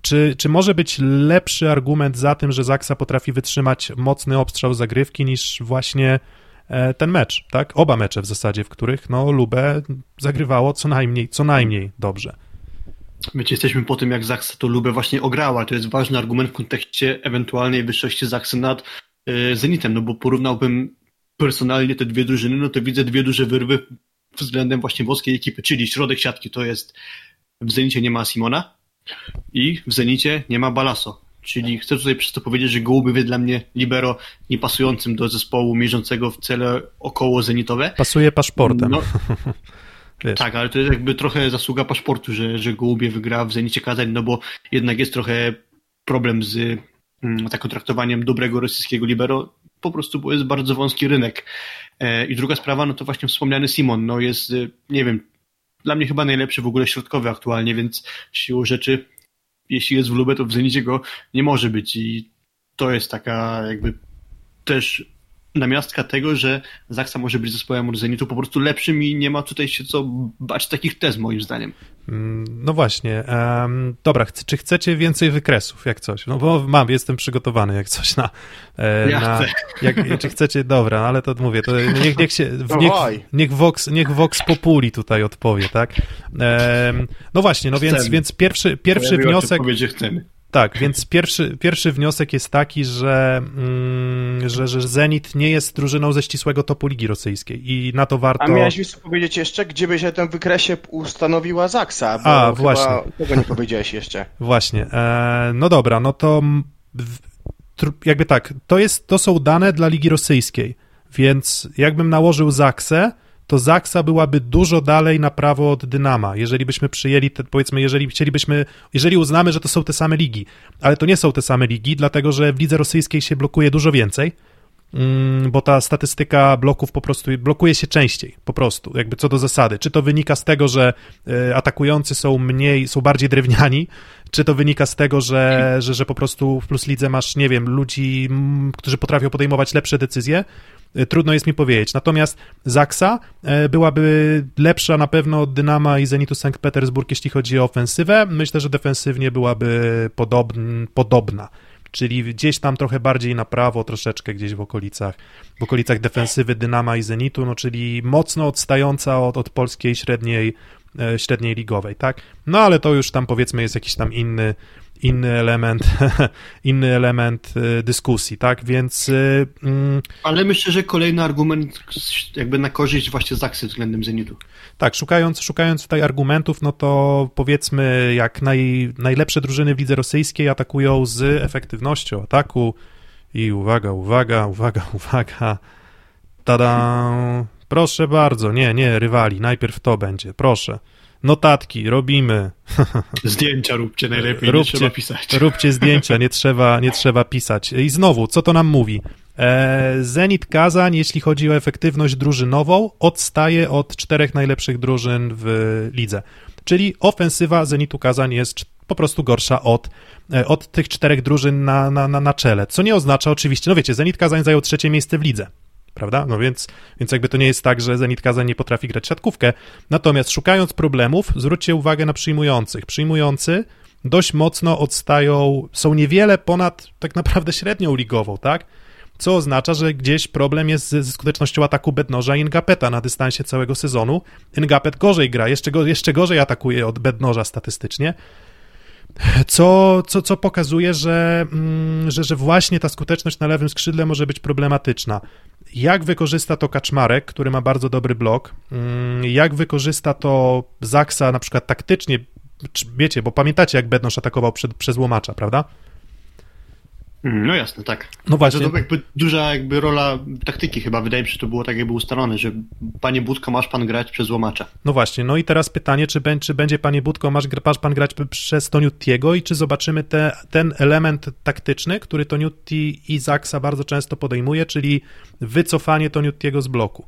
czy, czy może być lepszy argument za tym, że Zaksa potrafi wytrzymać mocny obstrzał zagrywki niż właśnie e, ten mecz, tak? Oba mecze w zasadzie, w których no Lubę zagrywało co najmniej, co najmniej dobrze. Wiecie, jesteśmy po tym, jak Zaksa to Lubę właśnie ograła. To jest ważny argument w kontekście ewentualnej wyższości Zaksy nad y, Zenitem, no bo porównałbym personalnie te dwie drużyny, no to widzę dwie duże wyrwy względem właśnie włoskiej ekipy, czyli środek siatki to jest w Zenicie nie ma Simona i w Zenicie nie ma Balaso. Czyli chcę tutaj przez to powiedzieć, że Gołuby jest dla mnie libero niepasującym do zespołu mierzącego w cele około zenitowe. Pasuje paszportem. No, Wiesz. Tak, ale to jest jakby trochę zasługa paszportu, że, że Gołubie wygra w Zenicie Kazań, no bo jednak jest trochę problem z mm, takim traktowaniem dobrego rosyjskiego libero, po prostu bo jest bardzo wąski rynek. E, I druga sprawa, no to właśnie wspomniany Simon, no jest, e, nie wiem, dla mnie chyba najlepszy w ogóle środkowy aktualnie, więc siłą rzeczy, jeśli jest w Lubę, to w Zenicie go nie może być i to jest taka jakby też namiastka tego, że Zaksa może być zespołem od Zenitu po prostu lepszym i nie ma tutaj się co bać takich tez moim zdaniem. Mm, no właśnie. Um, dobra, czy chcecie więcej wykresów, jak coś? No bo mam, jestem przygotowany jak coś na... E, ja na, chcę. Jak, czy chcecie, dobra, ale to mówię, to niech, niech się... Niech, niech, Vox, niech Vox Populi tutaj odpowie, tak? Um, no właśnie, no więc, więc pierwszy, pierwszy wniosek... chcemy. Tak, więc pierwszy, pierwszy wniosek jest taki, że, mm, że, że Zenit nie jest drużyną ze ścisłego topu Ligi Rosyjskiej i na to warto... A miałeś już powiedzieć jeszcze, gdzie by się ten wykresie ustanowiła Zaksa, bo A, właśnie. tego nie powiedziałeś jeszcze. Właśnie, e, no dobra, no to jakby tak, to, jest, to są dane dla Ligi Rosyjskiej, więc jakbym nałożył Zaksę, to Zaksa byłaby dużo dalej na prawo od Dynama, jeżeli byśmy przyjęli, te, powiedzmy, jeżeli chcielibyśmy, jeżeli uznamy, że to są te same ligi, ale to nie są te same ligi, dlatego że w lidze rosyjskiej się blokuje dużo więcej, mm, bo ta statystyka bloków po prostu blokuje się częściej, po prostu, jakby co do zasady. Czy to wynika z tego, że e, atakujący są mniej, są bardziej drewniani, czy to wynika z tego, że, że, że po prostu w Plus Lidze masz, nie wiem, ludzi, którzy potrafią podejmować lepsze decyzje, trudno jest mi powiedzieć. Natomiast Zaksa e, byłaby lepsza na pewno od Dynama i Zenitu Sankt Petersburg, jeśli chodzi o ofensywę. Myślę, że defensywnie byłaby podobn, podobna czyli gdzieś tam trochę bardziej na prawo, troszeczkę gdzieś w okolicach, w okolicach defensywy Dynama i Zenitu, no czyli mocno odstająca od, od polskiej średniej, e, średniej ligowej, tak? No ale to już tam powiedzmy jest jakiś tam inny, inny element, inny element y, dyskusji, tak? Więc. Y, mm, Ale myślę, że kolejny argument jakby na korzyść właśnie Zaksy względem Zenitu. Tak, szukając, szukając tutaj argumentów, no to powiedzmy, jak naj, najlepsze drużyny w lidze rosyjskiej atakują z efektywnością ataku I uwaga, uwaga, uwaga, uwaga. Tada! Proszę bardzo, nie, nie, rywali, najpierw to będzie, proszę. Notatki, robimy. Zdjęcia róbcie najlepiej, Róbcie- nie trzeba pisać. Róbcie zdjęcia, nie trzeba, nie trzeba pisać. I znowu, co to nam mówi? E, Zenit Kazań, jeśli chodzi o efektywność drużynową, odstaje od czterech najlepszych drużyn w lidze. Czyli ofensywa Zenitu Kazań jest po prostu gorsza od, e, od tych czterech drużyn na, na, na, na czele. Co nie oznacza oczywiście, no wiecie, Zenit Kazań zajął trzecie miejsce w lidze. Prawda? No więc, więc jakby to nie jest tak, że Zenit Kazań nie potrafi grać siatkówkę. Natomiast szukając problemów, zwróćcie uwagę na przyjmujących. Przyjmujący dość mocno odstają, są niewiele ponad tak naprawdę średnią ligową, tak? Co oznacza, że gdzieś problem jest ze skutecznością ataku Bednoża i Ngapeta na dystansie całego sezonu. Ngapet gorzej gra, jeszcze, go, jeszcze gorzej atakuje od Bednoża statystycznie, co, co, co pokazuje, że, mm, że, że właśnie ta skuteczność na lewym skrzydle może być problematyczna. Jak wykorzysta to Kaczmarek, który ma bardzo dobry blok, mm, jak wykorzysta to Zaksa na przykład taktycznie, wiecie, bo pamiętacie jak Bednosz atakował przed, przez łomacza, prawda? Mm, No jasne, tak. No właśnie. To, to jakby duża jakby rola taktyki chyba, wydaje mi się, że to było tak jakby ustalone, że panie Budko, masz pan grać przez łomacza. No właśnie, no i teraz pytanie, czy, czy będzie panie Budko, masz, masz pan grać przez Toniutiego i czy zobaczymy te, ten element taktyczny, który Toniutti i Zaksa bardzo często podejmuje, czyli wycofanie Toniutiego z bloku.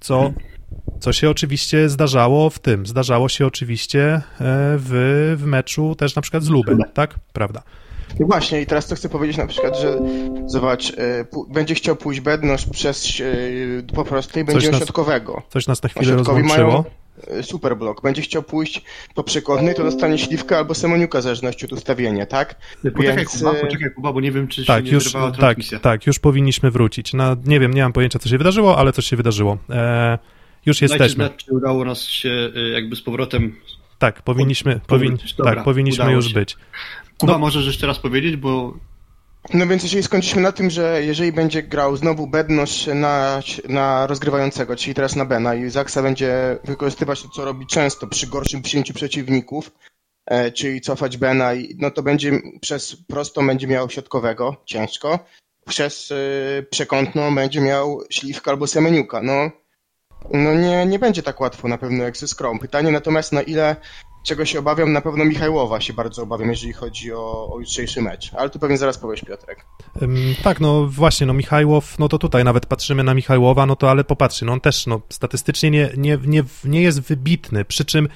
Co, co się oczywiście zdarzało w tym, zdarzało się oczywiście e, w, w meczu też na przykład z Lubem, tak? Prawda. No właśnie, i teraz to chcę powiedzieć na przykład, że zobacz, e, będzie chciał pójść Bednosz przez e, po prostu i będzie miał nas- środkowego. Coś nas na chwilę rozłączyło. mają e, super blok. Będzie chciał pójść po przekątny, to dostanie śliwkę albo semoniuka w zależności od ustawienia, tak? Poczekaj, Więc, Kuba, poczekaj, Kuba, bo nie wiem, czy Tak, się nie już, wyrwała tak, transmisja. tak, już powinniśmy wrócić. Na, nie wiem, nie mam pojęcia, co się wydarzyło, ale coś się wydarzyło. E, już Dajcie jesteśmy. znać, czy udało nas się jakby z powrotem... Tak, powinniśmy, powin, tak, powinniśmy już się. być. Kuba, No. możesz jeszcze raz powiedzieć, bo No więc jeżeli skończyliśmy na tym, że jeżeli będzie grał znowu Bednosz na, na rozgrywającego, czyli teraz na Bena i Zaksa będzie wykorzystywać to, co robi często przy gorszym przyjęciu przeciwników, e, czyli cofać Bena, i, no to będzie przez prostą będzie miał środkowego, ciężko, przez e, przekątną będzie miał śliwkę albo semeniuka. No, no nie, nie będzie tak łatwo na pewno jak ze Skrom. Pytanie natomiast na ile czego się obawiam, na pewno Michajłowa się bardzo obawiam, jeżeli chodzi o, o jutrzejszy mecz. Ale tu pewnie zaraz powiesz, Piotrek. Tak, no właśnie, no Michajłow, no to tutaj nawet patrzymy na Michajłowa, no to ale popatrzcie, no on też no, statystycznie nie, nie, nie, nie jest wybitny, przy czym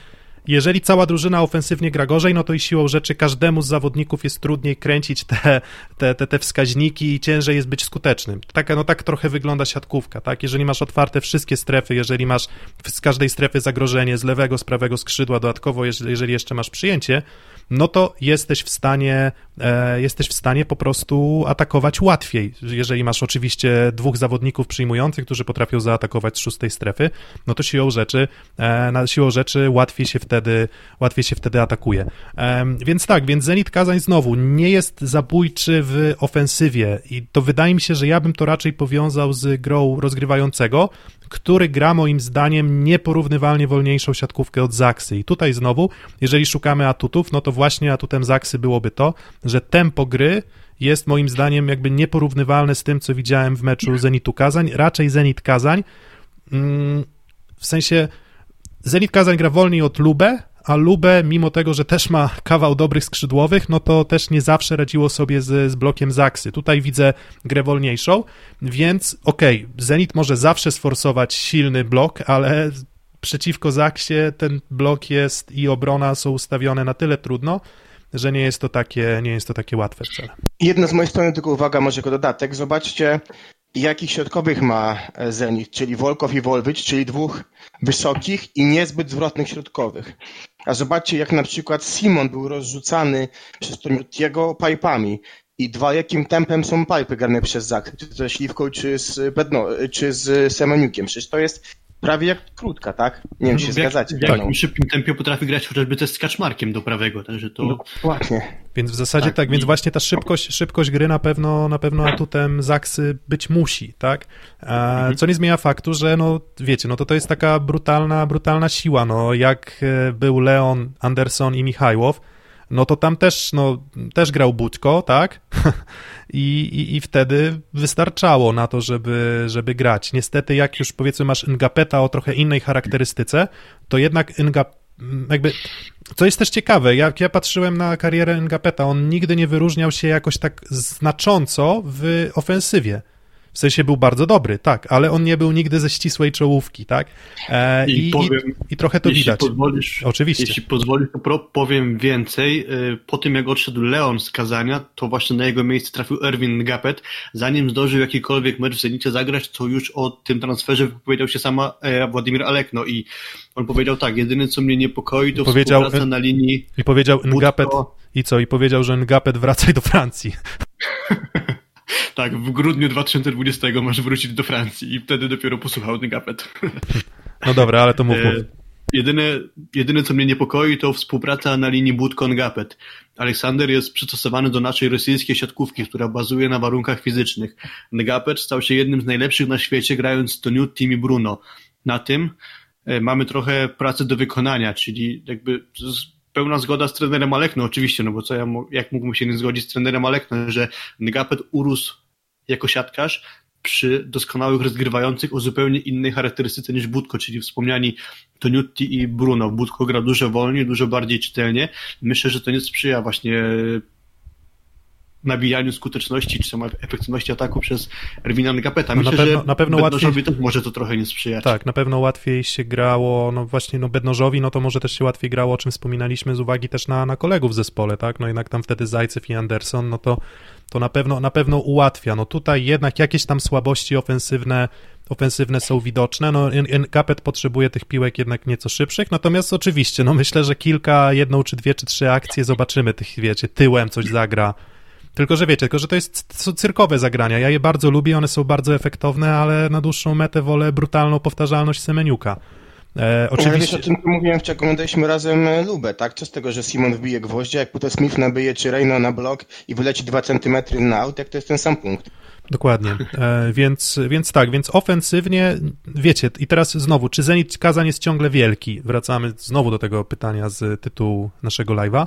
jeżeli cała drużyna ofensywnie gra gorzej, no to i siłą rzeczy każdemu z zawodników jest trudniej kręcić te, te, te, te wskaźniki i ciężej jest być skutecznym. Tak, no tak trochę wygląda siatkówka, tak? Jeżeli masz otwarte wszystkie strefy, jeżeli masz z każdej strefy zagrożenie z lewego, z prawego skrzydła, dodatkowo jeżeli, jeżeli jeszcze masz przyjęcie, no to jesteś w stanie, e, jesteś w stanie po prostu atakować łatwiej. Jeżeli masz oczywiście dwóch zawodników przyjmujących, którzy potrafią zaatakować z szóstej strefy, no to siłą rzeczy, e, na siłą rzeczy łatwiej się wtedy, łatwiej się wtedy atakuje. Em, więc tak, więc Zenit Kazań znowu nie jest zabójczy w ofensywie i to wydaje mi się, że ja bym to raczej powiązał z grą rozgrywającego, który gra moim zdaniem nieporównywalnie wolniejszą siatkówkę od Zaksy. I tutaj znowu, jeżeli szukamy atutów, no to właśnie atutem Zaksy byłoby to, że tempo gry jest moim zdaniem jakby nieporównywalne z tym, co widziałem w meczu Zenitu Kazań. Raczej Zenit Kazań, mm, w sensie Zenit Kazań gra wolniej od Lubę, a Lubę, mimo tego, że też ma kawał dobrych skrzydłowych, no to też nie zawsze radziło sobie z, z blokiem Zaksy. Tutaj widzę grę wolniejszą, więc okej, Zenit może zawsze sforsować silny blok, ale przeciwko Zaksie ten blok jest i obrona są ustawione na tyle trudno, że nie jest to takie, nie jest to takie łatwe wcale. Jedna z mojej strony tylko uwaga, może jako dodatek. Zobaczcie, jakich środkowych ma e, Zenit, czyli Wolkow i Wolwicz, czyli dwóch wysokich i niezbyt zwrotnych środkowych. A zobaczcie, jak na przykład Simon był rozrzucany przez Toniutiego pipami. I dwa, jakim tempem są pipy grane przez Zak, czy ze Śliwką, czy z, Bedno, czy z Semeniukiem. Przecież to jest prawie jak krótka, tak? Nie wiem, czy się w, jak, zgadzacie. w jakim szybkim tempie potrafi grać chociażby też z kaczmarkiem do prawego, także to... No, Dokładnie. Więc w zasadzie tak, Tak, więc właśnie ta szybkość, szybkość gry na pewno, na pewno atutem Zaksy być musi, tak? E, co nie zmienia faktu, że no wiecie, no to to jest taka brutalna, brutalna siła, no jak e, był Leon, Anderson i Michajłow, no to tam też, no, też grał Budko, tak? I, i, I wtedy wystarczało na to, żeby, żeby grać. Niestety, jak już powiedzmy masz Ngapeta o trochę innej charakterystyce, to jednak Ngap jakby, co jest też ciekawe, jak ja patrzyłem na karierę Ngapeta, on nigdy nie wyróżniał się jakoś tak znacząco w ofensywie. W sensie był bardzo dobry, tak, ale on nie był nigdy ze ścisłej czołówki, tak? E, I, i, powiem, i, i, trochę to jeśli widać. Pozwolisz, Oczywiście. Jeśli pozwolisz, to powiem więcej. E, po tym, jak odszedł Leon z Kazania, to właśnie na jego miejsce trafił Erwin Gapet. Zanim zdążył jakikolwiek mecz w Zenicie zagrać, to już o tym transferze wypowiedział się sama e, Władimir Alekno i on powiedział tak, jedyne co mnie niepokoi to powiedział, współpraca na linii I powiedział Ngapet, i co? I powiedział, że Ngapet wracaj do Francji. Tak, w grudniu 2020 masz wrócić do Francji i wtedy dopiero posłuchał Ngapet. No dobra, ale to mów, mów. Jedyne, jedyne, co mnie niepokoi, to współpraca na linii Budkon-Gapet. Aleksander jest przystosowany do naszej rosyjskiej siatkówki, która bazuje na warunkach fizycznych. Ngapet stał się jednym z najlepszych na świecie, grając to Newt, Team i Bruno. Na tym e, mamy trochę pracy do wykonania, czyli jakby pełna zgoda z trenerem Alekno, oczywiście, no bo co ja, jak mógłbym się nie zgodzić z trenerem Alekno, że Ngapet urósł jako siatkarz przy doskonałych rozgrywających o zupełnie innej charakterystyce niż Budko, czyli wspomniani Toniutti i Bruno. Budko gra dużo wolniej, dużo bardziej czytelnie. Myślę, że to nie sprzyja właśnie nabijaniu skuteczności czy efektywności ataku przez Erwina Ngapeta. Myślę, no na pewno, że na pewno łatwiej to może to trochę nie sprzyjać. Tak, na pewno łatwiej się grało, no właśnie, no Bednożowi, no to może też się łatwiej grało, o czym wspominaliśmy z uwagi też na, na kolegów w zespole, tak, no jednak tam wtedy Zajcew i Anderson, no to, to na pewno, na pewno ułatwia, no tutaj jednak jakieś tam słabości ofensywne ofensywne są widoczne. No, Capet potrzebuje tych piłek jednak nieco szybszych, natomiast oczywiście, no myślę, że kilka, jedną czy dwie czy trzy akcje zobaczymy tych, wiecie, tyłem coś zagra, tylko, że wiecie, tylko, że to jest są cyrkowe zagrania. Ja je bardzo lubię, one są bardzo efektowne, ale na dłuższą metę wolę brutalną powtarzalność Semeniuka. E, oczywiście... Ale wiesz, o tym mówiłem, jak oglądaliśmy razem e, Lubę, tak? Co z tego, że Simon wbije gwoździe, jak potem Smith nabyje, czy Reino na blok i wyleci dwa centymetry na aut, jak to jest ten sam punkt. Dokładnie, e, więc, więc tak, więc ofensywnie, wiecie, i teraz znowu, czy Zenit Kazan jest ciągle wielki? Wracamy znowu do tego pytania z tytułu naszego live'a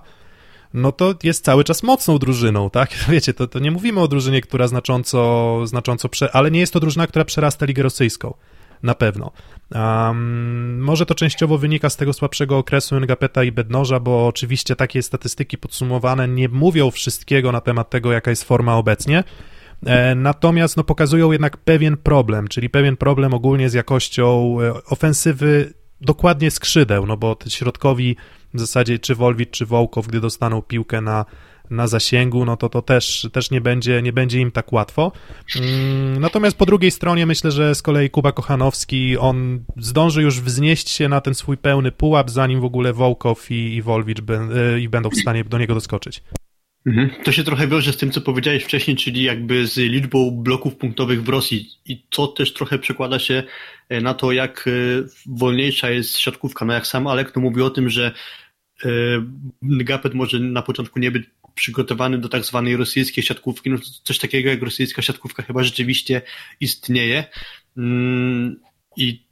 no to jest cały czas mocną drużyną, tak? Wiecie, to, to nie mówimy o drużynie, która znacząco, znacząco prze... ale nie jest to drużyna, która przerasta Ligę Rosyjską. Na pewno. Um, może to częściowo wynika z tego słabszego okresu Ngapeta i Bednoża, bo oczywiście takie statystyki podsumowane nie mówią wszystkiego na temat tego, jaka jest forma obecnie. E, natomiast no, pokazują jednak pewien problem, czyli pewien problem ogólnie z jakością e, ofensywy dokładnie skrzydeł, no bo środkowi w zasadzie czy Wolwit, czy Wołkow, gdy dostaną piłkę na, na zasięgu, no to to też, też nie, będzie, nie będzie im tak łatwo. Mm, natomiast po drugiej stronie myślę, że z kolei Kuba Kochanowski, on zdąży już wznieść się na ten swój pełny pułap, zanim w ogóle Wołkow i, i Wolwicz be, i będą w stanie do niego doskoczyć. Mhm. To się trochę wiąże z tym, co powiedziałeś wcześniej, czyli jakby z liczbą bloków punktowych w Rosji i to też trochę przekłada się e, na to, jak e, wolniejsza jest siatkówka. No jak sam Alek no mówi o tym, że e, Gapet może na początku nie być przygotowany do tak zwanej rosyjskiej siatkówki, no coś takiego jak rosyjska siatkówka chyba rzeczywiście istnieje mm, i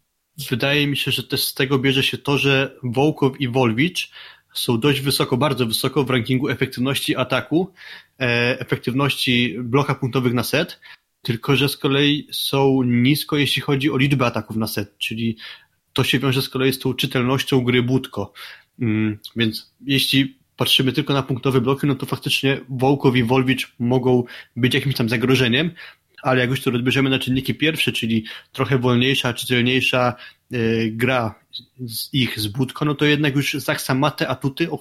wydaje mi się, że też z tego bierze się to, że Wołkow i Wolwicz są dość wysoko, bardzo wysoko w rankingu efektywności ataku, e, efektywności bloka punktowych na set, tylko że z kolei są nisko, jeśli chodzi o liczbę ataków na set, czyli to się wiąże z kolei z tą czytelnością gry Budko. Mm, więc jeśli patrzymy tylko na punktowe bloki, no to faktycznie Wołkow i Wolwicz mogą być jakimś tam zagrożeniem, ale jak już to rozbierzemy na czynniki pierwsze, czyli trochę wolniejsza, czytelniejsza yy, gra z ich z Budko, no to jednak już Zaksa ma te atuty,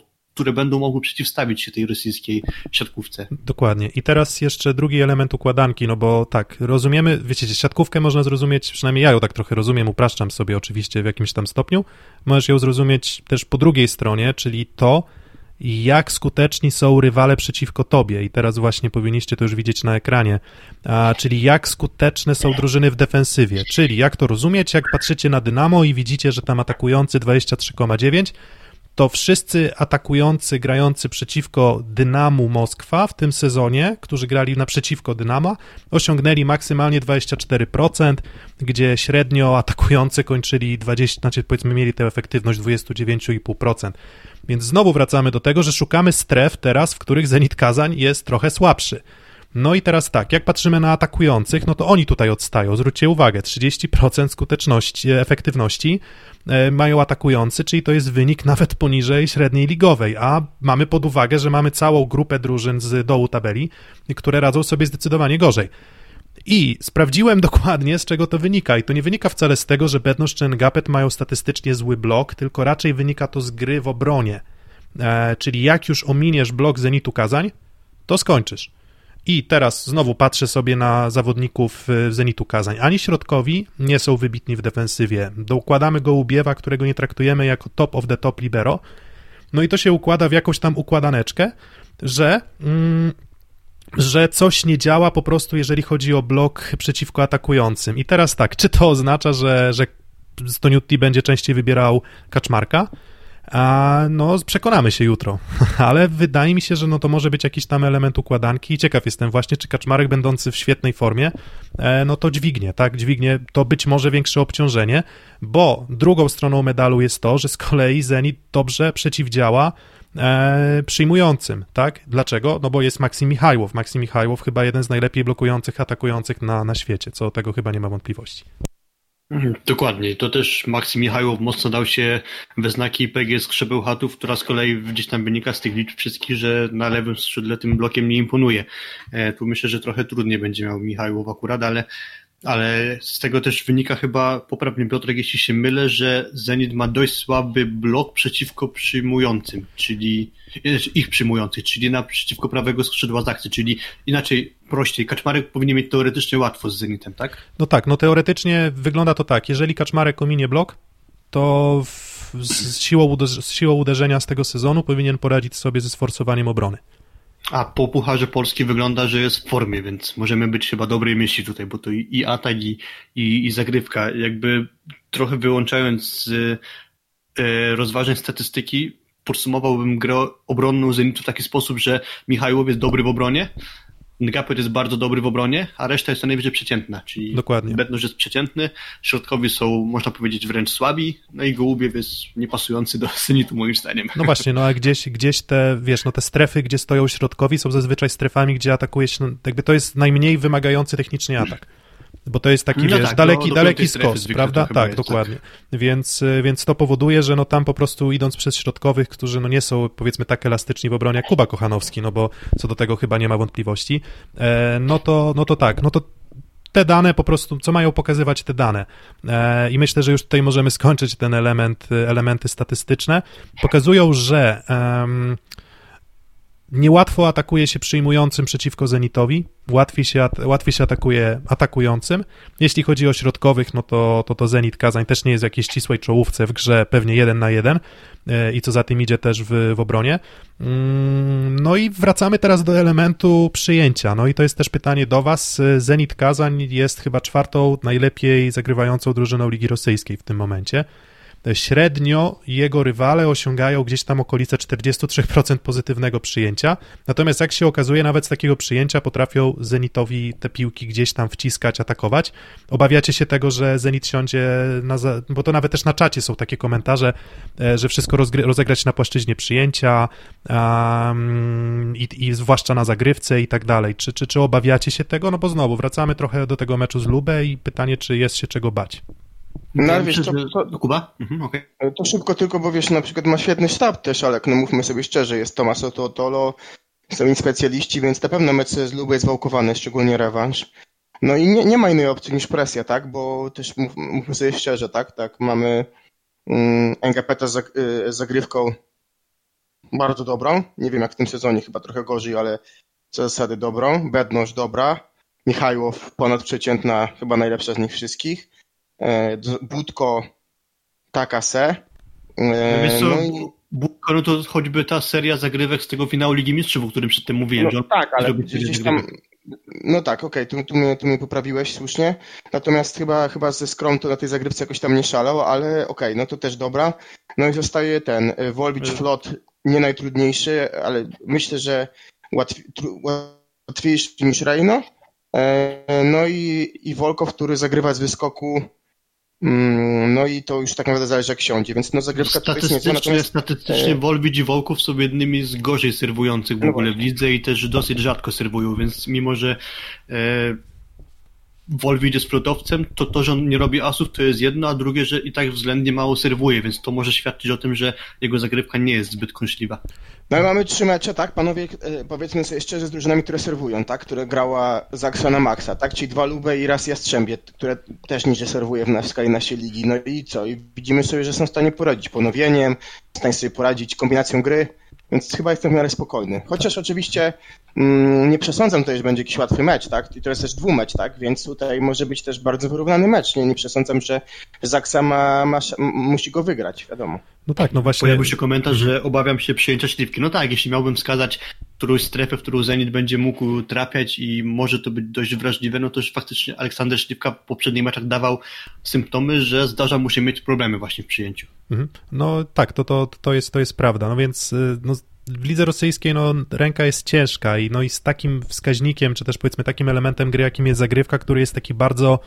które będą mogły przeciwstawić się tej rosyjskiej siatkówce. Dokładnie. I teraz jeszcze drugi element układanki, no bo tak, rozumiemy, wiecie, siatkówkę można zrozumieć, przynajmniej ja ją tak trochę rozumiem, upraszczam sobie oczywiście w jakimś tam stopniu, możesz ją zrozumieć też po drugiej stronie, czyli to, jak skuteczni są rywale przeciwko tobie. I teraz właśnie powinniście to już widzieć na ekranie. A, czyli jak skuteczne są drużyny w defensywie. Czyli jak to rozumieć, jak patrzycie na Dynamo i widzicie, że tam atakujący 23,9 to wszyscy atakujący, grający przeciwko Dynamu Moskwa w tym sezonie, którzy grali naprzeciwko Dynama, osiągnęli maksymalnie 24%, gdzie średnio atakujący kończyli 20, znaczy powiedzmy mieli tę efektywność 29,5%. Więc znowu wracamy do tego, że szukamy stref teraz, w których Zenit Kazań jest trochę słabszy. No i teraz tak, jak patrzymy na atakujących, no to oni tutaj odstają. Zwróćcie uwagę, 30% skuteczności, efektywności e, mają atakujący, czyli to jest wynik nawet poniżej średniej ligowej, a mamy pod uwagę, że mamy całą grupę drużyn z dołu tabeli, które radzą sobie zdecydowanie gorzej. I sprawdziłem dokładnie, z czego to wynika. I to nie wynika wcale z tego, że Bednosz czy Ngapet mają statystycznie zły blok, tylko raczej wynika to z gry w obronie. E, czyli jak już ominiesz blok Zenitu Kazań, to skończysz. I teraz znowu patrzę sobie na zawodników e, Zenitu Kazań. Ani środkowi nie są wybitni w defensywie. Dokładamy go Ubiewa, którego nie traktujemy jako top of the top libero. No i to się układa w jakąś tam układaneczkę, że... Mm, że coś nie działa po prostu, jeżeli chodzi o blok przeciwko atakującym. I teraz tak, czy to oznacza, że, że Stoniutti będzie częściej wybierał Kaczmarka? A no, przekonamy się jutro, ale wydaje mi się, że no to może być jakiś tam element układanki i ciekaw jestem właśnie, czy Kaczmarek będący w świetnej formie, e, no to dźwignie, tak, dźwignie to być może większe obciążenie, bo drugą stroną medalu jest to, że z kolei Zenit dobrze przeciwdziała e, przyjmującym, tak? Dlaczego? No bo jest Maksim Michajłow. Maksim Michajłow chyba jeden z najlepiej blokujących, atakujących na, na świecie, co tego chyba nie ma wątpliwości. Mhm, dokładnie. To też Maksim Michajłow mocno dał się we znaki PG Skrzebełchatów, która z kolei gdzieś tam wynika z tych liczb wszystkich, że na lewym skrzydle tym blokiem nie imponuje. E, tu myślę, że trochę trudniej będzie miał Michajłow akurat, ale ale z tego też wynika chyba, poprawnie Piotrek, jeśli się mylę, że Zenit ma dość słaby blok przeciwko przyjmującym, czyli ich przyjmujących, czyli naprzeciwko prawego skrzydła zakcji, czyli inaczej, prościej, Kaczmarek powinien mieć teoretycznie łatwo z Zenitem, tak? No tak, no teoretycznie wygląda to tak, jeżeli Kaczmarek ominie blok, to w, z siłą uderzenia z tego sezonu powinien poradzić sobie ze sforcowaniem obrony. A po Pucharze Polski wygląda, że jest w formie, więc możemy być chyba dobrej myśli tutaj, bo to i, atak, i, i, i zagrywka. Jakby trochę wyłączając z e, rozważań statystyki, podsumowałbym grę obronną Zenitu w taki sposób, że Michajłow jest dobry w obronie, Ngapet jest bardzo dobry w obronie, a reszta jest najwyżej przeciętna, czyli Dokładnie. Bednoż jest przeciętny, środkowi są, można powiedzieć, wręcz słabi, no i Gołubiew jest niepasujący do Zenitu moim zdaniem. No właśnie, no a gdzieś, gdzieś te, wiesz, no te strefy, gdzie stoją środkowi są zazwyczaj strefami, gdzie atakuje się, no, jakby to jest najmniej wymagający technicznie atak. Bo to jest taki, No wiesz, tak, daleki, do daleki skos, prawda? Tak, jest, dokładnie. Więc, y, więc to powoduje, że no tam po prostu idąc przez środkowych, którzy no nie są powiedzmy tak elastyczni w obronie jak Kuba Kochanowski, no bo co do tego chyba nie ma wątpliwości, e, no to, no to tak, no to te dane po prostu, co mają pokazywać te dane. E, I myślę, że już tutaj możemy skończyć ten element, elementy statystyczne. Pokazują, że em, niełatwo atakuje się przyjmującym przeciwko Zenitowi, łatwiej się, at- łatwiej się atakuje atakującym. Jeśli chodzi o środkowych, no to, to, to Zenit Kazań też nie jest w jakiejś ścisłej czołówce w grze, pewnie jeden na jeden e, i co za tym idzie też w, w obronie. Mm, No i wracamy teraz do elementu przyjęcia. No i to jest też pytanie do Was. Zenit Kazań jest chyba czwartą najlepiej zagrywającą drużyną Ligi Rosyjskiej w tym momencie. Średnio jego rywale osiągają gdzieś tam okolice 43% pozytywnego przyjęcia, natomiast jak się okazuje, nawet z takiego przyjęcia potrafią Zenitowi te piłki gdzieś tam wciskać, atakować. Obawiacie się tego, że Zenit siądzie, na bo to nawet też na czacie są takie komentarze, e, że wszystko rozegrać na płaszczyźnie przyjęcia um, i, i zwłaszcza na zagrywce i tak dalej. Czy, czy, czy obawiacie się tego? No bo znowu wracamy trochę do tego meczu z Lubę i pytanie, czy jest się czego bać. No Ja wiesz, to, to, Kuba? Mhm, okej. to szybko tylko, bo wiesz, na przykład ma świetny sztab też, ale no mówmy sobie szczerze, jest Tomaso Totolo, są inni specjaliści, więc na pewno mecz z Luby jest wałkowany, szczególnie rewanż. No i nie, nie ma innej opcji niż presja, tak? Bo też mów, mówmy sobie szczerze, tak? Tak, mamy mm, Engapeta z zag- y, z zagrywką bardzo dobrą. Nie wiem jak w tym sezonie, chyba trochę gorzej, ale co zasady dobrą. Bednoż dobra. Michajłow ponadprzeciętna, chyba najlepsza z nich wszystkich. E, Budko taka se. E, Wiesz co, no i, Budko, no to choćby ta seria zagrywek z tego finału Ligi Mistrzów, o którym przedtem mówiłem, no tak, ale gdzieś tam. No tak, okej, tu, tu, mnie, tu mnie poprawiłeś słusznie. Natomiast chyba, chyba ze Skrom to na tej zagrywce jakoś tam nie szalał, ale okej, no to też dobra. No i zostaje ten e, Volbic Y- Flot, nie najtrudniejszy, ale myślę, że łatwi, tru, łatwiejszy niż Reino. No i, i Volkow, który zagrywa z wyskoku no i to już tak naprawdę zależy jak siądzie, więc no zagrywka to Statystycznie, natomiast statystycznie e, Wolwich i Wołków są jednymi z gorzej serwujących w No ogóle w lidze i też dosyć rzadko serwują, więc mimo, że Wolwich jest flotowcem, to to, że on nie robi asów to jest jedno, a drugie, że i tak względnie mało serwuje, więc to może świadczyć o tym, że jego zagrywka nie jest zbyt kąśliwa. No i mamy trzy mecze, tak, panowie, e, powiedzmy sobie szczerze, z drużynami, które serwują, tak, które grała Zaksa na maksa, tak, czyli dwa Lube i raz Jastrzębie, które też niżej serwuje w, skali naszej ligi, no i co, i widzimy sobie, że są w stanie poradzić ponowieniem, w stanie sobie poradzić kombinacją gry, więc chyba jestem w miarę spokojny. Chociaż oczywiście nie przesądzam tutaj, że będzie jakiś łatwy mecz, tak, i to jest też dwumecz, tak, więc tutaj może być też bardzo wyrównany mecz, nie, nie przesądzam, że Zaksa ma, ma, musi go wygrać, wiadomo. No tak, no właśnie. Pojawił się komentarz, że obawiam się przyjęcia śliwki. No tak, jeśli miałbym wskazać którąś strefę, w którą Zenit będzie mógł trafiać i może to być dość wrażliwe, no to już faktycznie Aleksander Śliwka w poprzednich meczach dawał symptomy, że zdarza mu się mieć problemy właśnie w przyjęciu. Mhm. No tak, to, to, to, jest, to jest prawda. No więc y, no, w lidze rosyjskiej no, ręka jest ciężka i, no, i z takim wskaźnikiem, czy też powiedzmy takim elementem gry, jakim jest zagrywka, który jest taki bardzo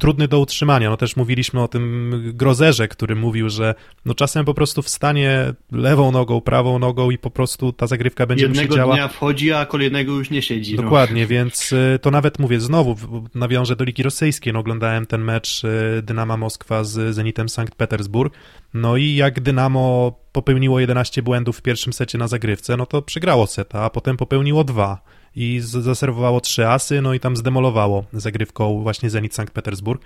trudny do utrzymania. No też mówiliśmy o tym grozerze, który mówił, że no czasem po prostu wstanie lewą nogą, prawą nogą i po prostu ta zagrywka będzie mu się Jednego działa. dnia wchodzi, a kolejnego już nie siedzi. no. Dokładnie, więc y, to nawet mówię znowu, nawiążę do Ligi Rosyjskiej, no oglądałem ten mecz y, Dynama Moskwa z Zenitem Sankt Petersburg, no i jak Dynamo popełniło 11 błędów w pierwszym secie na zagrywce, no to przegrało seta, a potem popełniło dwa i zaserwowało trzy asy, no i tam zdemolowało zagrywką właśnie Zenit Sankt Petersburg.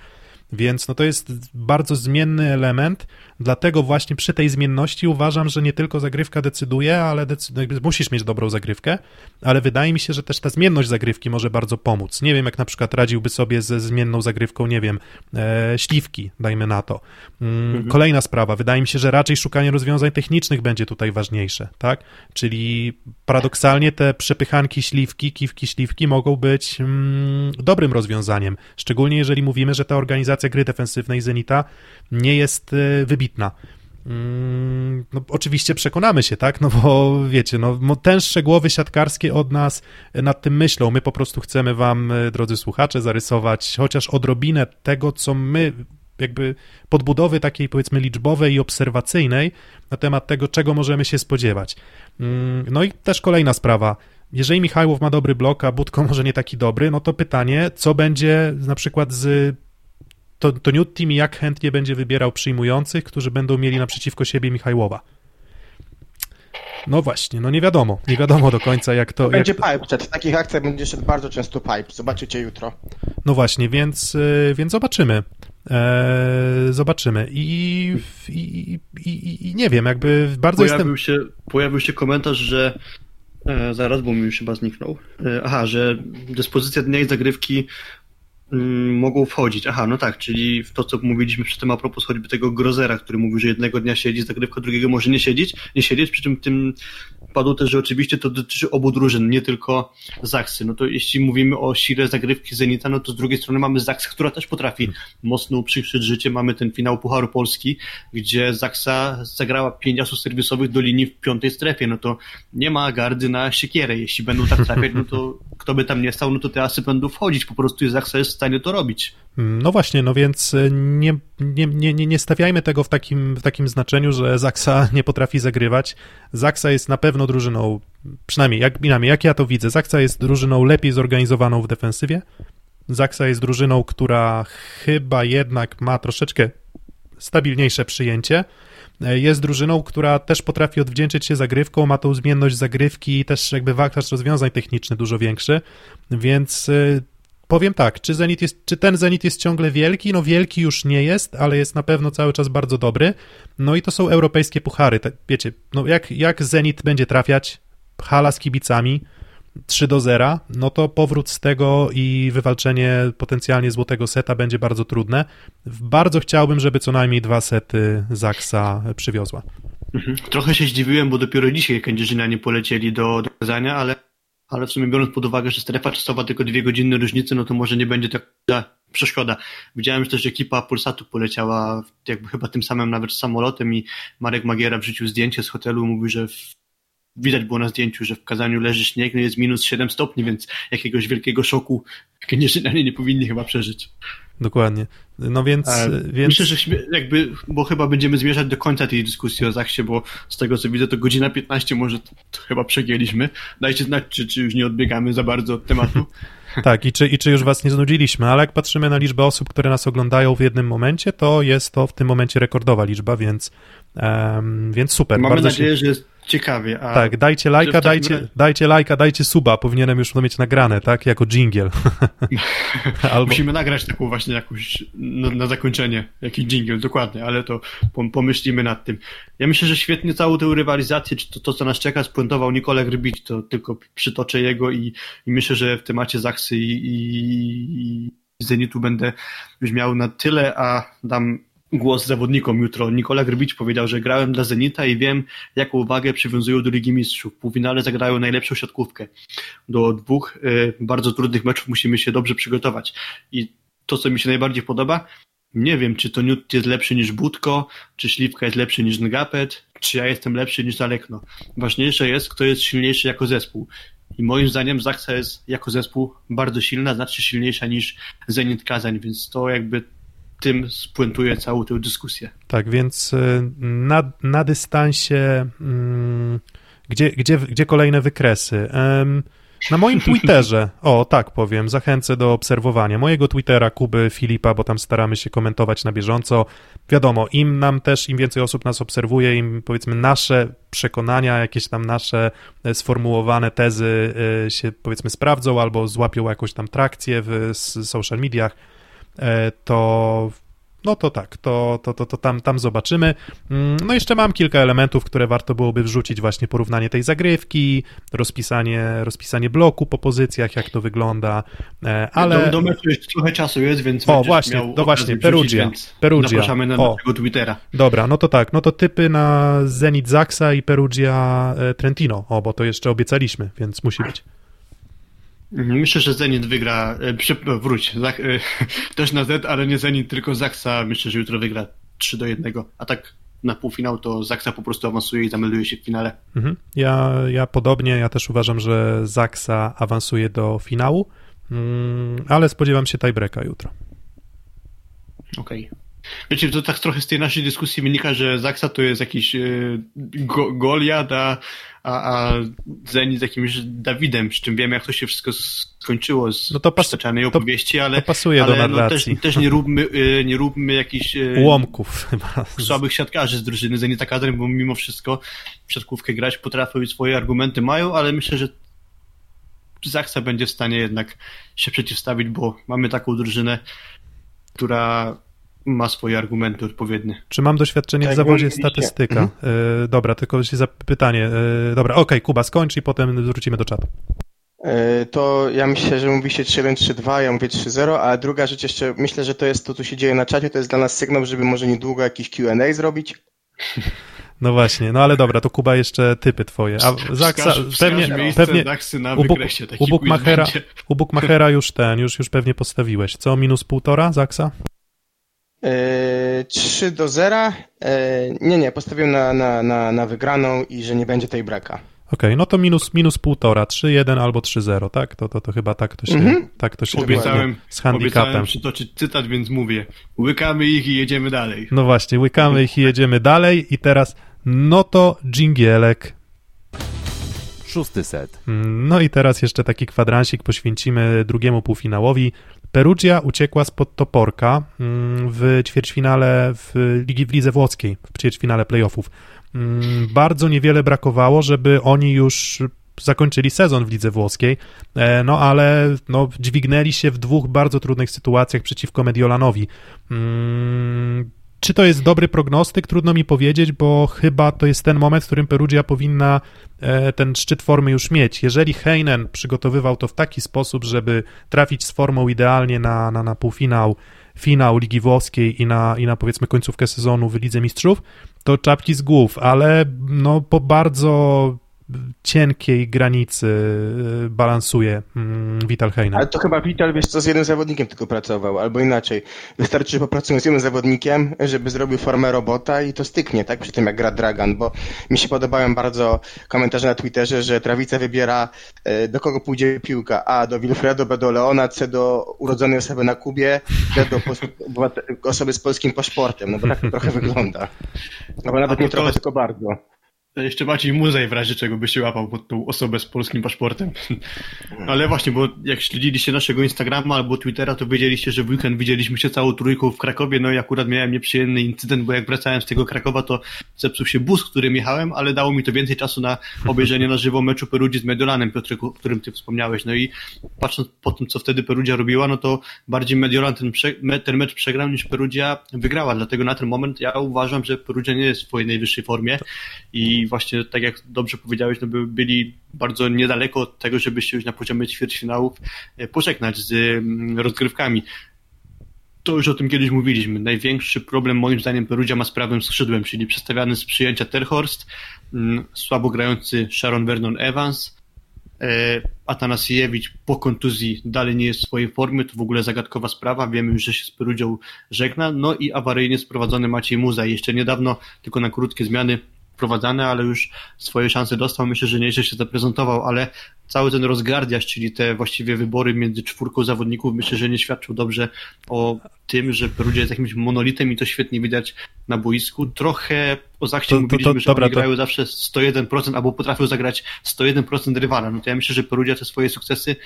Więc no to jest bardzo zmienny element, dlatego właśnie przy tej zmienności uważam, że nie tylko zagrywka decyduje, ale decy- jakby musisz mieć dobrą zagrywkę, ale wydaje mi się, że też ta zmienność zagrywki może bardzo pomóc. Nie wiem, jak na przykład radziłby sobie ze zmienną zagrywką, nie wiem, e, śliwki, dajmy na to. Mm, Kolejna sprawa, wydaje mi się, że raczej szukanie rozwiązań technicznych będzie tutaj ważniejsze, tak? Czyli paradoksalnie te przepychanki śliwki, kiwki śliwki mogą być mm, dobrym rozwiązaniem, szczególnie jeżeli mówimy, że ta organizacja gry defensywnej Zenita nie jest e, wybitna. Mm, No, oczywiście przekonamy się, tak? No bo wiecie, no, tęższe głowy siatkarskie od nas nad tym myślą. My po prostu chcemy Wam, e, drodzy słuchacze, zarysować chociaż odrobinę tego, co my, jakby podbudowy takiej powiedzmy liczbowej i obserwacyjnej na temat tego, czego możemy się spodziewać. Mm, No i też kolejna sprawa. Jeżeli Michajłow ma dobry blok, a Budko może nie taki dobry, no to pytanie, co będzie na przykład z to, to Newt Team i jak chętnie będzie wybierał przyjmujących, którzy będą mieli naprzeciwko siebie Michajłowa. No właśnie, no nie wiadomo, nie wiadomo do końca jak to... Będzie jak to... pipe, przed w takich akcjach będzie szedł bardzo często pipe, zobaczycie jutro. No właśnie, więc, y, więc zobaczymy. Eee, zobaczymy. I, i, i, i, nie wiem, jakby bardzo Pojawił, jestem... się, pojawił się komentarz, że e, zaraz, bo mi już chyba zniknął. E, aha, że dyspozycja dnia i zagrywki mogą wchodzić. Aha, no tak, czyli w to, co mówiliśmy przy tym a propos choćby tego Grozera, który mówił, że jednego dnia siedzi zagrywka, drugiego może nie siedzieć, nie siedzieć, przy czym tym padło też, że oczywiście to dotyczy obu drużyn, nie tylko Zaksy. No to jeśli mówimy o sile zagrywki Zenita, no to z drugiej strony mamy Zaksę, która też potrafi mocno uprzykrzyć życie. Mamy ten finał Pucharu Polski, gdzie Zaksa zagrała pięć asów serwisowych do linii w piątej strefie. No to nie ma gardy na siekierę. Jeśli będą tak trafiać, no to kto by tam nie stał, no to te asy będą wchodzić. Po prostu Zaksa jest w stanie to robić. No właśnie, no więc y, nie, nie, nie, nie stawiajmy tego w takim, w takim znaczeniu, że Zaksa nie potrafi zagrywać. Zaksa jest na pewno drużyną, przynajmniej jak, przynajmniej jak ja to widzę, Zaksa jest drużyną lepiej zorganizowaną w defensywie. Zaksa jest drużyną, która chyba jednak ma troszeczkę stabilniejsze przyjęcie. E, Jest drużyną, która też potrafi odwdzięczyć się zagrywką, ma tą zmienność zagrywki i też jakby wachlarz rozwiązań technicznych dużo większy, więc y, powiem tak, czy, Zenit jest, czy ten Zenit jest ciągle wielki? No wielki już nie jest, ale jest na pewno cały czas bardzo dobry. No i to są europejskie puchary. Te, wiecie, no jak, jak Zenit będzie trafiać, hala z kibicami, 3 do 0, no to powrót z tego i wywalczenie potencjalnie złotego seta będzie bardzo trudne. Bardzo chciałbym, żeby co najmniej dwa sety Zaksa przywiozła. Mhm. Trochę się zdziwiłem, bo dopiero dzisiaj kędzierzynianie polecieli do, do Kazania, ale, ale w sumie biorąc pod uwagę, że strefa czasowa tylko dwie godziny różnicy, no to może nie będzie taka przeszkoda. Widziałem, że też ekipa Polsatu poleciała jakby chyba tym samym nawet samolotem i Marek Magiera wrzucił zdjęcie z hotelu, mówił, że w, widać było na zdjęciu, że w Kazaniu leży śnieg, no jest minus 7 stopni, więc jakiegoś wielkiego szoku kędzierzynianie nie powinni chyba przeżyć. Dokładnie. No więc, więc... Myślę, że jakby, bo chyba będziemy zmierzać do końca tej dyskusji o Zachsie, bo z tego co widzę to godzina 15 może to, to chyba przegięliśmy. Dajcie znać, czy, czy już nie odbiegamy za bardzo od tematu. Tak, i czy, i czy już was nie znudziliśmy, ale jak patrzymy na liczbę osób, które nas oglądają w jednym momencie, to jest to w tym momencie rekordowa liczba, więc, um, więc super. Mamy nadzieję, się... że jest ciekawie. A tak, dajcie lajka, dajcie, dajcie lajka, dajcie suba, powinienem już to mieć nagrane, tak, jako jingle. Albo... Musimy nagrać taką właśnie jakąś na, na zakończenie, jakiś jingle, dokładnie, ale to pomyślimy nad tym. Ja myślę, że świetnie całą tę rywalizację, czy to, to co nas czeka, spuentował Nikolek Rybicz, to tylko przytoczę jego i, i myślę, że w temacie Zachsy i, i, i Zenitu będę już miał na tyle, a dam głos zawodnikom jutro. Nikola Grbicz powiedział, że grałem dla Zenita i wiem, jaką wagę przywiązują do Ligi Mistrzów. W półfinale zagrają najlepszą siatkówkę. Do dwóch y, bardzo trudnych meczów musimy się dobrze przygotować. I to, co mi się najbardziej podoba, nie wiem, czy to Newt jest lepszy niż Budko, czy Śliwka jest lepszy niż Ngapet, czy ja jestem lepszy niż Zalekno. Ważniejsze jest, kto jest silniejszy jako zespół. I moim zdaniem Zaksa jest jako zespół bardzo silna, znacznie silniejsza niż Zenit Kazań, więc to jakby tym spuentuje całą tę dyskusję. Tak, więc y, na, na dystansie, mm, gdzie, gdzie, gdzie kolejne wykresy? Na moim Twitterze, o tak powiem, zachęcę do obserwowania mojego Twittera, Kuby, Filipa, bo tam staramy się komentować na bieżąco. Wiadomo, im nam też, im więcej osób nas obserwuje, im powiedzmy nasze przekonania, jakieś tam nasze e, sformułowane tezy e, się powiedzmy sprawdzą albo złapią jakąś tam trakcję w social mediach, to no to tak, to, to, to, to tam, tam zobaczymy. Mm, no jeszcze mam kilka elementów, które warto byłoby wrzucić, właśnie porównanie tej zagrywki, rozpisanie, rozpisanie bloku po pozycjach, jak to wygląda, e, ale... Do, do meczu jeszcze trochę czasu jest, więc O, właśnie, no właśnie, Perugia, Perugia. Zapraszamy na o, naszego Twittera. Dobra, no to tak, no to typy na Zenit Zaksa i Perugia e, Trentino, o, bo to jeszcze obiecaliśmy, więc musi być. Mhm, myślę, że Zenit wygra, e, wróć, Zach, e, też na Z, ale nie Zenit, tylko Zaksa. Myślę, że jutro wygra 3 do 1. A tak na półfinał to Zaksa po prostu awansuje i zamelduje się w finale. Mhm. Ja, ja podobnie, ja też uważam, że Zaksa awansuje do finału, mm, ale spodziewam się tiebreaka jutro. Okej. Okay. Wiecie, to tak trochę z tej naszej dyskusji wynika, że Zaksa to jest jakiś yy, go, Goliat, a, a, a z jakimś Dawidem, z czym wiemy, jak to się wszystko skończyło z no to pas, opowieści, ale, to pasuje ale do no, też, też nie róbmy, yy, nie róbmy jakichś yy, ułomków chyba. Słabych siatkarzy z drużyny Zenita Kazan, bo mimo wszystko w siatkówkę grać potrafią i swoje argumenty mają, ale myślę, że Zaksa będzie w stanie jednak się przeciwstawić, bo mamy taką drużynę, która ma swoje argumenty odpowiednie. Czy mam doświadczenie tak, w zawodzie statystyka? Mhm. E, dobra, tylko się zapytanie. E, dobra, okej, okay, Kuba, skończ i potem wrócimy do czatu. E, to ja myślę, że mówi się 3-1, 3-2, ja mówię 3-0, a druga rzecz jeszcze, myślę, że to jest to, co się dzieje na czacie, to jest dla nas sygnał, żeby może niedługo jakiś Q&A zrobić. No właśnie, no ale dobra, to Kuba jeszcze typy twoje. A Zaksa, pewnie, pewnie u, Buk, u, Bookmachera, u Bookmachera już ten, już, już pewnie postawiłeś. Co, minus półtora Zaksa? 3 do 0. E, nie, nie, postawiłem na, na, na, na wygraną i że nie będzie tej braka. Okej, okay, no to minus, minus półtora, 3-1 albo 3-0, tak? To, to, to chyba tak to się, mm-hmm. tak to się obiecałem, z handicapem. Obiecałem przytoczyć cytat, więc mówię, łykamy ich i jedziemy dalej. No właśnie, łykamy ich i jedziemy dalej i teraz no to dżingielek. Szósty set. No i teraz jeszcze taki kwadransik poświęcimy drugiemu półfinałowi. Perugia uciekła spod toporka mm, w ćwierćfinale w, Ligi, w lidze włoskiej, w ćwierćfinale playoffów. Mm, bardzo niewiele brakowało, żeby oni już zakończyli sezon w lidze włoskiej, e, no ale no, dźwignęli się w dwóch bardzo trudnych sytuacjach przeciwko Mediolanowi. Czy to jest dobry prognostyk? Trudno mi powiedzieć, bo chyba to jest ten moment, w którym Perugia powinna e, ten szczyt formy już mieć. Jeżeli Heinen przygotowywał to w taki sposób, żeby trafić z formą idealnie na, na, na półfinał, finał Ligi Włoskiej i na, i na powiedzmy końcówkę sezonu w Lidze Mistrzów, to czapki z głów, ale no po bardzo cienkiej granicy y, balansuje mm, Vital Heinen. Ale to chyba Vital, wiesz co, z jednym zawodnikiem tylko pracował, albo inaczej. Wystarczy, że popracują z jednym zawodnikiem, żeby zrobił formę robota i to styknie, tak? Przy tym jak gra Dragan, bo mi się podobają bardzo komentarze na Twitterze, że Trawica wybiera e, do kogo pójdzie piłka. A do Wilfredo, B do Leona, C do urodzonej osoby na Kubie, D do osoby z polskim paszportem, no bo tak to trochę wygląda. No bo nawet nie trochę, tylko bardzo. Jeszcze Maciej Muzej w razie czego by się łapał pod tą osobę z polskim paszportem. Ale właśnie, bo jak śledziliście naszego Instagrama albo Twittera, to wiedzieliście, że w weekend widzieliśmy się całą trójką w Krakowie, no i akurat miałem nieprzyjemny incydent, bo jak wracałem z tego Krakowa, to zepsuł się bus, którym jechałem, ale dało mi to więcej czasu na obejrzenie na żywo meczu Perudzi z Mediolanem, Piotrek, o którym ty wspomniałeś. No i patrząc po tym, co wtedy Perugia robiła, no to bardziej Mediolan ten, ten mecz przegrał niż Perugia wygrała, dlatego na ten moment ja uważam, że Perugia nie jest w swojej najwyższej formie i właśnie tak jak dobrze powiedziałeś, no by byli bardzo niedaleko od tego, żeby się już na poziomie ćwierćfinałów e, pożegnać z mm, rozgrywkami. To już o tym kiedyś mówiliśmy. Największy problem moim zdaniem Perugia ma z prawym skrzydłem, czyli przestawiany z przyjęcia Terhorst, mm, słabo grający Sharon Vernon Evans, e, Atanasiewicz po kontuzji dalej nie jest w swojej formie, to w ogóle zagadkowa sprawa, wiemy już, że się z Perugią żegna, no i awaryjnie sprowadzony Maciej Muza. Jeszcze niedawno, tylko na krótkie zmiany, wprowadzane, ale już swoje szanse dostał. Myślę, że nieźle się zaprezentował, ale cały ten rozgardiaż, czyli te właściwie wybory między czwórką zawodników, myślę, że nie świadczył dobrze o tym, że Perugia jest jakimś monolitem i to świetnie widać na boisku. Trochę o Zachcie mówiliśmy, to, to, że dobra, oni grają to... zawsze 101% albo potrafią zagrać 101% rywala. No to ja myślę, że Perugia te swoje sukcesy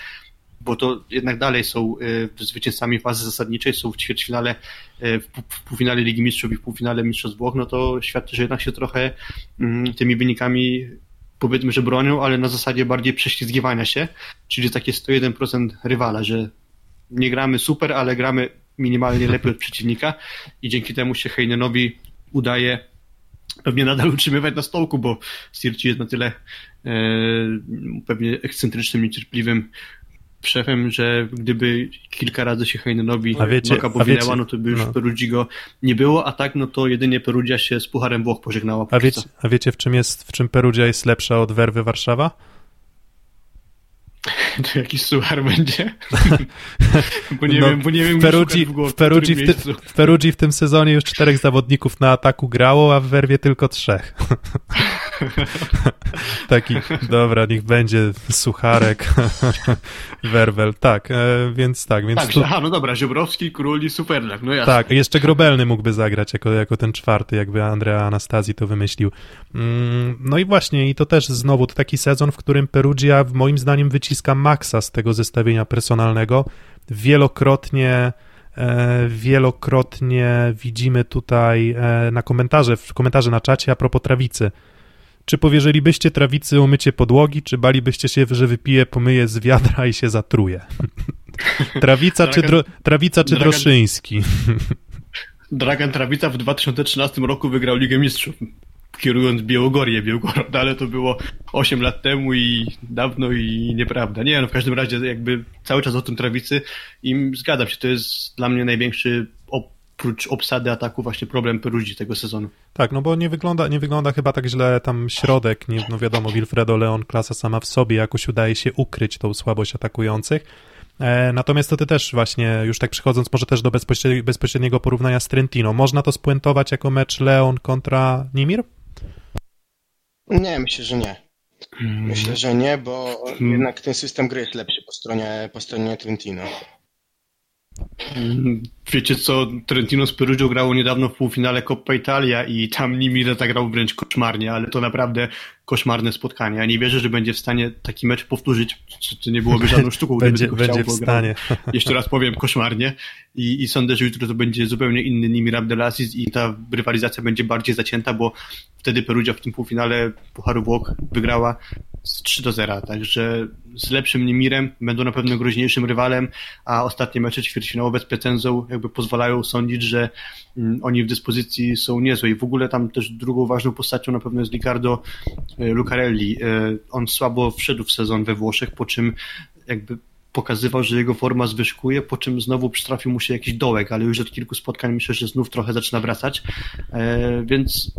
bo to jednak dalej są y, zwycięzcami fazy zasadniczej, są w ćwierćfinale, y, w półfinale Ligi Mistrzów i w półfinale Mistrzostw Włoch, no to świadczy, że jednak się trochę mm, tymi wynikami powiedzmy, że bronią, ale na zasadzie bardziej prześlizgiwania się, czyli takie 101% rywala, że nie gramy super, ale gramy minimalnie lepiej od przeciwnika i dzięki temu się Heinenowi udaje pewnie nadal utrzymywać na stołku, bo Sirci jest na tyle e, pewnie ekscentrycznym, niecierpliwym szefem, że gdyby kilka razy się Heinenowi noga powinęła, no to by już no. Perugiego nie było, a tak no to jedynie Perugia się z Pucharem Włoch pożegnała. A wiecie, a wiecie w czym jest, w czym Perugia jest lepsza od Werwy Warszawa? To jakiś suchar będzie? bo nie no, wiem, bo nie wiem, w Perugii, w, w, Perugii w, ty, w Perugii w tym sezonie już czterech zawodników na ataku grało, a w Werwie tylko trzech. Taki, dobra, niech będzie sucharek, werwel, tak, e, więc tak. Więc tak, tu... aha, no dobra, Ziobrowski, Król i Superlak, no jasne. Tak, jeszcze Grobelny mógłby zagrać jako, jako ten czwarty, jakby Andrea Anastazji to wymyślił. Mm, no i właśnie, i to też znowu to taki sezon, w którym Perugia moim zdaniem wyciska maksa z tego zestawienia personalnego. Wielokrotnie e, wielokrotnie widzimy tutaj e, na komentarze, w komentarze na czacie a propos trawicy. Czy powierzylibyście trawicy umycie podłogi, czy balibyście się, że wypije, pomyje z wiadra i się zatruje? Trawica, czy, dro, trawica czy Dragan, Droszyński? Dragan Trawica w 2013 roku wygrał Ligę Mistrzów, kierując Białogorię Białgorod, ale to było 8 lat temu i dawno i nieprawda. Nie, no w każdym razie jakby cały czas o tym Trawicy i zgadzam się, to jest dla mnie największy oprócz obsady ataku właśnie problem Peruzzi tego sezonu. Tak, no bo nie wygląda, nie wygląda chyba tak źle tam środek, nie, no wiadomo, Wilfredo Leon, klasa sama w sobie, jakoś udaje się ukryć tą słabość atakujących. E, natomiast to ty też właśnie, już tak przychodząc może też do bezpośredniego porównania z Trentino, można to spuentować jako mecz Leon kontra Nimir? Nie, myślę, że nie. Hmm. Myślę, że nie, bo hmm. jednak ten system gry jest lepszy po stronie, po stronie Trentino. Wiecie co, Trentino z Perugią grało niedawno w półfinale Coppa Italia i tam Nimile zagrał wręcz koszmarnie, ale to naprawdę koszmarne spotkanie. Ja nie wierzę, że będzie w stanie taki mecz powtórzyć, to nie byłoby żadną sztuką. będzie będzie w stanie. Jeszcze raz powiem, koszmarnie I, i sądzę, że jutro to będzie zupełnie inny Nimir Abdelaziz i ta rywalizacja będzie bardziej zacięta, bo wtedy Perugia w tym półfinale Pucharu Włoch wygrała z 3 do 0, także z lepszym Nimirem będą na pewno groźniejszym rywalem, a ostatnie mecze ćwierćfinałowe z Pretenzą jakby pozwalają sądzić, że mm, oni w dyspozycji są niezłe i w ogóle tam też drugą ważną postacią na pewno jest Ricardo e, Lucarelli. E, on słabo wszedł w sezon we Włoszech, po czym jakby pokazywał, że jego forma zwyżkuje, po czym znowu przytrafił mu się jakiś dołek, ale już od kilku spotkań myślę, że znów trochę zaczyna wracać, e, więc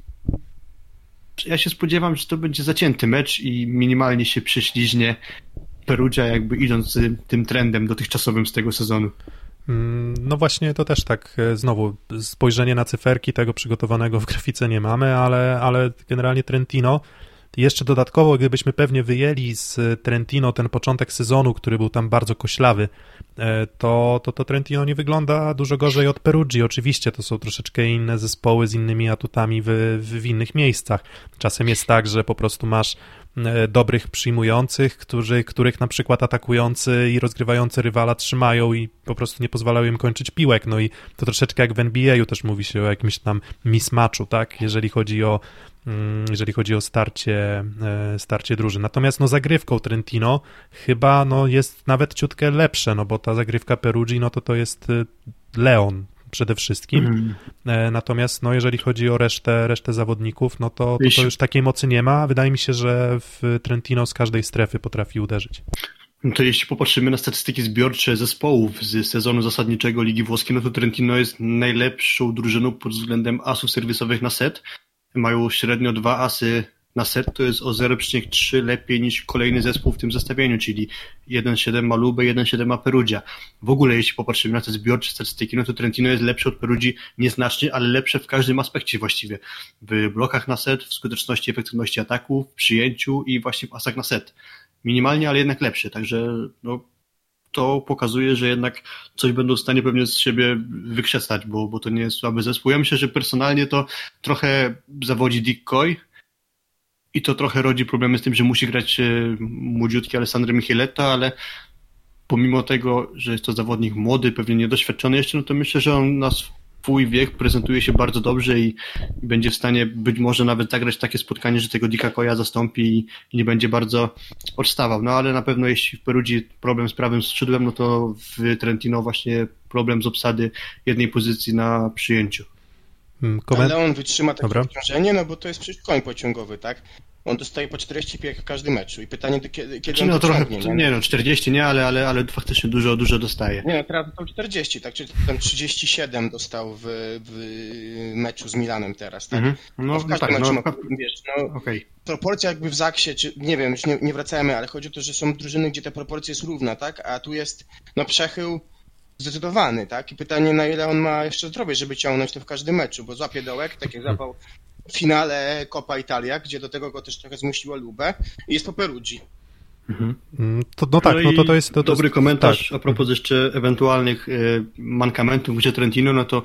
ja się spodziewam, że to będzie zacięty mecz i minimalnie się prześliźnie Perugia jakby idąc tym trendem dotychczasowym z tego sezonu. Mm, no właśnie, to też tak, e, znowu, spojrzenie na cyferki tego przygotowanego w grafice nie mamy, ale, ale generalnie Trentino, jeszcze dodatkowo, gdybyśmy pewnie wyjęli z Trentino ten początek sezonu, który był tam bardzo koślawy, e, to, to, to Trentino nie wygląda dużo gorzej od Perugii. Oczywiście to są troszeczkę inne zespoły z innymi atutami w, w, innych miejscach. Czasem jest tak, że po prostu masz E, dobrych przyjmujących, którzy, których na przykład atakujący i rozgrywający rywala trzymają i po prostu nie pozwalają im kończyć piłek. No i to troszeczkę jak w NBA-u też mówi się o jakimś tam mismatchu, tak? Jeżeli chodzi o mm, jeżeli chodzi o starcie, e, starcie drużyn. Natomiast no zagrywką Trentino chyba no jest nawet ciutkę lepsze, no bo ta zagrywka Perugii, no to to jest e, Leon, przede wszystkim. Mm. Natomiast no, jeżeli chodzi o resztę, resztę zawodników, no to, to, to, już takiej mocy nie ma. Wydaje mi się, że w Trentino z każdej strefy potrafi uderzyć. No to jeśli popatrzymy na statystyki zbiorcze zespołów z sezonu zasadniczego Ligi Włoskiej, no to Trentino jest najlepszą drużyną pod względem asów serwisowych na set. Mają średnio dwa asy na set to jest o 0,3 lepiej niż kolejny zespół w tym zestawieniu, czyli 1,7 ma Lubę, 1,7 ma Perugia. W ogóle jeśli popatrzymy na te zbiorcze statystyki, no to Trentino jest lepsze od Perugii nieznacznie, ale lepsze w każdym aspekcie właściwie. W blokach na set, w skuteczności, efektywności ataku, w przyjęciu i właśnie w asach na set. Minimalnie, ale jednak lepsze, także no, to pokazuje, że jednak coś będą w stanie pewnie z siebie wykrzesać, bo, bo to nie jest słaby zespół. Ja myślę, że personalnie to trochę zawodzi Dick Coy, i to trochę rodzi problemy z tym, że musi grać e, młodziutki Alessandro Micheletta, ale pomimo tego, że jest to zawodnik młody, pewnie niedoświadczony jeszcze, no to myślę, że on na swój wiek prezentuje się bardzo dobrze i będzie w stanie być może nawet zagrać takie spotkanie, że tego Dika Koja zastąpi i nie będzie bardzo odstawał. No ale na pewno jeśli w Perudzi problem z prawym skrzydłem, no to w Trentino właśnie problem z obsady jednej pozycji na przyjęciu. Hmm, koment... Ale on wytrzyma takie Dobra. obciążenie, no bo to jest przecież koń pociągowy, tak? On dostaje po 40 piłek w każdym meczu i pytanie, kiedy, kiedy on no, trochę, nie? nie no, 40 nie, ale, ale, ale faktycznie dużo, dużo dostaje. Nie, no teraz to 40, tak? Czyli tam 37 dostał w, w meczu z Milanem teraz, tak? Mhm. No, no w każdym no, tak, meczu, no, wiesz, no, okay. proporcja jakby w Zaksie, czy nie wiem, już nie, nie wracamy, ale chodzi o to, że są drużyny, gdzie ta proporcja jest równa, tak? A tu jest, no przechył zdecydowany, tak? I pytanie, na ile on ma jeszcze zdrowie, żeby ciągnąć to w każdym meczu, bo złapie dołek, tak jak zapał w finale Copa Italia, gdzie do tego go też trochę zmusiła Lubę i jest po Perugii. Mhm. Mm, to, no tak, no, no to, to jest... To, to dobry komentarz tak. a propos jeszcze ewentualnych y, mankamentów gdzie Trentino, no to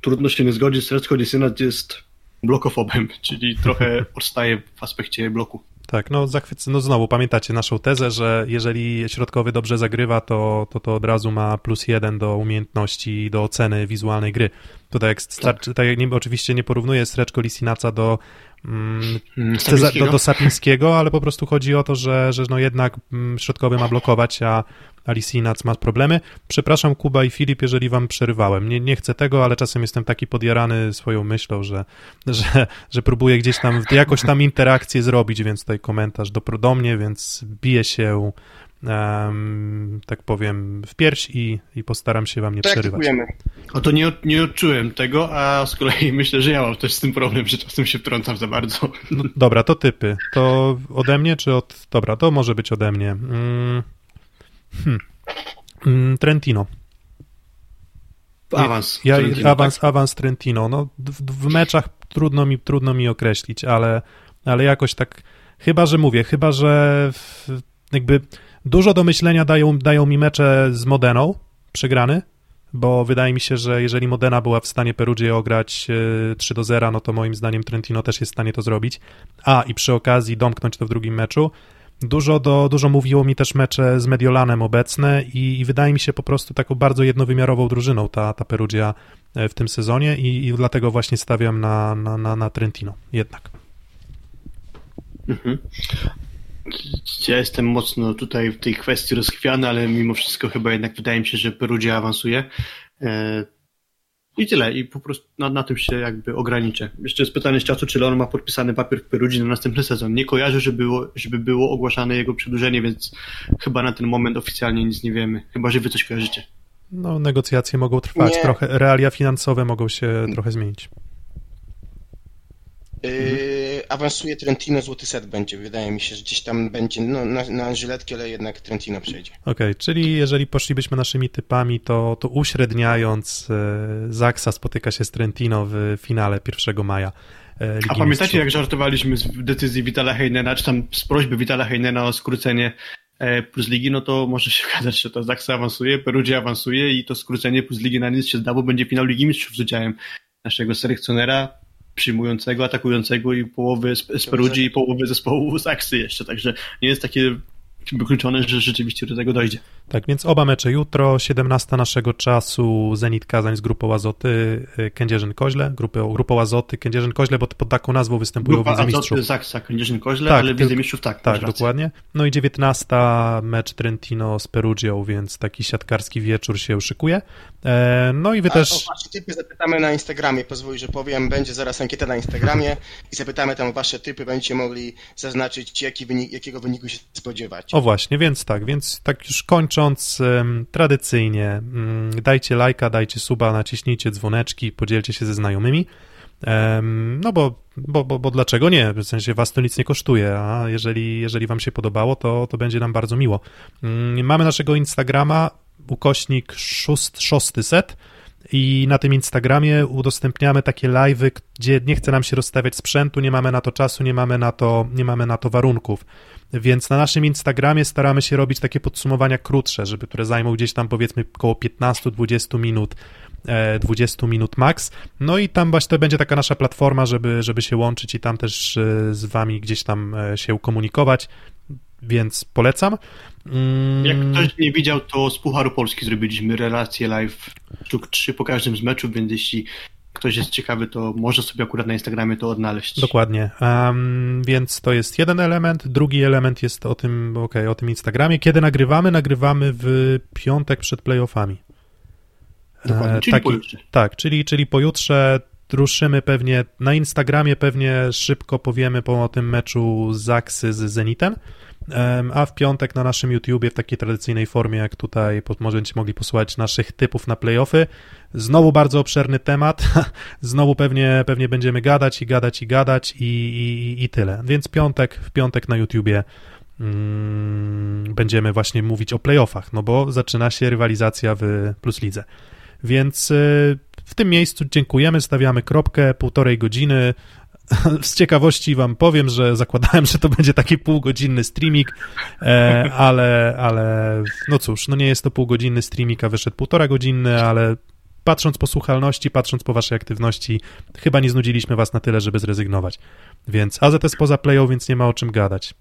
trudno się nie zgodzić, Srecko Synat jest blokofobem, czyli trochę odstaje w aspekcie bloku. Tak, no zachwyt, no znowu pamiętacie naszą tezę, że jeżeli środkowy dobrze zagrywa, to, to, to od razu ma plus jeden do umiejętności, do oceny wizualnej gry. Tutaj jak, starczy, tak. tak jak nie, oczywiście nie porównuję Sreczko Lisinaca do, mm, do, do Sapińskiego, ale po prostu chodzi o to, że, że no jednak mm, środkowy ma blokować, a Alicinac ma problemy. Przepraszam Kuba i Filip, jeżeli wam przerywałem. Nie, nie chcę tego, ale czasem jestem taki podjarany swoją myślą, że, że, że próbuję gdzieś tam jakoś tam interakcję zrobić, więc tutaj komentarz do, do mnie, więc biję się um, tak powiem, w pierś i, i postaram się wam nie tak, przerywać. Dziękujemy. O to nie, nie odczułem tego, a z kolei myślę, że ja mam też z tym problem, że czasem się wtrącam za bardzo. No, dobra, to typy. To ode mnie, czy od... Dobra, to może być ode mnie. Mm. Hmm. Mm, Trentino. Awans. Ja, Trentino, awans, tak? awans Trentino. No, w, w, meczach trudno mi, trudno mi określić, ale, ale jakoś tak, chyba że mówię, chyba że jakby dużo do myślenia dają, dają mi mecze z Modeną przegrany, bo wydaje mi się, że jeżeli Modena była w stanie Perugię ograć 3 e, do 0, no to moim zdaniem Trentino też jest w stanie to zrobić. A i przy okazji domknąć to w drugim meczu. Dużo, do, dużo mówiło mi też mecze z Mediolanem obecne i, i, wydaje mi się po prostu taką bardzo jednowymiarową drużyną ta, ta Perugia e, w tym sezonie i, i dlatego właśnie stawiam na, na, na, na Trentino jednak. Mhm. Ja jestem mocno tutaj w tej kwestii rozchwiany, ale mimo wszystko chyba jednak wydaje mi się, że Perugia awansuje. E, i tyle, i po prostu na, na, tym się jakby ograniczę. Jeszcze jest pytanie z czasu, czy Leon ma podpisany papier w Perudzi na następny sezon. Nie kojarzę, żeby było, żeby było ogłaszane jego przedłużenie, więc chyba na ten moment oficjalnie nic nie wiemy. Chyba, że wy coś kojarzycie. No, negocjacje mogą trwać nie. trochę, realia finansowe mogą się trochę zmienić. Yy, awansuje Trentino, złoty set będzie. Wydaje mi się, że gdzieś tam będzie no, na, na Angeletki, ale jednak Trentino przejdzie. Okej, okay, czyli jeżeli poszlibyśmy naszymi typami, to, to uśredniając e, Zaksa spotyka się z Trentino w finale 1 maja. E, Ligi A pamiętacie, Mistrzów. jak żartowaliśmy z decyzji Vitala Heinena, czy tam z prośby Vitala Heinena o skrócenie e, plus ligi, no to może się okazać, że to Zaksa awansuje, Perugia awansuje i to skrócenie plus ligi na nic się zda, bo będzie finał Ligi Mistrzów z udziałem naszego selekcjonera, przyjmującego, atakującego i połowy z, z Perugii i połowy zespołu z Aksy jeszcze, także nie jest takie wykluczone, że rzeczywiście do tego dojdzie. Tak, więc oba mecze jutro, 17 naszego czasu, Zenit Kazań z grupą Azoty, y, Kędzierzyn-Koźle, grupą, grupą Azoty, Kędzierzyn-Koźle, bo pod taką nazwą występują Grupa w Lidze Mistrzów. Azoty, Zaksa, Kędzierzyn-Koźle, tak, ale w Lidze Mistrzów tak. Tak, dokładnie. No i 19 mecz Trentino z Perugią, więc taki siatkarski wieczór się szykuje. E, no i wy A, też... O, wasze typy zapytamy na Instagramie, pozwól, że powiem, będzie zaraz ankieta na Instagramie i zapytamy tam wasze typy, będziecie mogli zaznaczyć, jaki wynik, jakiego wyniku się spodziewać. O właśnie, więc tak, więc tak już kończąc, tradycyjnie dajcie lajka, dajcie suba, naciśnijcie dzwoneczki, podzielcie się ze znajomymi. No bo, bo, bo, bo dlaczego nie? W sensie was to nic nie kosztuje, a jeżeli, jeżeli wam się podobało, to, to będzie nam bardzo miło. Mamy naszego Instagrama, ukośnik szóst, szósty set i na tym Instagramie udostępniamy takie live'y, gdzie nie chce nam się rozstawiać sprzętu, nie mamy na to czasu, nie mamy na to, nie mamy na to warunków. Więc na naszym Instagramie staramy się robić takie podsumowania krótsze, żeby które zajmą gdzieś tam powiedzmy około 15-20 minut 20 e, minut max. No i tam właśnie to będzie taka nasza platforma, żeby, żeby się łączyć i tam też e, z wami gdzieś tam e, się komunikować, więc polecam. Mm. Jak ktoś nie widział, to z Pucharu Polski zrobiliśmy relację live 3 po każdym z meczów, więc jeśli ktoś jest ciekawy, to może sobie akurat na Instagramie to odnaleźć. Dokładnie. Um, więc to jest jeden element. Drugi element jest o tym, okay, o tym Instagramie. Kiedy nagrywamy? Nagrywamy w piątek przed playoffami. Dokładnie, czyli Taki, pojutrze. Tak, czyli, czyli pojutrze ruszymy pewnie na Instagramie, pewnie szybko powiemy po tym meczu Zaksy z Zenitem a w piątek na naszym YouTubie w takiej tradycyjnej formie, jak tutaj będziecie mogli posłuchać naszych typów na playoffy. Znowu bardzo obszerny temat, znowu pewnie, pewnie będziemy gadać i gadać i gadać i, i, i tyle. Więc piątek, w piątek na YouTubie mm, będziemy właśnie mówić o playoffach, no bo zaczyna się rywalizacja w Plus Lidze. Więc y, w tym miejscu dziękujemy, stawiamy kropkę, półtorej godziny, z ciekawości wam powiem, że zakładałem, że to będzie taki półgodzinny streaming, e, ale, ale no cóż, no nie jest to półgodzinny streaming, a wyszedł półtora godzinny, ale patrząc po słuchalności, patrząc po waszej aktywności, chyba nie znudziliśmy was na tyle, żeby zrezygnować. Więc AZS poza playą, więc nie ma o czym gadać.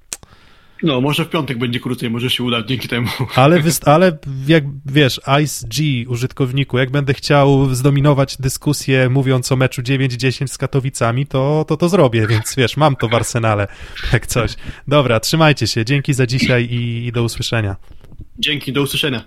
No, może w piątek będzie krócej, może się uda dzięki temu. Ale, ale jak wiesz, Ice G, użytkowniku, jak będę chciał zdominować dyskusję mówiąc o meczu 9-10 z Katowicami, to, to to zrobię, więc wiesz, mam to w arsenale, jak coś. Dobra, trzymajcie się, dzięki za dzisiaj i, i do usłyszenia. Dzięki, do usłyszenia.